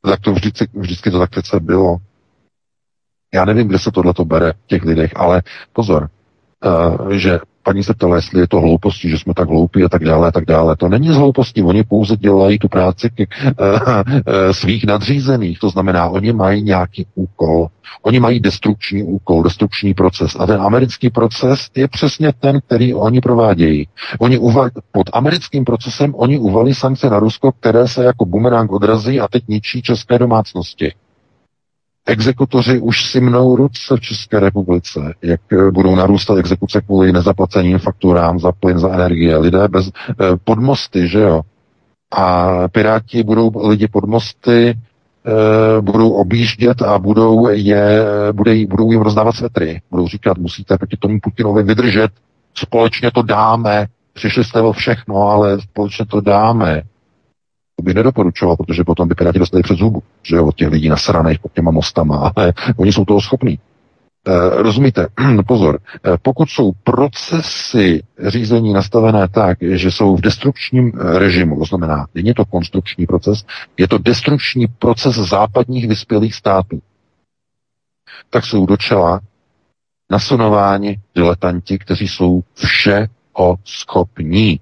Tak to vždycky, vždycky to tak přece bylo. Já nevím, kde se tohle to bere v těch lidech, ale pozor, uh, že paní se ptala, jestli je to hlouposti, že jsme tak hloupí a tak dále a tak dále. To není z hlouposti, oni pouze dělají tu práci k, uh, uh, svých nadřízených. To znamená, oni mají nějaký úkol, oni mají destrukční úkol, destrukční proces. A ten americký proces je přesně ten, který oni provádějí. Oni uval, pod americkým procesem oni uvalí sankce na Rusko, které se jako bumerang odrazí a teď ničí české domácnosti. Exekutoři už si mnou ruce v České republice, jak eh, budou narůstat exekuce kvůli nezaplaceným fakturám za plyn, za energie. Lidé bez eh, pod mosty, že jo? A piráti budou lidi pod mosty, eh, budou objíždět a budou, je, bude, budou jim rozdávat svetry. Budou říkat, musíte proti tomu Putinovi vydržet, společně to dáme, přišli jste o všechno, ale společně to dáme. To bych nedoporučoval, protože potom by Piráti dostali před zubu, že jo, od těch lidí nasraných pod těma mostama, ale oni jsou toho schopní. rozumíte, pozor, pokud jsou procesy řízení nastavené tak, že jsou v destrukčním režimu, to znamená, není to konstrukční proces, je to destrukční proces západních vyspělých států, tak jsou do čela nasunováni diletanti, kteří jsou všeho schopní.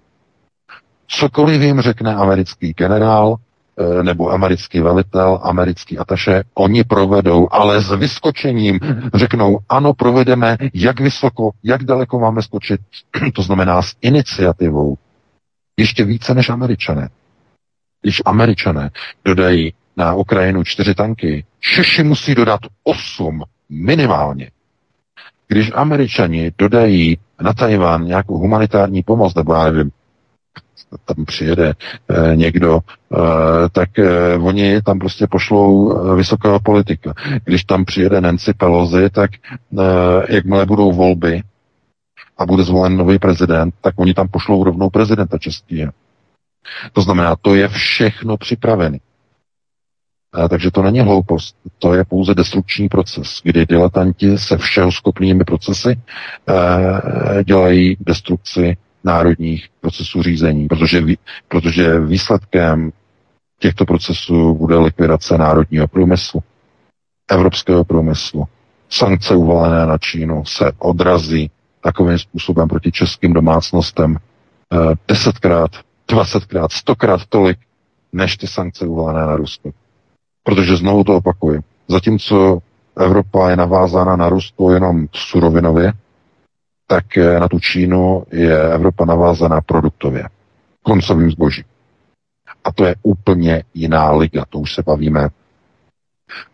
Cokoliv jim řekne americký generál, eh, nebo americký velitel, americký ataše, oni provedou, ale s vyskočením řeknou, ano, provedeme, jak vysoko, jak daleko máme skočit, to znamená s iniciativou, ještě více než američané. Když američané dodají na Ukrajinu čtyři tanky, Češi musí dodat osm minimálně. Když američani dodají na Tajván nějakou humanitární pomoc, nebo já nevím, tam přijede e, někdo, e, tak e, oni tam prostě pošlou vysokého politika. Když tam přijede Nancy Pelosi, tak jakmile budou volby a bude zvolen nový prezident, tak oni tam pošlou rovnou prezidenta českého. To znamená, to je všechno připravené. Takže to není hloupost, to je pouze destrukční proces, kdy diletanti se všeho schopnými procesy dělají destrukci národních procesů řízení, protože, protože výsledkem těchto procesů bude likvidace národního průmyslu, evropského průmyslu. Sankce uvalené na Čínu se odrazí takovým způsobem proti českým domácnostem eh, desetkrát, dvacetkrát, stokrát tolik, než ty sankce uvalené na Rusko. Protože znovu to opakuju. Zatímco Evropa je navázána na Rusko jenom surovinově, tak eh, na tu Čínu je Evropa navázaná produktově, koncovým zbožím. A to je úplně jiná liga, to už se bavíme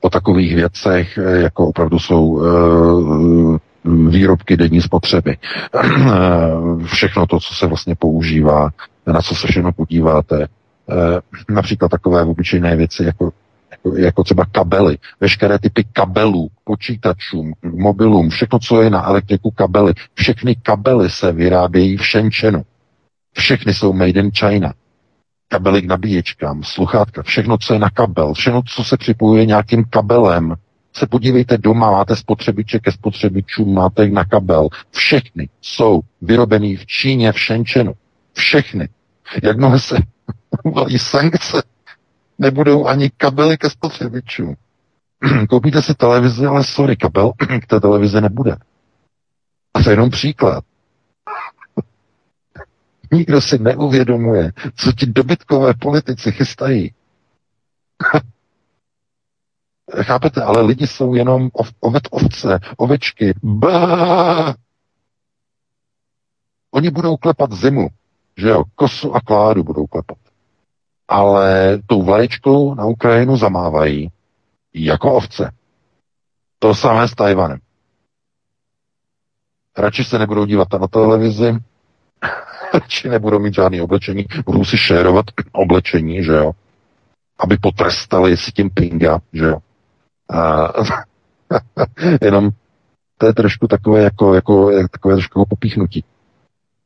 o takových věcech, eh, jako opravdu jsou uh, výrobky denní spotřeby. všechno to, co se vlastně používá, na co se všechno podíváte, například takové obyčejné věci, jako jako třeba kabely, veškeré typy kabelů, počítačům, mobilům, všechno, co je na elektriku kabely, všechny kabely se vyrábějí v Shenzhenu. Všechny jsou made in China. Kabely k nabíječkám, sluchátka, všechno, co je na kabel, všechno, co se připojuje nějakým kabelem, se podívejte doma, máte spotřebiče ke spotřebičům, máte na kabel. Všechny jsou vyrobený v Číně, v Shenzhenu. Všechny. Jakmile se uvalí sankce nebudou ani kabely ke spotřebičům. Koupíte si televizi, ale sorry, kabel k té televizi nebude. A to je jenom příklad. Nikdo si neuvědomuje, co ti dobytkové politici chystají. Chápete, ale lidi jsou jenom ov, ovet ovce, ovečky. Bá! Oni budou klepat zimu, že jo, kosu a kládu budou klepat ale tou vlaječkou na Ukrajinu zamávají jako ovce. To samé s Tajvanem. Radši se nebudou dívat na televizi, radši nebudou mít žádné oblečení, budou si šérovat oblečení, že jo, aby potrestali si tím pinga, že jo. A, jenom to je trošku takové jako, jako, takové trošku popíchnutí.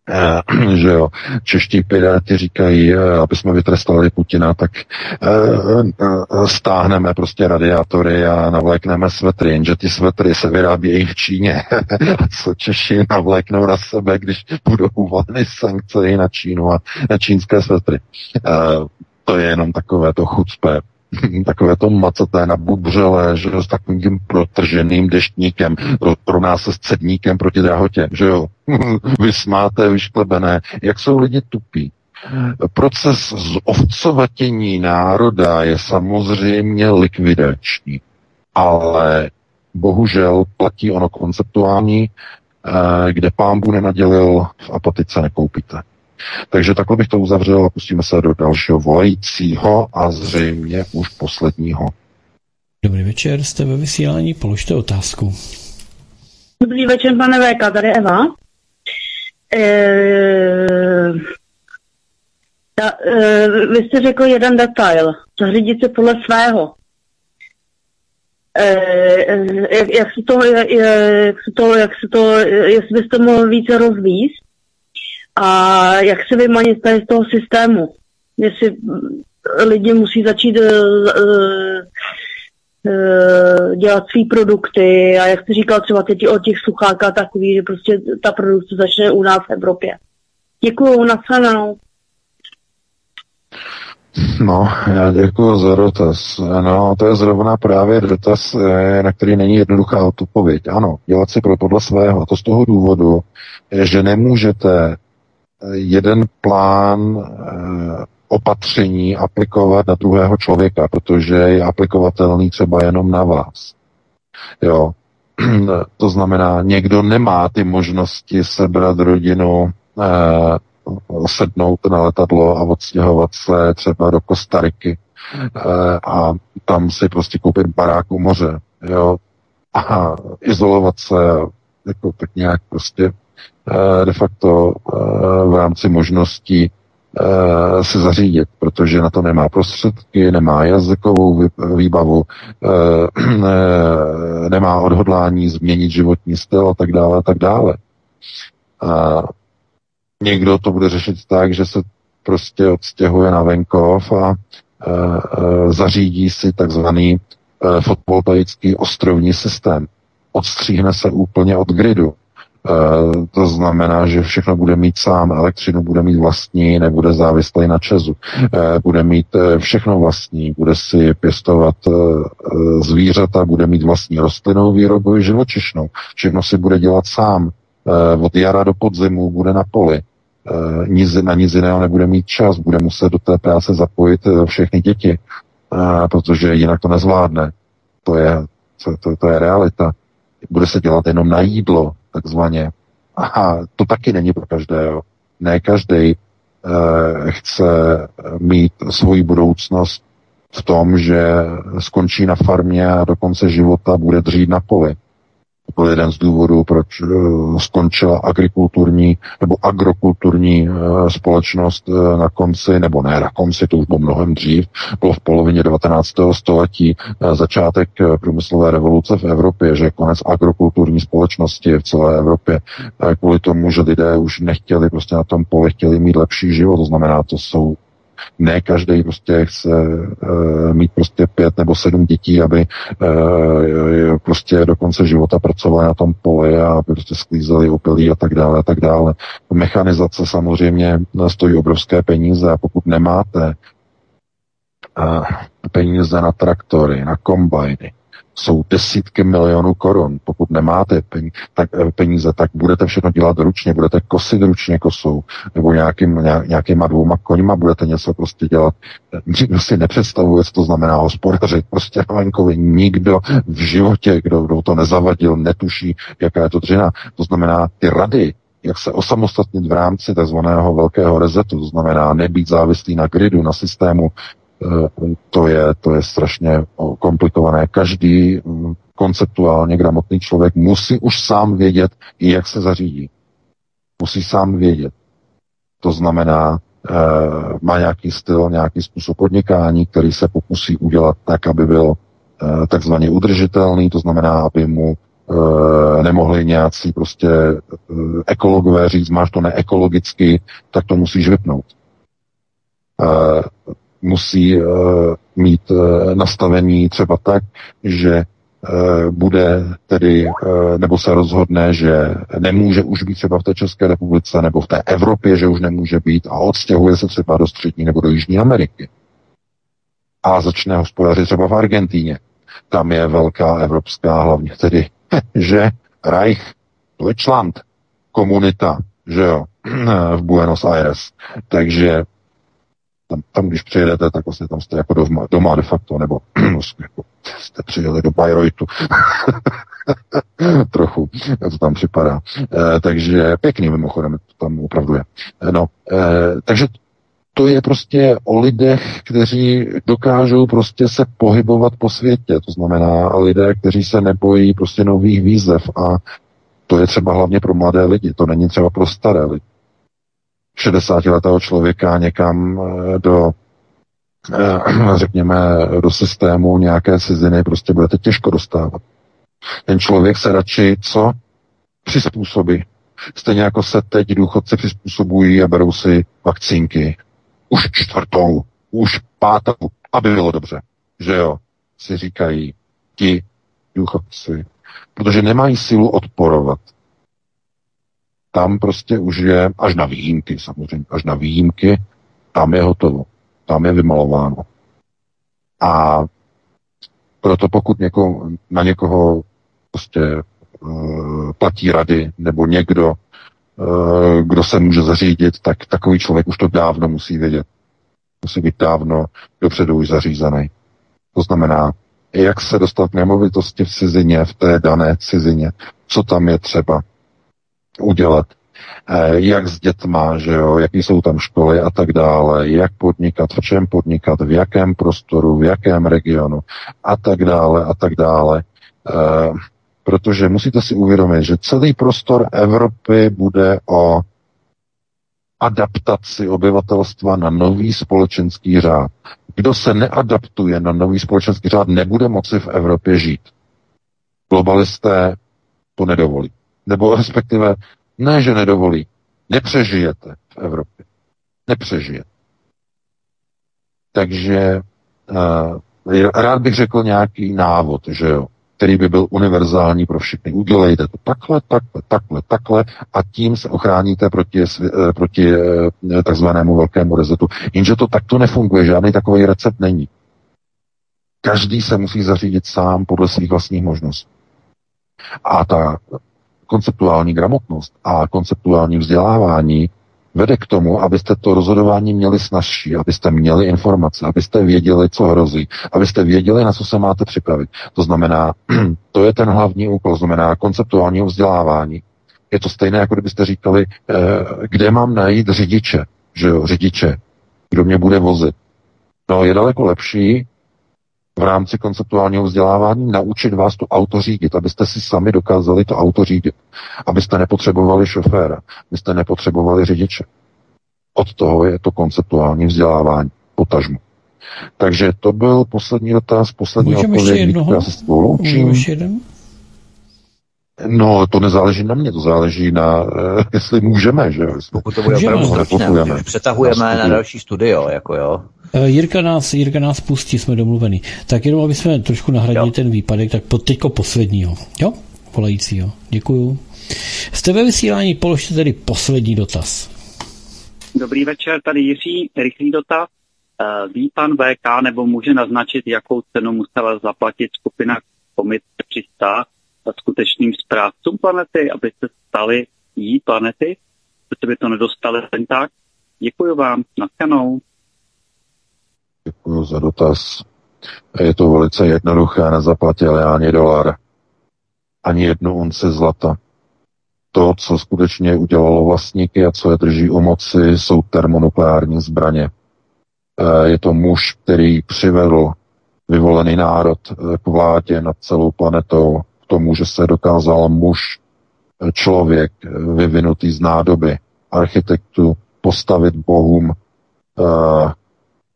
Eh, že jo, čeští piráti říkají, eh, aby jsme vytrestali Putina, tak eh, stáhneme prostě radiátory a navlékneme svetry, jenže ty svetry se vyrábějí v Číně. a co Češi navléknou na sebe, když budou uvaleny sankce na Čínu a na čínské svetry. To je jenom takové to chucpe takové to macaté na bubřele, že jo, s takovým protrženým deštníkem, nás se cedníkem proti drahotě, že jo. Vysmáté, vyšklebené. Jak jsou lidi tupí? Proces zovcovatění národa je samozřejmě likvidační, ale bohužel platí ono konceptuální, eh, kde pámbu nenadělil, v apatice nekoupíte. Takže takhle bych to uzavřel a pustíme se do dalšího volajícího a zřejmě už posledního. Dobrý večer, jste ve vysílání, položte otázku. Dobrý večer, pane VK, tady Eva. E, ta, e, vy jste řekl jeden detail, zařídit se podle svého. E, jak, jak, se to, jak, se to, jak se to, jestli byste mohl více rozvíst, a jak se vymanit tady z toho systému. Jestli lidi musí začít uh, uh, dělat svý produkty a jak jsi říkal třeba teď o těch suchákách takový, že prostě ta produkce začne u nás v Evropě. Děkuju, nasledanou. No, já děkuji za dotaz. No, to je zrovna právě dotaz, na který není jednoduchá odpověď. Ano, dělat si pro podle svého. A to z toho důvodu, že nemůžete jeden plán opatření aplikovat na druhého člověka, protože je aplikovatelný třeba jenom na vás. Jo. To znamená, někdo nemá ty možnosti sebrat rodinu, eh, sednout na letadlo a odstěhovat se třeba do Kostariky eh, a tam si prostě koupit barák u moře, jo, a izolovat se jako tak nějak prostě eh, de facto eh, v rámci možností Eh, se zařídit, protože na to nemá prostředky, nemá jazykovou výbavu, eh, nemá odhodlání změnit životní styl a tak dále a tak dále. A někdo to bude řešit tak, že se prostě odstěhuje na venkov a eh, zařídí si takzvaný fotovoltaický ostrovní systém. Odstříhne se úplně od gridu. Eh, to znamená, že všechno bude mít sám, elektřinu bude mít vlastní, nebude závislý na Česu. Eh, bude mít eh, všechno vlastní, bude si pěstovat zvířata, bude mít vlastní rostlinnou výrobu i živočišnou. Všechno si bude dělat sám. Od jara do podzimu bude na poli. Na nic jiného nebude mít čas, bude muset do té práce zapojit všechny děti, protože jinak to nezvládne. To je, to, to, to je realita. Bude se dělat jenom na jídlo, takzvaně. A to taky není pro každého. Ne každý eh, chce mít svoji budoucnost v tom, že skončí na farmě a do konce života bude dřít na poli byl jeden z důvodů, proč uh, skončila agrikulturní nebo agrokulturní uh, společnost uh, na konci, nebo ne na konci, to už bylo mnohem dřív, bylo v polovině 19. století začátek průmyslové revoluce v Evropě, že konec agrokulturní společnosti v celé Evropě kvůli tomu, že lidé už nechtěli prostě na tom poli, chtěli mít lepší život, to znamená, to jsou ne každý prostě chce uh, mít prostě pět nebo sedm dětí, aby uh, prostě do konce života pracovali na tom poli a aby prostě sklízeli opilí a tak dále a tak dále. Mechanizace samozřejmě stojí obrovské peníze a pokud nemáte uh, peníze na traktory, na kombajny, jsou desítky milionů korun. Pokud nemáte peníze, tak budete všechno dělat ručně, budete kosit ručně kosou, nebo nějakým, nějakýma dvouma koňma budete něco prostě dělat. Nikdo si nepředstavuje, co to znamená hospodařit. Prostě na venkově nikdo v životě, kdo, kdo to nezavadil, netuší, jaká je to dřina. To znamená, ty rady, jak se osamostatnit v rámci tzv. velkého rezetu, to znamená nebýt závislý na gridu, na systému Eh, to je, to je strašně komplikované. Každý mm, konceptuálně gramotný člověk musí už sám vědět, jak se zařídí. Musí sám vědět. To znamená, e, má nějaký styl, nějaký způsob podnikání, který se pokusí udělat tak, aby byl takzvaně udržitelný, to znamená, aby mu nemohli nějací prostě ekologové říct, máš to neekologicky, tak to musíš vypnout. Musí uh, mít uh, nastavení třeba tak, že uh, bude tedy, nebo se rozhodne, že nemůže už být třeba v té České republice nebo v té Evropě, že už nemůže být a odstěhuje se třeba do Střední nebo do Jižní Ameriky. A začne hospodařit třeba v Argentíně. Tam je velká evropská, hlavně tedy, že Reich, Deutschland, komunita, že jo, v Buenos Aires. Takže tam, tam když přijedete, tak vlastně tam jste jako doma, doma de facto, nebo jako jste přijeli do Bayreuthu. Trochu, to tam připadá. E, takže pěkný mimochodem, to tam opravdu je. E, no, e, takže to je prostě o lidech, kteří dokážou prostě se pohybovat po světě. To znamená lidé, kteří se nebojí prostě nových výzev a to je třeba hlavně pro mladé lidi, to není třeba pro staré lidi. 60-letého člověka někam eh, do eh, řekněme, do systému nějaké ciziny prostě budete těžko dostávat. Ten člověk se radši co? Přizpůsobí. Stejně jako se teď důchodci přizpůsobují a berou si vakcínky. Už čtvrtou, už pátou, aby bylo dobře. Že jo? Si říkají ti důchodci, protože nemají sílu odporovat. Tam prostě už je, až na výjimky samozřejmě, až na výjimky, tam je hotovo, tam je vymalováno. A proto pokud něko, na někoho prostě uh, platí rady, nebo někdo, uh, kdo se může zařídit, tak takový člověk už to dávno musí vědět. Musí být dávno dopředu už zařízený. To znamená, jak se dostat k nemovitosti v cizině, v té dané cizině, co tam je třeba udělat, eh, jak s dětma, že jo, jaký jsou tam školy a tak dále, jak podnikat, v čem podnikat, v jakém prostoru, v jakém regionu a tak dále a tak dále. Eh, protože musíte si uvědomit, že celý prostor Evropy bude o adaptaci obyvatelstva na nový společenský řád. Kdo se neadaptuje na nový společenský řád, nebude moci v Evropě žít. Globalisté to nedovolí. Nebo respektive ne, že nedovolí. Nepřežijete v Evropě. Nepřežijete. Takže uh, rád bych řekl nějaký návod, že jo který by byl univerzální pro všechny. Udělejte to takhle, takhle, takhle, takhle a tím se ochráníte proti, eh, proti eh, takzvanému velkému rezetu. Jenže to takto nefunguje, žádný takový recept není. Každý se musí zařídit sám podle svých vlastních možností. A ta konceptuální gramotnost a konceptuální vzdělávání vede k tomu, abyste to rozhodování měli snažší, abyste měli informace, abyste věděli, co hrozí, abyste věděli, na co se máte připravit. To znamená, to je ten hlavní úkol, znamená konceptuálního vzdělávání. Je to stejné, jako kdybyste říkali, eh, kde mám najít řidiče, že jo, řidiče, kdo mě bude vozit. No, je daleko lepší v rámci konceptuálního vzdělávání naučit vás to auto řídit, abyste si sami dokázali to auto řídit. Abyste nepotřebovali šoféra, abyste nepotřebovali řidiče. Od toho je to konceptuální vzdělávání, potažmu. Takže to byl poslední dotaz, poslední Můžeme odpověď. Já se spolu Ještě jeden? No, to nezáleží na mě, to záleží na, uh, jestli můžeme, že jo. Pokud to bude opravdu stručné, přetahujeme na další studio, jako jo. Eh, Jirka nás, Jirka nás pustí, jsme domluveni. Tak jenom, aby jsme trošku nahradili jo. ten výpadek, tak teďko posledního, jo? Volajícího. Děkuju. Jste ve vysílání, položte tedy poslední dotaz. Dobrý večer, tady Jiří, rychlý dotaz. Eh, ví pan VK nebo může naznačit, jakou cenu musela zaplatit skupina Komit 300 skutečným správcům planety, aby se stali jí planety, protože by to nedostali jen tak? Děkuji vám, naskanou. Děkuji za dotaz. Je to velice jednoduché, nezaplatil ani dolar, ani jednu unci zlata. To, co skutečně udělalo vlastníky a co je drží u moci, jsou termonukleární zbraně. Eh, je to muž, který přivedl vyvolený národ eh, k vládě nad celou planetou, tomu, že se dokázal muž, eh, člověk vyvinutý z nádoby, architektu, postavit bohům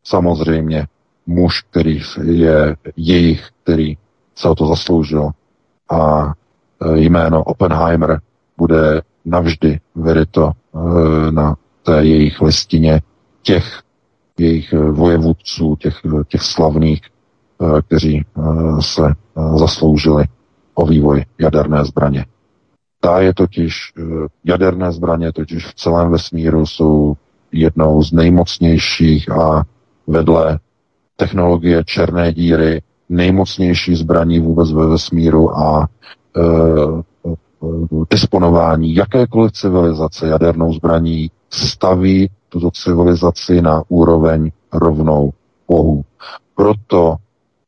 samozřejmě muž, který je jejich, který se o to zasloužil. A jméno Oppenheimer bude navždy vyryto na té jejich listině těch jejich vojevůdců, těch, těch slavných, kteří se zasloužili o vývoj jaderné zbraně. Ta je totiž, jaderné zbraně totiž v celém vesmíru jsou jednou z nejmocnějších a vedle technologie černé díry nejmocnější zbraní vůbec ve vesmíru a e, disponování jakékoliv civilizace jadernou zbraní staví tuto civilizaci na úroveň rovnou Bohu. Proto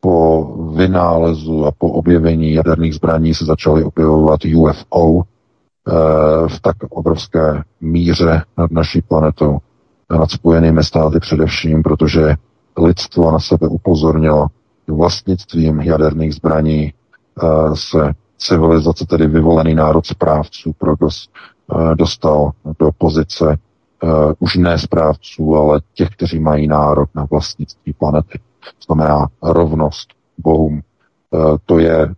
po vynálezu a po objevení jaderných zbraní se začaly objevovat UFO e, v tak obrovské míře nad naší planetou nad spojenými státy především, protože lidstvo na sebe upozornilo vlastnictvím jaderných zbraní eh, se civilizace, tedy vyvolený národ správců Progos, eh, dostal do pozice eh, už ne správců, ale těch, kteří mají nárok na vlastnictví planety. Znamená rovnost bohům. To je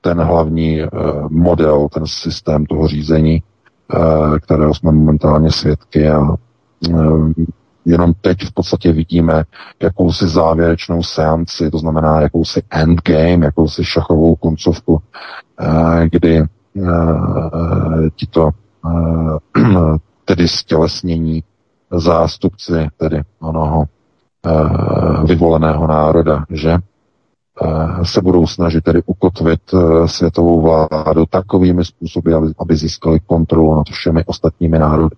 ten hlavní model, ten systém toho řízení, kterého jsme momentálně svědky a Jenom teď v podstatě vidíme jakousi závěrečnou seanci, to znamená jakousi endgame, jakousi šachovou koncovku, kdy tito tedy stělesnění zástupci tedy onoho vyvoleného národa, že se budou snažit tedy ukotvit světovou vládu takovými způsoby, aby, získali kontrolu nad všemi ostatními národy.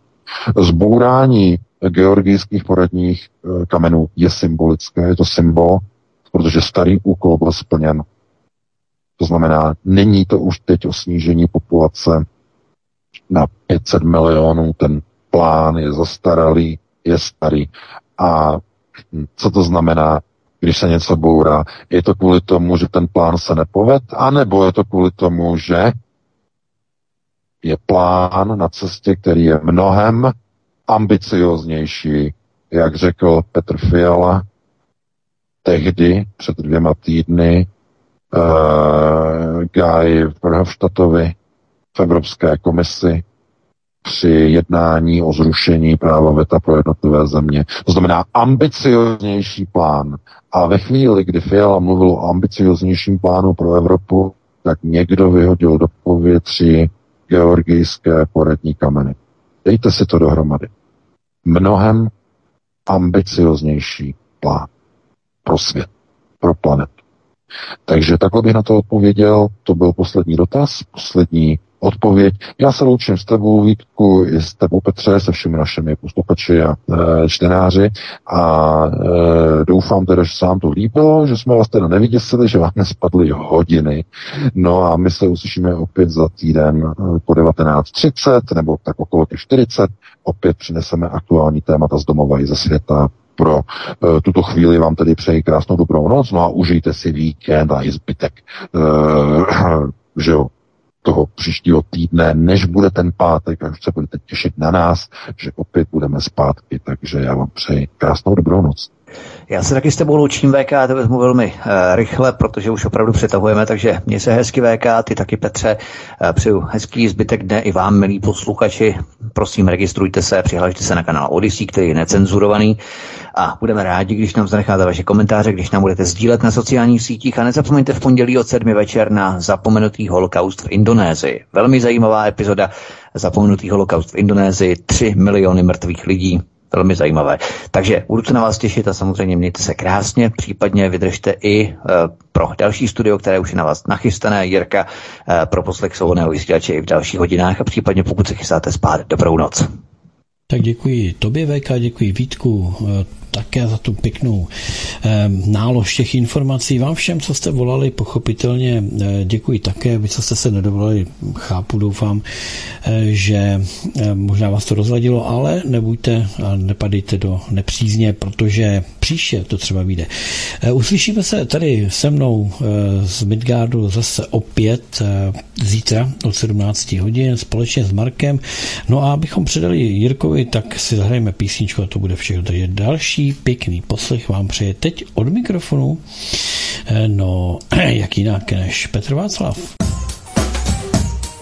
Zbourání georgijských poradních eh, kamenů je symbolické, je to symbol, protože starý úkol byl splněn. To znamená, není to už teď o snížení populace na 500 milionů, ten plán je zastaralý, je starý. A co to znamená, když se něco bourá? Je to kvůli tomu, že ten plán se nepoved, anebo je to kvůli tomu, že je plán na cestě, který je mnohem ambicioznější, jak řekl Petr Fiala tehdy, před dvěma týdny, uh, Guy Verhofstadtovi v Evropské komisi při jednání o zrušení práva VETA pro jednotlivé země. To znamená ambicioznější plán. A ve chvíli, kdy Fiala mluvil o ambicioznějším plánu pro Evropu, tak někdo vyhodil do povětří georgijské poradní kameny. Dejte si to dohromady. Mnohem ambicioznější plán pro svět, pro planetu. Takže takhle bych na to odpověděl. To byl poslední dotaz, poslední odpověď. Já se loučím s tebou, Vítku, i s tebou, Petře, se všemi našimi posluchači a e, čtenáři a e, doufám teda, že se vám to líbilo, že jsme vás teda nevyděsili, že vám nespadly hodiny. No a my se uslyšíme opět za týden e, po 19.30 nebo tak okolo těch 40. Opět přineseme aktuální témata z domova i ze světa pro uh, tuto chvíli vám tedy přeji krásnou dobrou noc, no a užijte si víkend a i zbytek, uh, že jo, toho příštího týdne, než bude ten pátek, až se budete těšit na nás, že opět budeme zpátky. Takže já vám přeji krásnou dobrou noc. Já se taky s tebou loučím VK, to vezmu velmi uh, rychle, protože už opravdu přetahujeme, takže mě se hezky VK, ty taky Petře, uh, přeju hezký zbytek dne i vám, milí posluchači. Prosím, registrujte se, přihlašte se na kanál Odyssey, který je necenzurovaný. A budeme rádi, když nám zanecháte vaše komentáře, když nám budete sdílet na sociálních sítích. A nezapomeňte v pondělí od 7 večer na zapomenutý holokaust v Indonésii. Velmi zajímavá epizoda Zapomenutý holokaust v Indonésii, 3 miliony mrtvých lidí, velmi zajímavé. Takže budu se na vás těšit a samozřejmě mějte se krásně, případně vydržte i e, pro další studio, které už je na vás nachystané, Jirka, e, pro poslech svobodného vysílače i v dalších hodinách a případně pokud se chystáte spát, dobrou noc. Tak děkuji tobě, VK, děkuji Vítku, e, také za tu pěknou eh, nálož těch informací. Vám všem, co jste volali, pochopitelně eh, děkuji také. Vy, co jste se nedovolali, chápu, doufám, eh, že možná vás to rozladilo, ale nebuďte a nepadejte do nepřízně, protože příště to třeba vyjde. Uslyšíme se tady se mnou z Midgardu zase opět zítra od 17 hodin společně s Markem. No a abychom předali Jirkovi, tak si zahrajeme písničku a to bude všechno. Takže další další pěkný poslech vám přeje teď od mikrofonu. Eh, no, jak jinak než Petr Václav.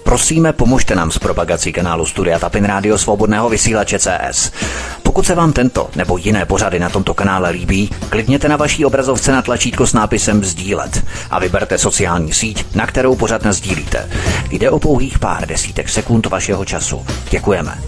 Prosíme, pomožte nám s propagací kanálu Studia Tapin Rádio Svobodného vysílače CS. Pokud se vám tento nebo jiné pořady na tomto kanále líbí, klikněte na vaší obrazovce na tlačítko s nápisem Sdílet a vyberte sociální síť, na kterou pořád sdílíte. Jde o pouhých pár desítek sekund vašeho času. Děkujeme.